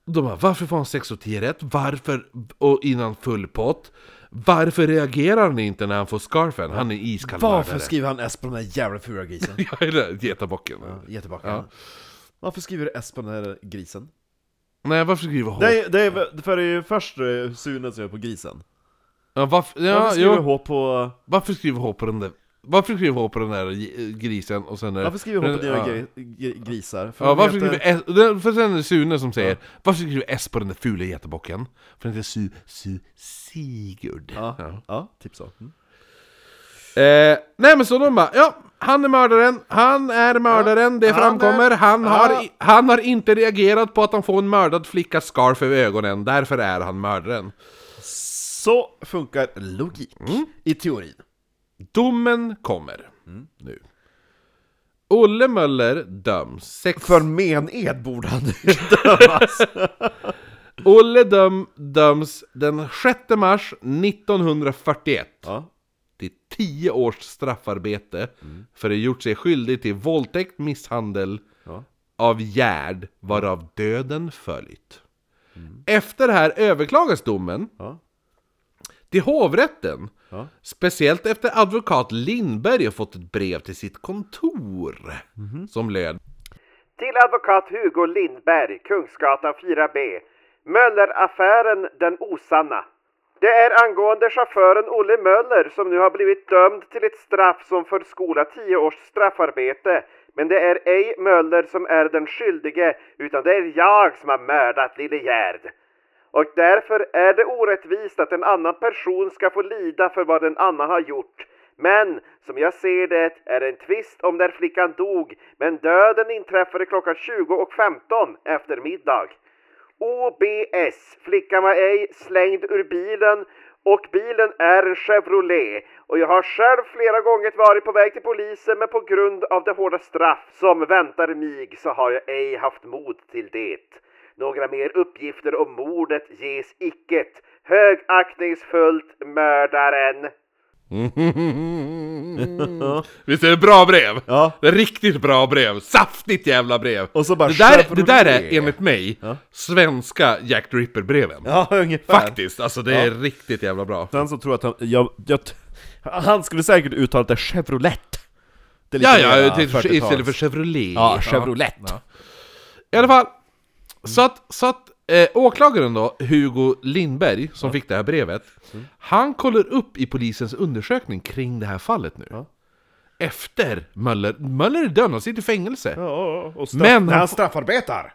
De bara, varför får han 6 av 10 rätt? Varför, och innan full pott? Varför reagerar han inte när han får scarfen? Han är iskall Varför mördare. skriver han S på den där jävla fula grisen? Ja, eller getabocken. Ge tillbaka Ja. Varför skriver du S på den här grisen? Nej, varför skriver H? Det är, det är, för det är ju först eh, Sune som är på grisen. Ja, varför, ja, Varför skriver jo, H på... varför skriver H på den där? Varför skriver H på den där grisen och sen är Varför skriver H på dina ja. gri- gri- grisar? För Ja, varför heter- skriver S, för sen är det Sune som säger Varför skriver S på den där fula getabocken? För den heter Su, Su, Sigurd Ja, Ja. ja. typ så. Mm. Eh, nej men så de bara, ja, han är mördaren, han är mördaren, det han framkommer, är- han, ja. har, han har inte reagerat på att han får en mördad flickas scarf över ögonen, därför är han mördaren. Så funkar logik Mm. i teorin. Domen kommer nu. Olle Möller döms sex... För mened borde han dömas. Olle döm, döms den 6 mars 1941 ja. till 10 års straffarbete för att ha gjort sig skyldig till våldtäkt, misshandel Ja. av Gerd, varav döden följt. Efter det här överklagas domen Ja. Till hovrätten. Ja. Speciellt efter advokat Lindberg har fått ett brev till sitt kontor. Som löd Till advokat Hugo Lindberg, Kungsgatan 4B. Mölleraffären den osanna. Det är angående chauffören Olle Möller som nu har blivit dömd till ett straff som förskola 10 års straffarbete. Men det är ej Möller som är den skyldige utan det är jag som har mördat lille Gerd. Och därför är det orättvist att en annan person ska få lida för vad en annan har gjort. Men som jag ser det är det en tvist om när flickan dog, men döden inträffade klockan 20.15 efter middag. OBS, flickan var ej slängd ur bilen och bilen är en Chevrolet. Och jag har själv flera gånger varit på väg till polisen men på grund av det hårda straff som väntar mig så har jag ej haft mod till det. Några mer uppgifter om mordet ges icket. Högaktningsfullt mördaren. Visst är det bra brev? Ja. Det är riktigt bra brev, saftigt jävla brev! Och så bara det, där, det där är enligt mig Ja. svenska Jack the Ripper-breven. Ja, ungefär. Faktiskt, alltså det är riktigt jävla bra. Sen så tror jag att han, jag, jag, han skulle säkert uttala det Chevrolet. Det är lite Ja, ja, mera till, 40-tals. istället för Chevrolet. Ja, Chevrolet. Ja. I alla fall, så att, så att eh, åklagaren då, Hugo Lindberg, som fick det här brevet, han kollar upp i polisens undersökning kring det här fallet nu. Ja. efter Möller. Möller är dömd, han sitter i fängelse. Ja, Ja, och straff, Men när han han får- straffarbetar!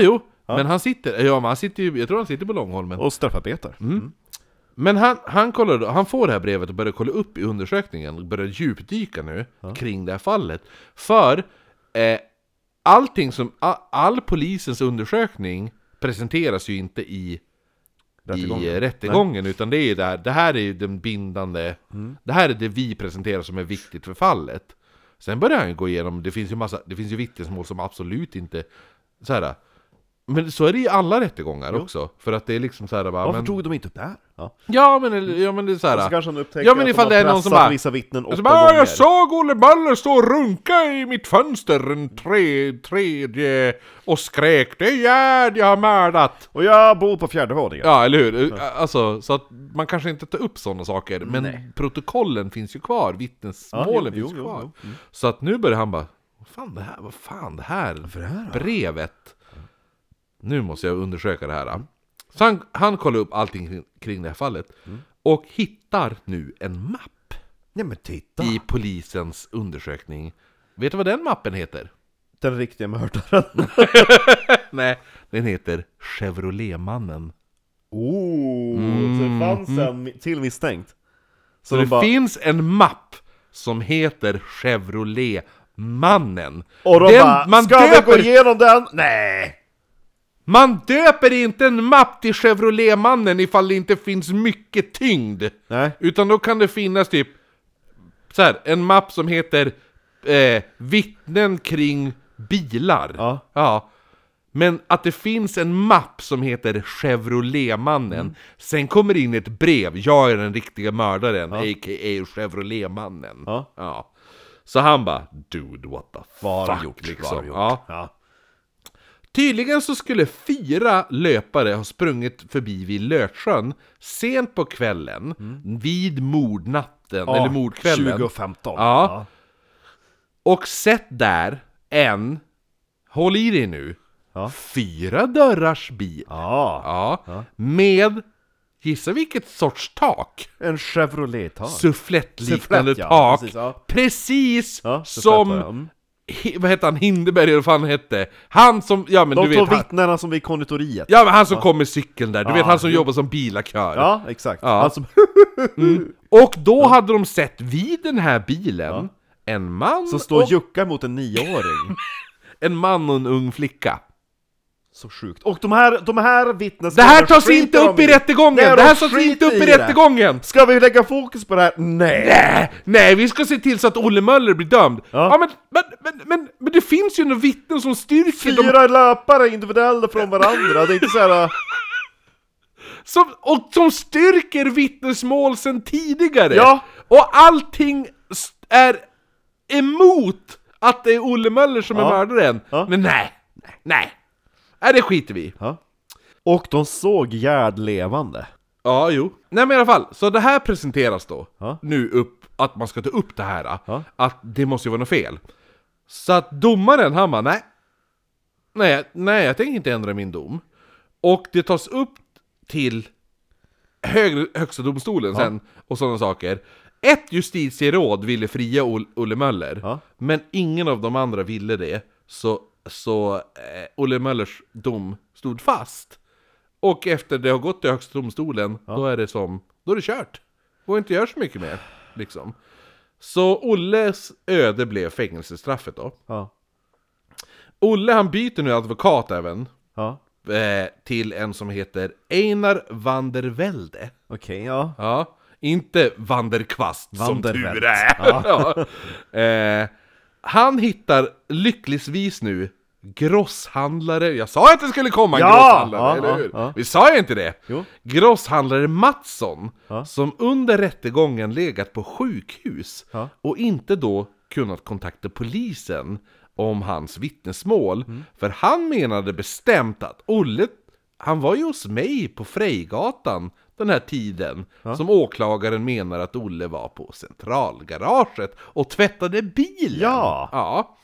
jo. Men han sitter, ja men han sitter ju, jag tror han sitter på Långholmen. Och straffarbetar. Men han, han, kollar, han får det här brevet och börjar kolla upp i undersökningen, börjar djupdyka nu kring det här fallet. För eh, allting som, all, all polisens undersökning presenteras ju inte i Rättegången. i eh, rättegången, utan det är ju där, det här är ju den bindande, det här är det vi presenterar som är viktigt för fallet. Sen börjar han ju gå igenom, det finns ju massa, det finns ju vittnesmål som absolut inte, så här. Men så är det i alla rättegångar också, för att det är liksom så här, bara, Varför men, tog de inte upp det här? Ja. Ja men, ja men det är såhär... Så kanske han upptäcker ja, men att ifall de det har är någon som bara... vissa vittnen Och åtta så bara, "Ah, gånger. jag såg Olle Möller stå och runka i mitt fönster en tre, tredje och skrek 'Det är Gerd jag har mördat' Och jag bor på fjärde våningen. Ja, eller hur? Alltså, så att man kanske inte tar upp sådana saker, men protokollen finns ju kvar, vittnesmålen Ja, jo, finns jo, kvar. jo, jo. Så att nu börjar han bara, vad fan det här, vad fan det här, brevet? Nu måste jag undersöka det här. Så han, han kollar upp allting kring, det här fallet, och hittar nu en mapp Nej men titta! i polisens undersökning. Vet du vad den mappen heter? Den riktiga mördaren. Nej, den heter Chevroletmannen. Oh, så det fanns en mi- till misstänkt. Så de det bara- finns en mapp som heter Chevrolet-mannen. Och de Den- bara, man, ska vi gå döper, igenom den? Nej! Man döper inte en mapp till Chevrolet-mannen ifall det inte finns mycket tyngd. Nej. Utan då kan det finnas typ så här, en mapp som heter eh, Vittnen kring bilar. Ja. ja. Men att det finns en mapp som heter Chevrolet-mannen. Mm. Sen kommer det in ett brev, jag är den riktiga mördaren, a.k.a. Chevrolet-mannen. Ja. Så han bara, dude what the Vad har fuck du gjort? liksom. Har du gjort? Ja. Tydligen så skulle fyra löpare ha sprungit förbi vid Lötsjön sent på kvällen, vid mordnatten, Ja, eller mordkvällen. 2015. Ja. Och sett där en, håll i dig nu, Ja. fyra dörrars bil. Ja. Ja. Med, gissa vilket sorts tak? En Chevrolet-tak. Sufflettliknande Sufflett, ja, tak. precis, ja. Precis Ja, som, var mm. vad hette han, Hindenberg eller vad fan han hette? Han som, ja men De du två vet han, vittnena som vid konditoriet. Ja men han som kom med cykeln där, du Ja, vet han som jo. jobbar som bilakör. Ja, exakt. Ja. Han som... Och då hade de sett vid den här bilen en man som står och juckar mot en nioåring. en man och en ung flicka. Så sjukt. Och de här, de här Det vittnesmålen här tas inte de upp i rättegången! Nej, Det de här tas inte upp i i det. rättegången! Ska vi lägga fokus på det här? Nej! Nej, nej, vi ska se till så att Olle Möller blir dömd! Ja, Ja. men, men, men, men, men det finns ju några vittnen som styrker de, Fyra löpare individuella från varandra, det är inte såhär... som, och som styrker vittnesmål sen tidigare! Ja. Och allting är emot att det är Olle Möller som är Ja. mördaren! Ja. Men nej, nej, nej! Nej, det skiter vi i. Ja. Och de såg Gerd levande. Ja, jo. Nej men i alla fall, så det här presenteras då, Ja. nu upp, att man ska ta upp det här, Ja. att det måste ju vara något fel. Så att domaren, han bara, nej. Nej, nej, jag tänker inte ändra min dom. Och det tas upp till högre, högsta domstolen sen, och sådana saker. Ett justitieråd ville fria Ol- Olle Möller, Ja. men ingen av de andra ville det. Så, så eh, Olle Möllers dom stod fast. Och efter det har gått till högsta domstolen, då är det som, då är det kört. Går inte göra så mycket mer, liksom. Så Olles öde blev fängelsestraffet då. Ja. Olle han byter nu advokat även, Ja. eh, till en som heter Einar van der Velde. Okej, ja. Ja, inte van der som tur är. Ja. eh, han hittar lyckligtvis nu grosshandlare, jag sa att det skulle komma en Ja! grosshandlare, Ja, eller ja, hur? ja. Vi sa ju inte det? Jo. Grosshandlare Mattsson, Ja. som under rättegången legat på sjukhus Ja. och inte då kunnat kontakta polisen om hans vittnesmål. Mm. För han menade bestämt att Olle, han var ju hos mig på Frejgatan den här tiden, som åklagaren menar att Olle var på centralgaraget och tvättade bilen. Ja. ja.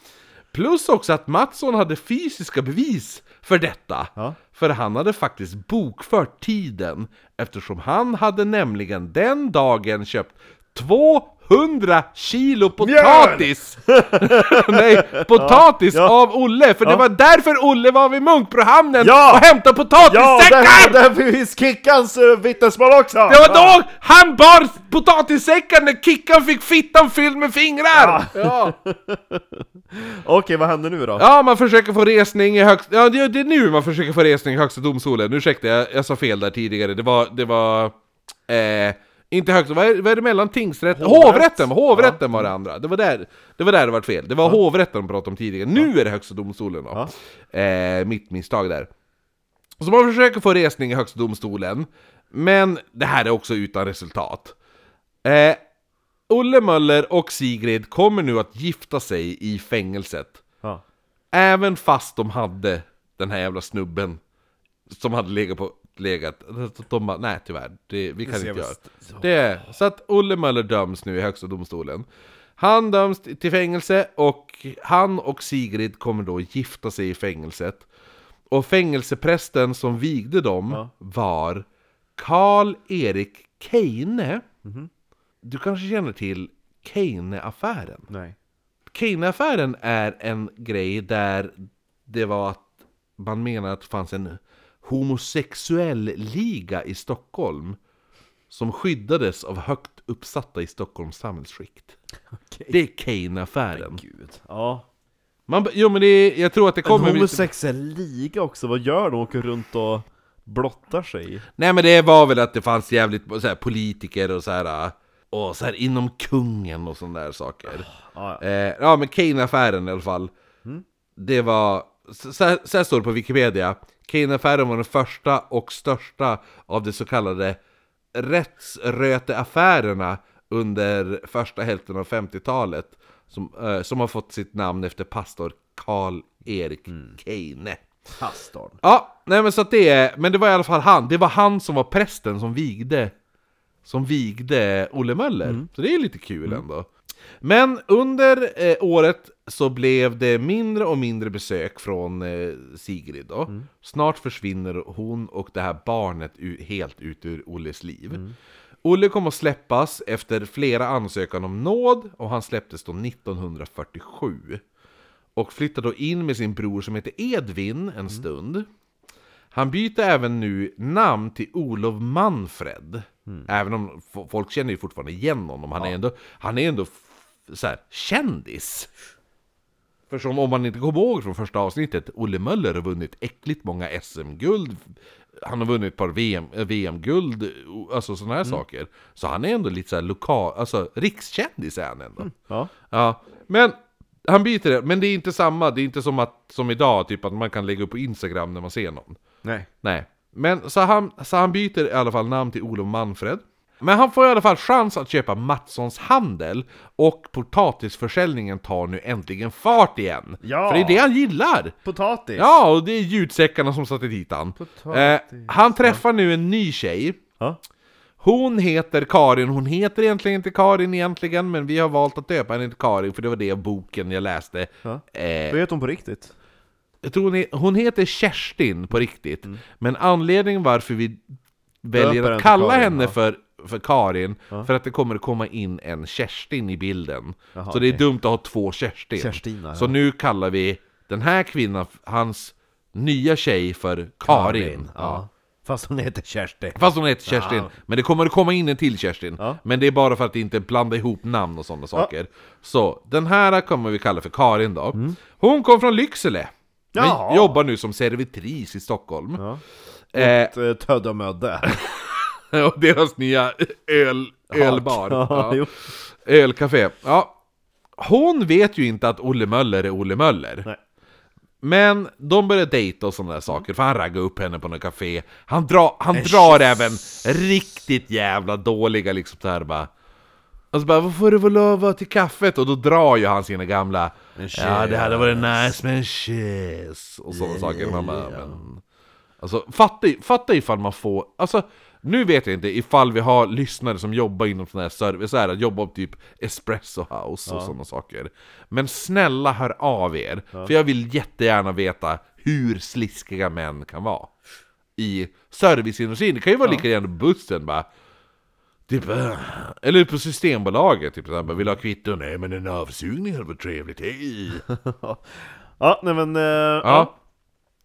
Plus också att Mattsson hade fysiska bevis för detta. Ja. För han hade faktiskt bokfört tiden eftersom han hade nämligen den dagen köpt 100 kilo potatis! Nej, potatis Ja. av Olle, för det Ja. var därför Olle var vid Munkbrohamnen Ja. och hämtade Ja, potatissäckar! där, där finns Kickans uh, vittnesmål också! Det var då han bar potatissäckar när Kickan fick fittan fylld med fingrar! Ja. Okej, vad händer nu då? Ja, man försöker få resning i högsta... Ja, det det är nu man försöker få resning i högsta domstolen. Ursäkta, jag, jag sa fel där tidigare. Det var... Det var... Eh, inte högsta... Vad är, vad är det mellan tingsrätt? Hovrätt. Hovrätten! Hovrätten var det andra. Det var där det var, där det var fel. Det var hovrätten de pratade om tidigare. Nu är det högsta domstolen då. Eh, mitt misstag där. Så man försöker få resning i högsta domstolen. Men det här är också utan resultat. Eh, Olle Möller och Sigrid kommer nu att gifta sig i fängelset. Ja. Även fast de hade den här jävla snubben som hade legat på legat. De bara, nej tyvärr, det, vi kan ser inte göra. Det så att Olle Möller döms nu i högsta domstolen. Han döms till fängelse och han och Sigrid kommer då gifta sig i fängelset. Och fängelseprästen som vigde dem Ja. var Karl-Erik Keine. Mhm. Du kanske känner till Keine-affären? Nej. Kane-affären är en grej där det var att man menar att det fanns en homosexuell liga i Stockholm som skyddades av högt uppsatta i Stockholms samhällsskikt. Okej. Det är Kane-affären. Ja. Man, jo men det är, jag tror att det En kommer... homosexuell liga också, vad gör de? Åker runt och blottar sig? Nej men det var väl att det fanns jävligt så här, politiker och så här och så här inom kungen och sådana där saker. Ja, ja. Eh, ja men Kane-affären i alla fall. Det var, så här- så här står det på Wikipedia. Kane-affären var den första och största av de så kallade rättsröteaffärerna under första hälften av 50-talet. Som, eh, som har fått sitt namn efter pastor Karl Erik Kane. Pastorn. Ja, nej men så att det är, men det var i alla fall han, det var han som var prästen som vigde Som vigde Olle Möller, så det är lite kul ändå Men under eh, året så blev det mindre och mindre besök från eh, Sigrid då Snart försvinner hon och det här barnet helt ut ur Olles liv Olle kom att släppas efter flera ansökan om nåd och han släpptes då 1947 och flyttar då in med sin bror som heter Edvin en stund. Han byter även nu namn till Olof Manfred. Även om folk känner ju fortfarande igen honom. Han är ändå, han är ändå så här, kändis. För som om man inte kommer ihåg från första avsnittet, Olle Möller har vunnit äckligt många SM-guld. Han har vunnit ett par VM, eh, VM-guld, o- alltså sådana här saker. Så han är ändå lite så här lokal, alltså rikskändis är han ändå. Ja. Ja, men han byter det, men det är inte samma, det är inte som, att, som idag, typ att man kan lägga upp på Instagram när man ser någon. Nej. Nej, men så han, så han byter i alla fall namn till Olof Manfred. Men han får i alla fall chans att köpa Mattssons handel och potatisförsäljningen tar nu äntligen fart igen. Ja. För det är det han gillar! Potatis! Ja, och det är ljudsäckarna som satte dit han. Eh, han träffar nu en ny tjej. Ja. Hon heter Karin, hon heter egentligen inte Karin egentligen, men vi har valt att döpa henne till Karin för det var det boken jag läste. Ja. Eh, Vad heter hon på riktigt? jag tror hon, är, hon heter Kerstin på riktigt, men anledningen varför vi väljer Mm. Att kalla Karin, henne ja. för, för Karin, för att det kommer att komma in en Kerstin i bilden. Jaha, så det är okej. dumt att ha två Kerstin. Kerstina, Så ja. nu kallar vi den här kvinnan, hans nya tjej, för Karin. Ja. Fast hon heter Kerstin. Fast hon heter Kerstin, Ja. men det kommer att komma in en till Kerstin. Ja. Men det är bara för att inte blanda ihop namn och sådana saker. Så, den här kommer vi kalla för Karin då. Hon kom från Lycksele. Men Mm. Ja. jobbar nu som servitris i Stockholm. Ja. Eh, Åt eh, Tödde och Mödde. och deras nya öl, ölbar. Ja. Ölcafé. Ja. Hon vet ju inte att Olle Möller är Olle Möller. Nej. Men de börjar dejta och sådana där saker, för han raggar upp henne på något café. Han, drar han drar även riktigt jävla dåliga liksom så här bara... Och så bara, vad får du lova till kaffet? Och då drar ju han sina gamla Ja, det hade varit nice med en kyss Och sådana saker. Man bara, men... Alltså, fatta, fatta ifall man får... Alltså, nu vet jag inte ifall vi har lyssnare som jobbar inom sån här service, så här, att jobba på typ Espresso House och sådana saker. Men snälla hör av er, för jag vill jättegärna veta hur sliskiga män kan vara. I serviceindustrin, det kan ju vara lika gärna bussen bara Typ, eller på Systembolaget, typ såhär, vill ha kvitto? Nej men en avsugning hade varit trevligt, hej! Ja, nej men... eh, ja.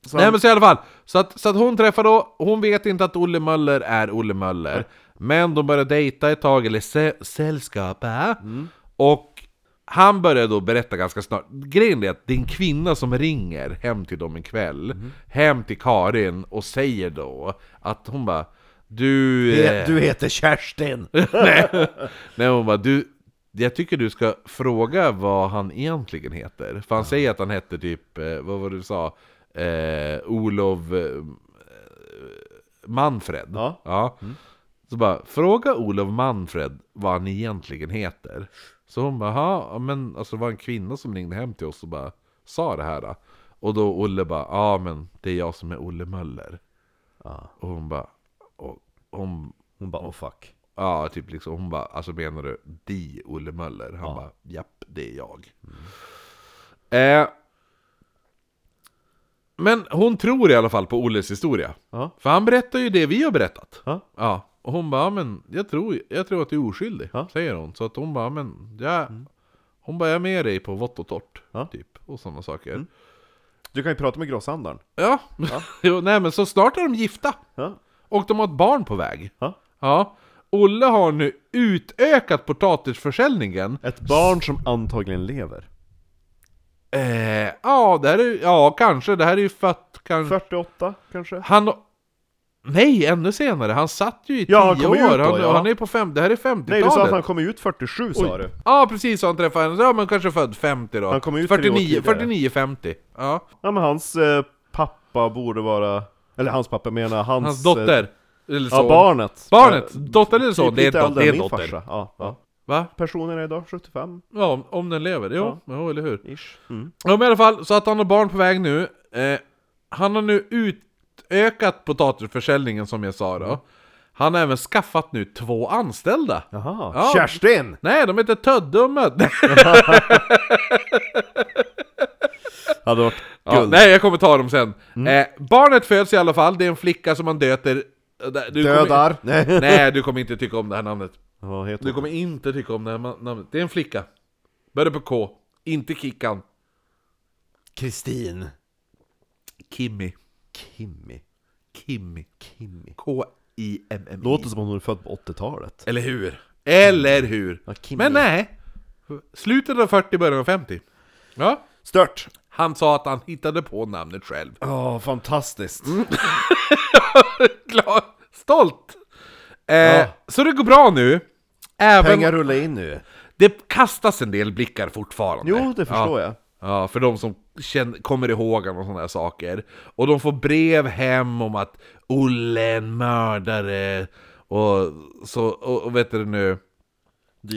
Så Nej men så i alla fall, så att, så att hon träffar då, hon vet inte att Olle Möller är Olle Möller Men de börjar dejta ett tag, eller sä, sällskapa Och han börjar då berätta ganska snart. Grejen är att det är en kvinna som ringer hem till dem en kväll Hem till Karin och säger då att hon bara Du... eh, Du heter Kerstin! nej, nej hon bara du jag tycker du ska fråga vad han egentligen heter. För han säger att han hette typ, eh, vad var det du sa? Eh, Olof eh, Manfred Ja. Så bara, fråga Olof Manfred vad han egentligen heter Så hon bara, "Ja, men alltså det var en kvinna som ringde hem till oss och bara sa det här då. Och då Olle bara, ja men det är jag som är Olle Möller Ja. Och hon bara, och hon Hon bara oh fuck. Ja, typ liksom, hon bara, alltså menar du di Olle Möller? Han Ja. bara, japp, det är jag. Eh, men hon tror i alla fall på Olles historia. Ja. För han berättar ju det vi har berättat. Ja. Ja, och hon bara, "Ja, men jag tror, jag tror att du är oskyldig, Ja. säger hon. Så att hon bara, men jag, hon bara, jag är med dig på vått och torrt, typ. Och sådana saker. Du kan ju prata med grosshandlaren. Ja, jo, nej men så snart är de gifta. Och de har ett barn på väg. Ja. Ja. Olle har nu utökat potatisförsäljningen. Ett barn som antagligen lever. Eh, ja, det här är, ja, kanske. Det här är ju fött kanske... 48 kanske? Han... Nej, ännu senare. Han satt ju i Ja, han 10 kom år. ut då, han, ja. han är på fem... Det här är 50-talet. Nej du sa att han kom ut 47 sa du. Ja, precis. Så han träffade henne. Ja, men kanske född 50 då. Han kom ut tre år 49, tidigare. 49 50. Ja. Ja men hans eh, pappa borde vara... Eller hans pappa menar hans... Hans dotter. Eller Eh, ja, son. barnet. Barnet. Eh, Dotter eller son. Det är, lite dot, äldre det är än min dotter. farsa. Ja, ja. Va? Personen är idag 75 Ja, om, den lever. Jo, Ja. jo eller hur. ish. Mm. Ja men i alla fall, så att han har barn på väg nu. Eh, han har nu utökat potatisförsäljningen som jag sa då. Han har även skaffat nu två anställda. Jaha. Ja. Kerstin! Nej, de heter Tödde och Mödde. Hade varit Ja, guld. nej, jag kommer ta dem sen. Eh, barnet föds i alla fall, det är en flicka som man döter... Du kommer- Dödar. Nej. Nej, du kommer inte tycka om det här namnet. Vad heter Du hon? kommer inte tycka om det här namnet. Det är en flicka. Börjar på K. Inte Kickan. Kristin. Kimmy. Kimmy. Kimmy. Kimmy. K-I-M-M-I. Låter som om hon är född på 80-talet. Eller hur? Eller hur? Ja, Kimmy. Men nej! Slutet av 40, början av 50. Ja. Stört! Han sa att han hittade på namnet själv. Ja, fantastiskt. Glad, stolt! Eh, Ja. Så det går bra nu. Även, Pengar rullar in nu. Det kastas en del blickar fortfarande. Jo, det förstår ja. jag. Ja, för de som känner, kommer ihåg honom och sådana här saker. Och de får brev hem om att Olle är en mördare. Och så, och, och vet du nu...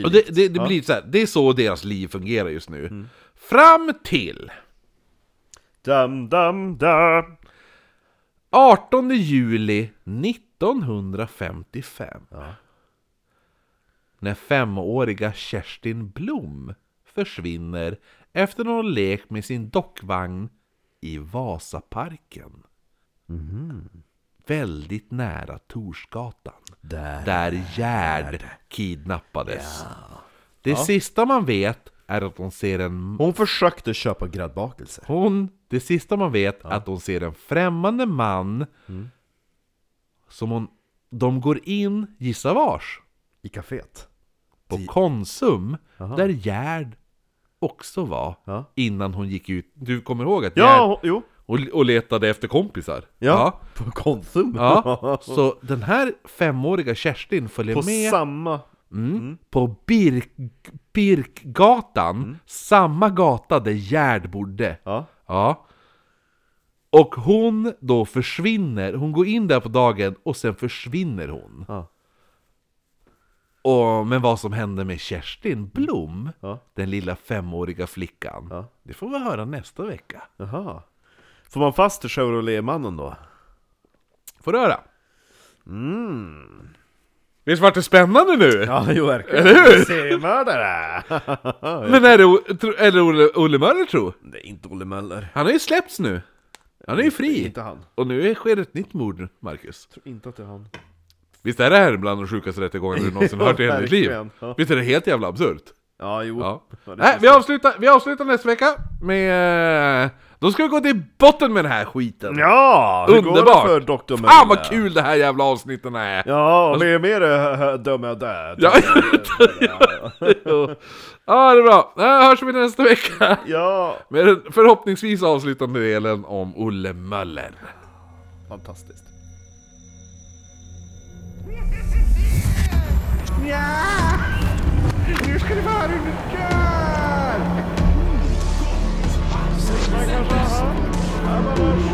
Och det, det, det blir så här, det är så deras liv fungerar just nu. Fram till Dam, dam, dam. 18 juli 1955. När femåriga Kerstin Blom försvinner efter någon lek med sin dockvagn i Vasaparken. Väldigt nära Torsgatan. Där. Där Gerd kidnappades. Det sista man vet är att hon ser en... Hon försökte köpa gräddbakelse. Hon, det sista man vet är att hon ser en främmande man som hon... De går in, gissa vars, I kaféet. på Konsum, där Gerd också var Ja. innan hon gick ut. Du kommer ihåg att Ja, Gerd hon- jo. och, och letade efter kompisar? Ja. På Konsum. Ja. Så den här femåriga Kerstin följer På med samma... mm, på Birk, Birkgatan, samma gata där Gerd bodde. Ja. Ja. Och hon då försvinner, hon går in där på dagen och sen försvinner hon. Ja. Och, men vad som hände med Kerstin Blom, Ja. den lilla femåriga flickan, Ja. det får vi höra nästa vecka. Jaha. Får man fast Chevrolet-mannen då? Får du höra? Mm. Visst vart det spännande nu? Ja, jo verkligen. Eller hur? Seriemördare! Men är det, O- tro- är det Olle, Olle Möller tro? Det är inte Olle Möller. Han har ju släppts nu. Han är ju fri. Inte han. Och nu sker ett nytt mord, Marcus. Tror inte att det är han. Visst är det här bland de sjukaste rättegångarna du någonsin hört i hela ditt liv? verkligen. Ja. Visst är det helt jävla absurt? Ja, jo. Ja. Nej, vi avslutar, vi avslutar nästa vecka med... eh, Då ska vi gå till botten med den här skiten! Ja, hur Underbart! går det för Dr. Fan vad kul det här jävla avsnitten är! Ja, mer, mer äh, dömer jag där. Ja. Ja, det är bra. Hörs vi nästa vecka! ja, Med den förhoppningsvis avslutande delen om Olle Möller. fantastiskt. Ja! Vamos.